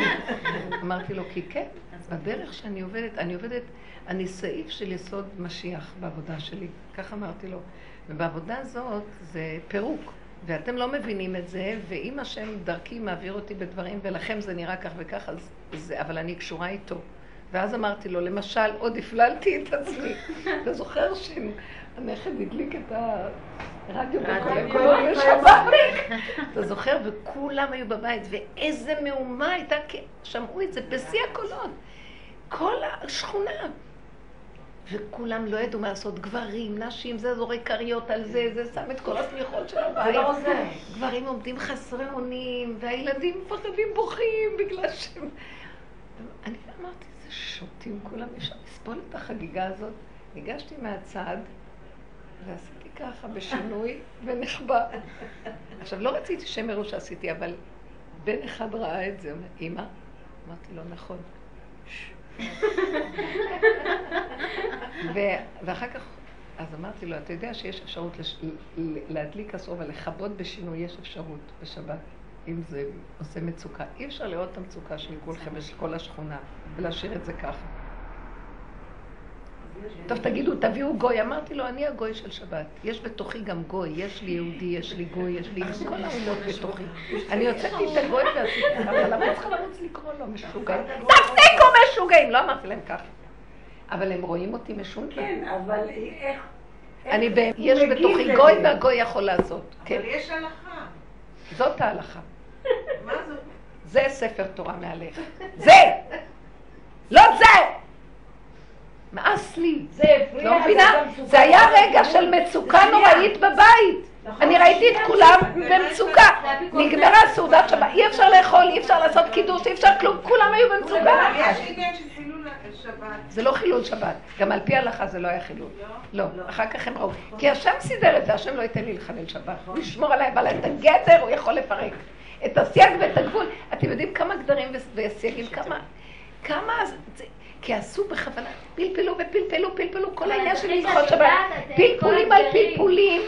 אמרתי לו, כי כן, בדרך שאני עובדת, אני עובדת, אני סעיף של יסוד משיח בעבודה שלי, כך אמרתי לו. ובעבודה הזאת זה פירוק, ואתם לא מבינים את זה, ואם השם דרכי מעביר אותי בדברים, ולכם זה נראה כך וכך, אז זה, אבל אני קשורה איתו. ואז אמרתי לו, למשל, עוד הפללתי את עצמי. אתה זוכר שהנכד הדליק את הרדיו בכל הקולות בשבת? אתה זוכר? וכולם היו בבית, ואיזה מהומה הייתה, שמעו את זה בשיא הקולות. כל השכונה. וכולם לא ידעו מה לעשות, גברים, נשים, זה זורק כריות על זה, זה שם את כל השמיכות של הבית. לא. גברים עומדים חסרי אונים, והילדים מפחדים בוכים בגלל שהם... אני אמרתי, זה שוטים כולם, אפשר לסבול את החגיגה הזאת. ניגשתי מהצד, ועשיתי ככה בשינוי, ונחבא. עכשיו, לא רציתי שהם יראו שעשיתי, אבל בן אחד ראה את זה, אומר, אמא, אמרתי לו, נכון. "שש, ו- ואחר כך, אז אמרתי לו, אתה יודע שיש אפשרות לש- להדליק אסור ולכבות בשינוי, יש אפשרות בשבת, אם זה עושה מצוקה. אי אפשר לראות את המצוקה של כולכם ושל כל השכונה, ולהשאיר את זה ככה. טוב, תגידו, תביאו גוי. אמרתי לו, אני הגוי של שבת. יש בתוכי גם גוי. יש לי יהודי, יש לי גוי, יש לי כל האומות בתוכי. אני הוצאתי את הגוי ועשיתי ככה, אבל למה צריכה לרוץ לקרוא לו משוגעים? תפסיקו משוגעים! לא אמרתי להם ככה. אבל הם רואים אותי משוגע. כן, אבל איך... אני ב... יש בתוכי? גוי והגוי יכול לעשות. כן, אבל יש הלכה. זאת ההלכה. מה זאת? זה ספר תורה מעליך. זה! לא זה! מאס לי. זה הפריע, לא מבינה? זה היה רגע של מצוקה נוראית בבית. נכון. אני ראיתי את כולם במצוקה. נגמרה סעודת שבת, אי אפשר לאכול, אי אפשר לעשות קידוש, אי אפשר כלום, כולם היו במצוקה. זה לא חילול שבת. גם על פי ההלכה זה לא היה חילול. לא, אחר כך הם ראו. כי השם סידר את זה, השם לא ייתן לי לחלל שבת. הוא ישמור עליי, אבל את הגדר הוא יכול לפרק. את הסייג ואת הגבול. אתם יודעים כמה גדרים וסייגים, כמה... כמה... כי עשו בכוונה, פלפלו ופלפלו, פלפלו, כל העניין של הלכות שבת. פלפולים על. פלפולים.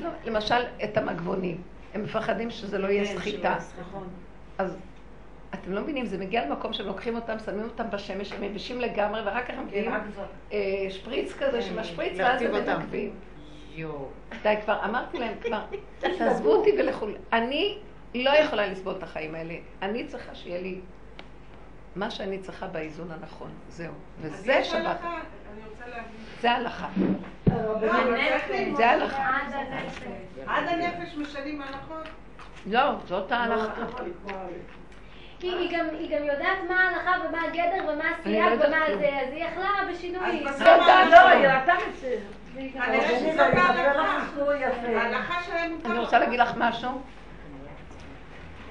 לא, למשל, את המגבונים. הם מפחדים שזה לא יהיה כן, סחיטה. אז אתם לא מבינים, זה מגיע למקום שהם לוקחים אותם, שמים אותם בשמש, הם יבשים לגמרי, ואחר כך הם מביאים אה, שפריץ כזה של השפריץ, ואז הם. יואו. די, כבר אמרתי להם, כבר, תעזבו אותי ולכו. אני לא יכולה לסבול את החיים האלה. אני צריכה שיהיה לי מה שאני צריכה באיזון הנכון. זהו. וזה שבת. זה הלכה. לא. זה הלכה. עד הנפש. משנים הלכות. לא, זאת ההלכה. היא היא גם היא גם יודעת מה ההלכה ומה הגדר ומה הסייג לא ומה. זה, אז היא יכלה בשינוי. אז בסוף לא. לא, היא ראתה את זה. לא. אני רוצה להגיד לך משהו.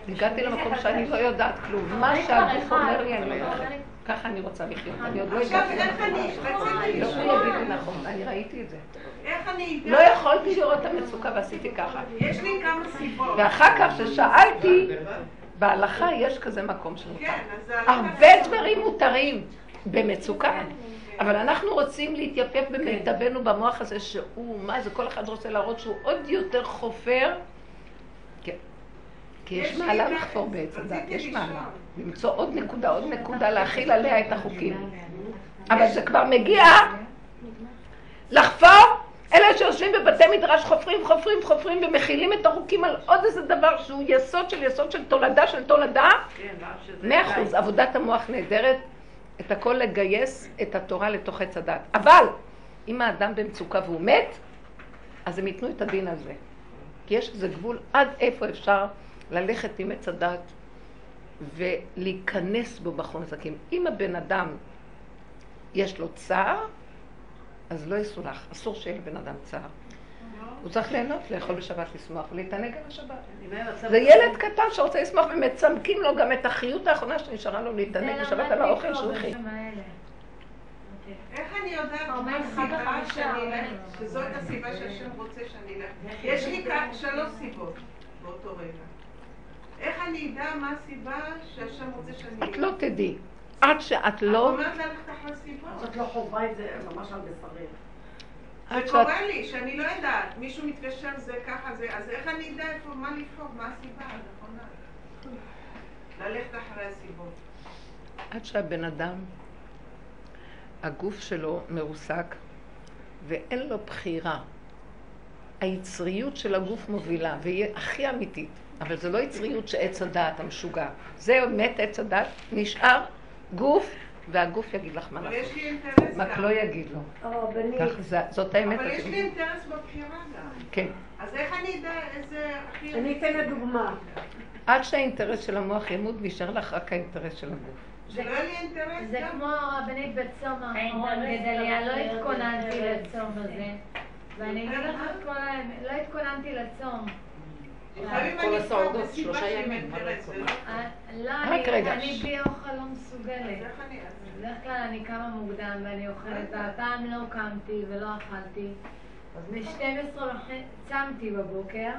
הגעתי למקום שאני לא יודעת כלום. מה שהגוף אומר לי, אני לא יודעת. ככה אני רוצה לחיות. אני עוד לא עכשיו הגעתי איך אני. רציתי לא לשמוע, לי נכון, אני ראיתי את זה. איך אני? לא יכולתי לראות את המצוקה ועשיתי ככה. יש לי כמה סיבות. ואחר כך ששאלתי, בהלכה יש כזה מקום שמותר. כן, אז ההלכה... הרבה דברים מותרים במצוקה, אבל אנחנו רוצים להתייפף במיטבנו במוח הזה שהוא, מה זה, כל אחד רוצה להראות שהוא עוד יותר חופר. כן. כי יש מעלה לחפור בעץ הדת, יש. מעלה. למצוא עוד נקודה, עוד נקודה, להכיל עליה את החוקים. אבל זה כבר מגיע לחפור, אלה שיושבים בבתי מדרש חופרים, חופרים, חופרים ומכילים את החוקים על עוד איזה דבר שהוא יסוד של יסוד של תולדה של תולדה, כן, מאה אחוז, עבודת המוח נהדרת, את הכל לגייס את התורה לתוך עץ הדת. אבל אם האדם במצוקה והוא מת, אז הם ייתנו את הדין על זה. כי יש איזה גבול עד איפה אפשר ללכת עם עץ הדת ולהיכנס בו בחוזקים. אם הבן אדם יש לו צער, אז לא יסולח. אסור שיהיה לבן אדם צער. הוא צריך ליהנות, לאכול בשבת, לשמוח ולהתענג על השבת. זה ילד קטן שרוצה לשמוח ומצמקים לו גם את החיות האחרונה שנשארה לו להתענג זה בשבת על האוכל שהוא הכין. בשם האלה. איך אני יודעת מה הסיבה שאני. אלך, שזאת הסיבה שהשם רוצה שאני אלך? יש לי כאן שלוש סיבות באותו רגע. איך אני אדע מה הסיבה שהשם רוצה שאני? את לא תדעי. עד שאת את לא... אומרת ללכת אחרי סיבות. זאת לא חובה, זה ממש על בשרי. עד זה. קורה לי, שאני לא יודעת. מישהו מתקשר, זה ככה, זה... אז איך אני אדע איפה, מה לבחור, מה הסיבה הנכונה? ללכת אחרי הסיבות. עד שהבן אדם, הגוף שלו מרוסק ואין לו בחירה. היצריות של הגוף מובילה, והיא הכי אמיתית. אבל זה לא יצריות שעץ הדעת המשוגע. זה מת עץ הדעת, נשאר גוף, והגוף יגיד לך מה אבל לעשות. יש לי אינטרס רק. לא יגיד לו. זה- זאת האמת. אבל יש לי. אינטרס בבחירה גם. כן. אז איך אני אדע איזה. אני אתן לה דוגמה. עד שהאינטרס של המוח ימות ויישאר לך רק האינטרס של הגוף. שלא יהיה לי אינטרס זה גם. כמו הרבנית בצום האחרון, האינטרס גדליה, לא התכוננתי. לצום הזה. ואני אגיד לך את כל האמת, לא התכוננתי לצום. לפעמים כל אני הסעודות, כבר בסיבה שלושה שלי ימים, מה אינטרס, לעשות? זה לא- אה, לא, רק אני- רגע. אני בלי אוכל לא מסוגלת. בדרך כלל אני קמה מוקדם ואני אוכלת, והפעם לא קמתי ולא אכלתי. אז ב-12 וחצי, צמתי בבוקר.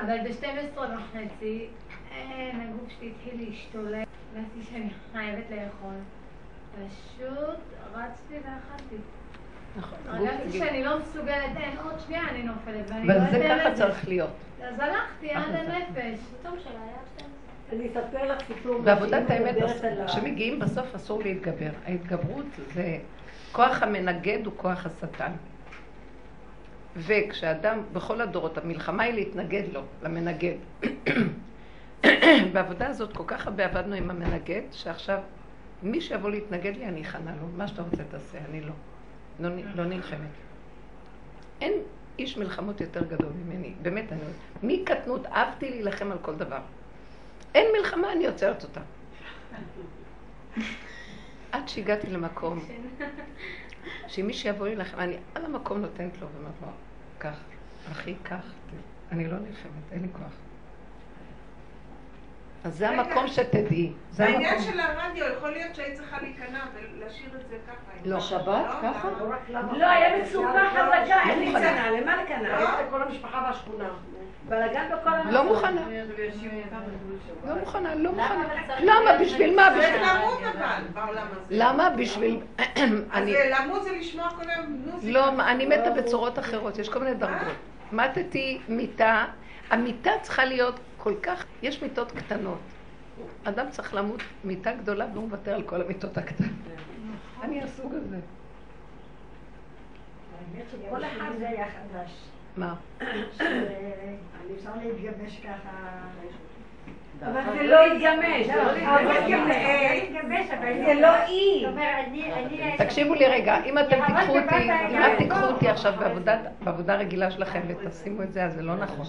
אבל ב-12 וחצי, אין, הגוף שלי התחיל להשתולל. ידעתי שאני חייבת לאכול. פשוט רצתי ואכלתי. נכון. הרגשתי שאני לא מסוגלת, אין, עוד שנייה אני נופלת, ואני לא אבל זה ככה. צריך להיות. אז הלכתי עד. הנפש. טוב שלה היה 12. אני אספר לך סיפור. בעבודת האמת, כשמגיעים בסוף אסור להתגבר. ההתגברות זה, כוח המנגד הוא כוח השטן. וכשאדם, בכל הדורות, המלחמה היא להתנגד לו, למנגד. בעבודה הזאת כל כך הרבה עבדנו עם המנגד, שעכשיו מי שיבוא להתנגד לי, אני אכנע לו. מה שאתה רוצה תעשה, אני לא. לא, לא נלחמת. אין איש מלחמות יותר גדול ממני, באמת אני אומרת. מקטנות אהבתי להילחם על כל דבר. אין מלחמה, אני עוצרת אותה. עד שהגעתי למקום, שאם מי שיבוא להילחם, אני על המקום נותנת לו ואומרת לו, קח, אחי, קח, אני לא נלחמת, אין לי כוח. אז זה. המקום שתדעי. זה העניין. של הרדיו, יכול להיות שהיית צריכה להיכנע ולהשאיר את זה ככה. לא. שבת? ככה? לא רק למה- לא, היה מצוקה חזקה, אין לא. קנה, למה? לא. כל המשפחה והשכונה. בלאגן בכל המקום. לא מוכנה, לא מוכנה, לא מוכנה. למה? בשביל מה? בשביל... למות אבל בעולם הזה. למה? בשביל... אז. זה- למות זה לשמוע כל היום מוזיקה. לא, אני מתה בצורות אחרות, יש כל מיני דרגות. מתתי מיטה, המיטה צריכה להיות כל כך, יש מיטות קטנות. אדם צריך למות מיטה גדולה והוא מוותר על כל המיטות הקטנות. אני הסוג הזה. האמת שכל אחד זה היה חדש. מה? שאפשר להתגבש ככה. אבל זה לא יתגמש, זה לא לא אי. תקשיבו לי רגע, אם אתם תיקחו אותי, אם את תיקחו. אותי עכשיו בעבודה רגילה שלכם ותשימו את זה, אז זה לא נכון.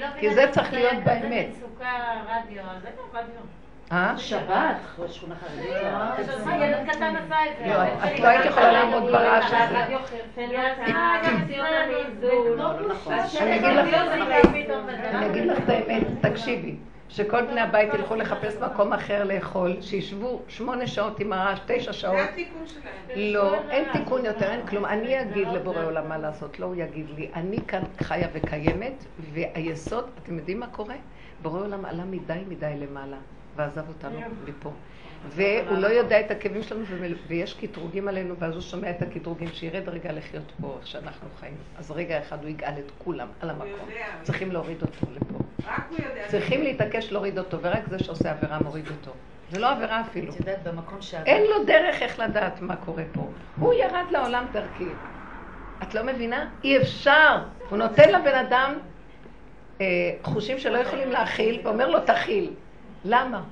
לא כי זה צריך להיות באמת. מצוקה רדיו, אז זה גם רדיו. אה? שבת, שכונה חרדית. אז מה, ילד קטן עשה את זה. לא, את לא היית יכולה לעמוד את ברעש זה, הזה. לך- אני אגיד לך את האמת, תקשיבי, שכל בני הבית ילכו לחפש מקום אחר לאכול, שישבו שמונה שעות עם הרעש, תשע שעות. זה התיקון שלהם. לא, אין תיקון יותר, אין כלום. אני אגיד לבורא עולם מה לעשות, לא הוא יגיד לי. אני כאן חיה וקיימת, והיסוד, אתם יודעים מה קורה? בורא עולם עלה מדי מדי למעלה, ועזב אותנו מפה. והוא לא יודע את הכאבים שלנו, ויש קטרוגים עלינו, ואז הוא שומע את הקטרוגים, שירד רגע לחיות פה, איך שאנחנו חיים. אז רגע אחד הוא יגאל את כולם על המקום. צריכים להוריד אותו לפה. רק הוא יודע. צריכים להתעקש להוריד אותו, ורק זה שעושה עבירה מוריד אותו. זה לא עבירה אפילו. את יודעת, במקום שאת... אין לו דרך איך לדעת מה קורה פה. הוא ירד לעולם דרכי. את לא מבינה? אי אפשר. הוא נותן לבן אדם אה, חושים שלא יכולים להכיל, ואומר לו תכיל. למה?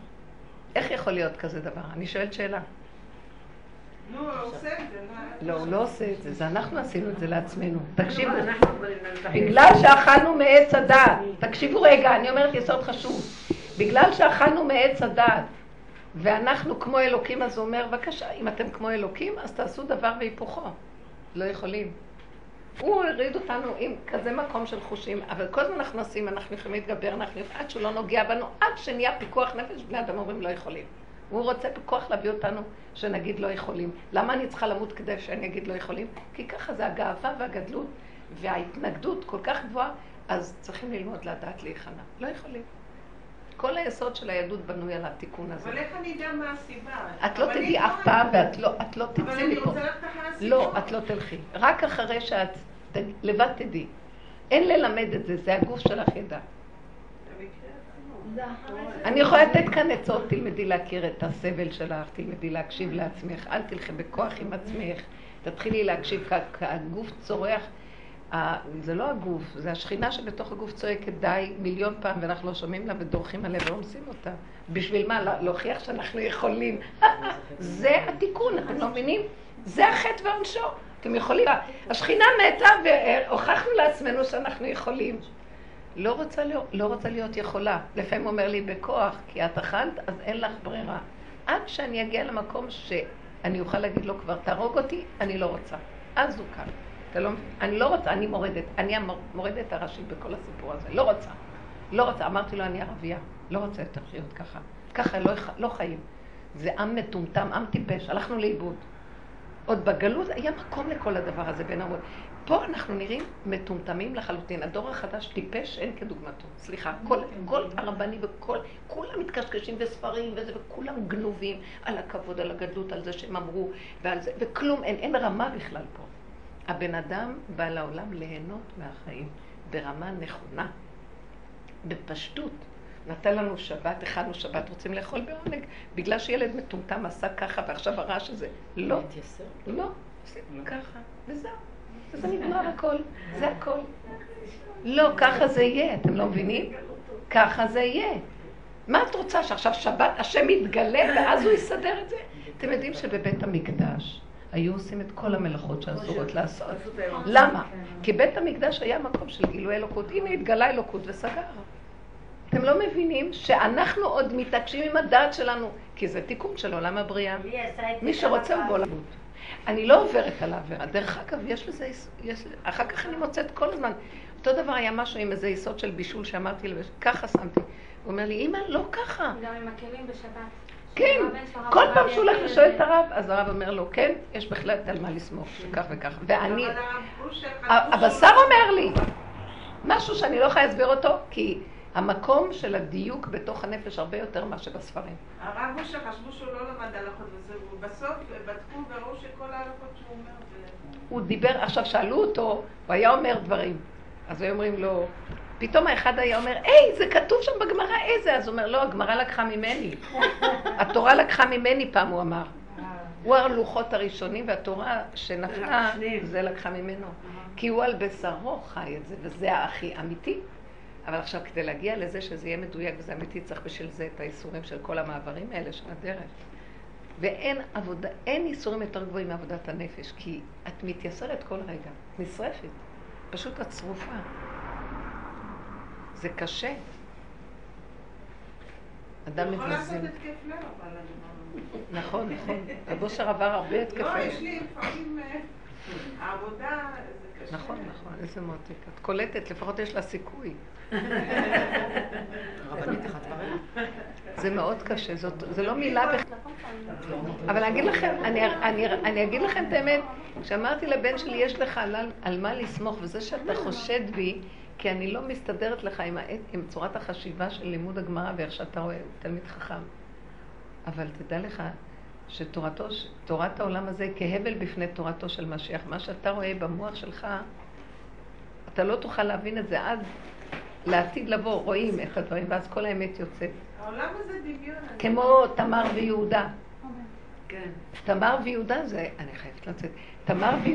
איך יכול להיות כזה דבר? אני שואלת שאלה. נו, הוא עושה את זה. מה- לא, הוא לא עושה את זה, זה אנחנו עשינו את זה לעצמנו. תקשיבו. בגלל שאכלנו מעץ הדעת, תקשיבו רגע, אני אומרת יסוד חשוב. בגלל שאכלנו מעץ הדעת, ואנחנו כמו אלוקים, אז הוא אומר, בבקשה, אם אתם כמו אלוקים, אז תעשו דבר והיפוכו. לא יכולים. הוא הוריד אותנו עם כזה מקום של חושים, אבל כל הזמן אנחנו עושים, אנחנו יכולים להתגבר, אנחנו עד שהוא לא נוגע בנו, עד שנהיה פיקוח נפש, בני אדם אומרים לא יכולים. הוא רוצה בכוח להביא אותנו שנגיד לא יכולים. למה אני צריכה למות כדי שאני אגיד לא יכולים? כי ככה זה הגאווה והגדלות וההתנגדות כל כך גבוהה, אז צריכים ללמוד לדעת להיכנע. לא יכולים. כל היסוד של היהדות בנוי על התיקון הזה. אבל איך אני אדע מה הסיבה? את לא אבל תדעי אני אף לא- פעם ואת לא, את לא אבל תצאי אני מפה. רוצה ללכת אחרי הסיבות. לא, את לא תלכי. רק אחרי שאת ת- לבד תדעי. אין ללמד את זה, זה הגוף שלך ידע. אני יכולה לתת כאן עצות, תלמדי להכיר את הסבל שלך, תלמדי להקשיב לעצמך, אל תלכי בכוח עם עצמך, תתחילי להקשיב, הגוף צורח, זה לא הגוף, זה השכינה שבתוך הגוף צועקת די מיליון פעם ואנחנו לא שומעים לה ודורכים עליה ורומסים אותה. בשביל מה? לה- להוכיח שאנחנו יכולים. זה התיקון, אתם לא מבינים? זה החטא ועונשו. אתם יכולים... השכינה מתה והוכחנו לעצמנו שאנחנו יכולים. לא רוצה, להיות, לא רוצה להיות יכולה. לפעמים אומר לי בכוח, כי את אכלת, אז אין לך ברירה. עד שאני אגיע למקום שאני אוכל להגיד לו כבר, תהרוג אותי, אני לא רוצה. אז הוא כאן. אתה לא? אני לא רוצה, אני מורדת. אני המורדת הראשית בכל הסיפור הזה. לא רוצה. לא רוצה. אמרתי לו, אני ערבייה. לא רוצה יותר לחיות ככה. ככה לא, לא חיים. זה עם מטומטם, עם טיפש. הלכנו לאיבוד. עוד בגלות היה מקום לכל הדבר הזה בין המון. פה אנחנו נראים מטומטמים לחלוטין. הדור החדש טיפש, אין כדוגמתו. סליחה, כל, כל הרבנים וכל, כולם מתקשקשים וספרים וזה, וכולם גנובים על הכבוד, על הגדלות, על זה שהם אמרו, ועל זה, וכלום, אין, אין רמה בכלל פה. הבן אדם בא לעולם ליהנות מהחיים ברמה נכונה, בפשטות. נתן לנו שבת, הכנו שבת, רוצים לאכול בעונג, בגלל שילד מטומטם עשה ככה ועכשיו הרעש הזה. לא, לא, עושים ככה, וזהו. וזה נגמר הכל, זה הכל. לא, ככה זה יהיה, אתם לא מבינים? ככה זה יהיה. מה את רוצה, שעכשיו שבת השם יתגלה ואז הוא יסדר את זה? אתם יודעים שבבית המקדש היו עושים את כל המלאכות שאסורות לעשות. למה? כי בית המקדש היה מקום של גילוי אלוקות. הנה התגלה אלוקות וסגר. אתם לא מבינים שאנחנו עוד מתעקשים עם הדעת שלנו, כי זה תיקון של עולם הבריאה. מי שרוצה הוא בעולם. אני לא עוברת על העבירה. דרך אגב, יש לזה, יש, אחר כך אני מוצאת כל הזמן. אותו דבר היה משהו עם איזה יסוד של בישול שאמרתי לו, ככה שמתי. הוא אומר לי, אמא, לא ככה. גם עם הכלים בשבת. כן, כל פעם שהוא הולך לשאול את הרב, אז הרב אומר לו, כן, יש בהחלט על מה לסמוך, שכך וכך. ואני, הבשר אומר לי, משהו שאני לא יכולה להסביר אותו, כי המקום של הדיוק בתוך הנפש הרבה יותר מאשר בספרים. הרב אושר חשבו שהוא לא למד הלכות וזה, ובסוף בדקו וראו שכל ההלכות שהוא אומר זה... הוא דיבר, עכשיו שאלו אותו, הוא היה אומר דברים. אז היו אומרים לו, פתאום האחד היה אומר, היי, זה כתוב שם בגמרא איזה? אז הוא אומר, לא, הגמרא לקחה ממני. התורה לקחה ממני פעם, הוא אמר. הוא הלוחות הראשונים, והתורה שנפלה, זה לקחה ממנו. כי הוא על בשרו חי את זה, וזה הכי אמיתי. אבל עכשיו, כדי להגיע לזה שזה יהיה מדויק וזה אמיתי, צריך בשביל זה את האיסורים של כל המעברים האלה של הדרך. ואין עבודה, אין איסורים יותר גבוהים מעבודת הנפש, כי את מתייסרת כל רגע, נשרפת. פשוט את שרופה. זה קשה. אדם הוא יכול לעשות מבזים. התקף לב, אבל אני לא... נכון, נכון. הבושר עבר הרבה התקפי. לא, יש לי לפעמים... אה, העבודה זה קשה. נכון, נכון, איזה מותק. את קולטת, לפחות יש לה סיכוי. רבנית. זה מאוד קשה, זאת, זה לא מילה בכלל. אבל אני אגיד לכם, אני, אני, אני אגיד לכם את האמת, כשאמרתי לבן שלי, יש לך על מה לסמוך, וזה שאתה חושד בי, כי אני לא מסתדרת לך עם, העת, עם צורת החשיבה של לימוד הגמרא ואיך שאתה רואה תלמיד חכם. אבל תדע לך שתורתו, תורת העולם הזה כהבל בפני תורתו של משיח. מה שאתה רואה במוח שלך, אתה לא תוכל להבין את זה עד לעתיד לבוא, רואים את הדברים, ואז כל האמת יוצאת. העולם הזה דמיון. כמו תמר ויהודה. כן. תמר ויהודה זה, אני חייבת לצאת, תמר ויהודה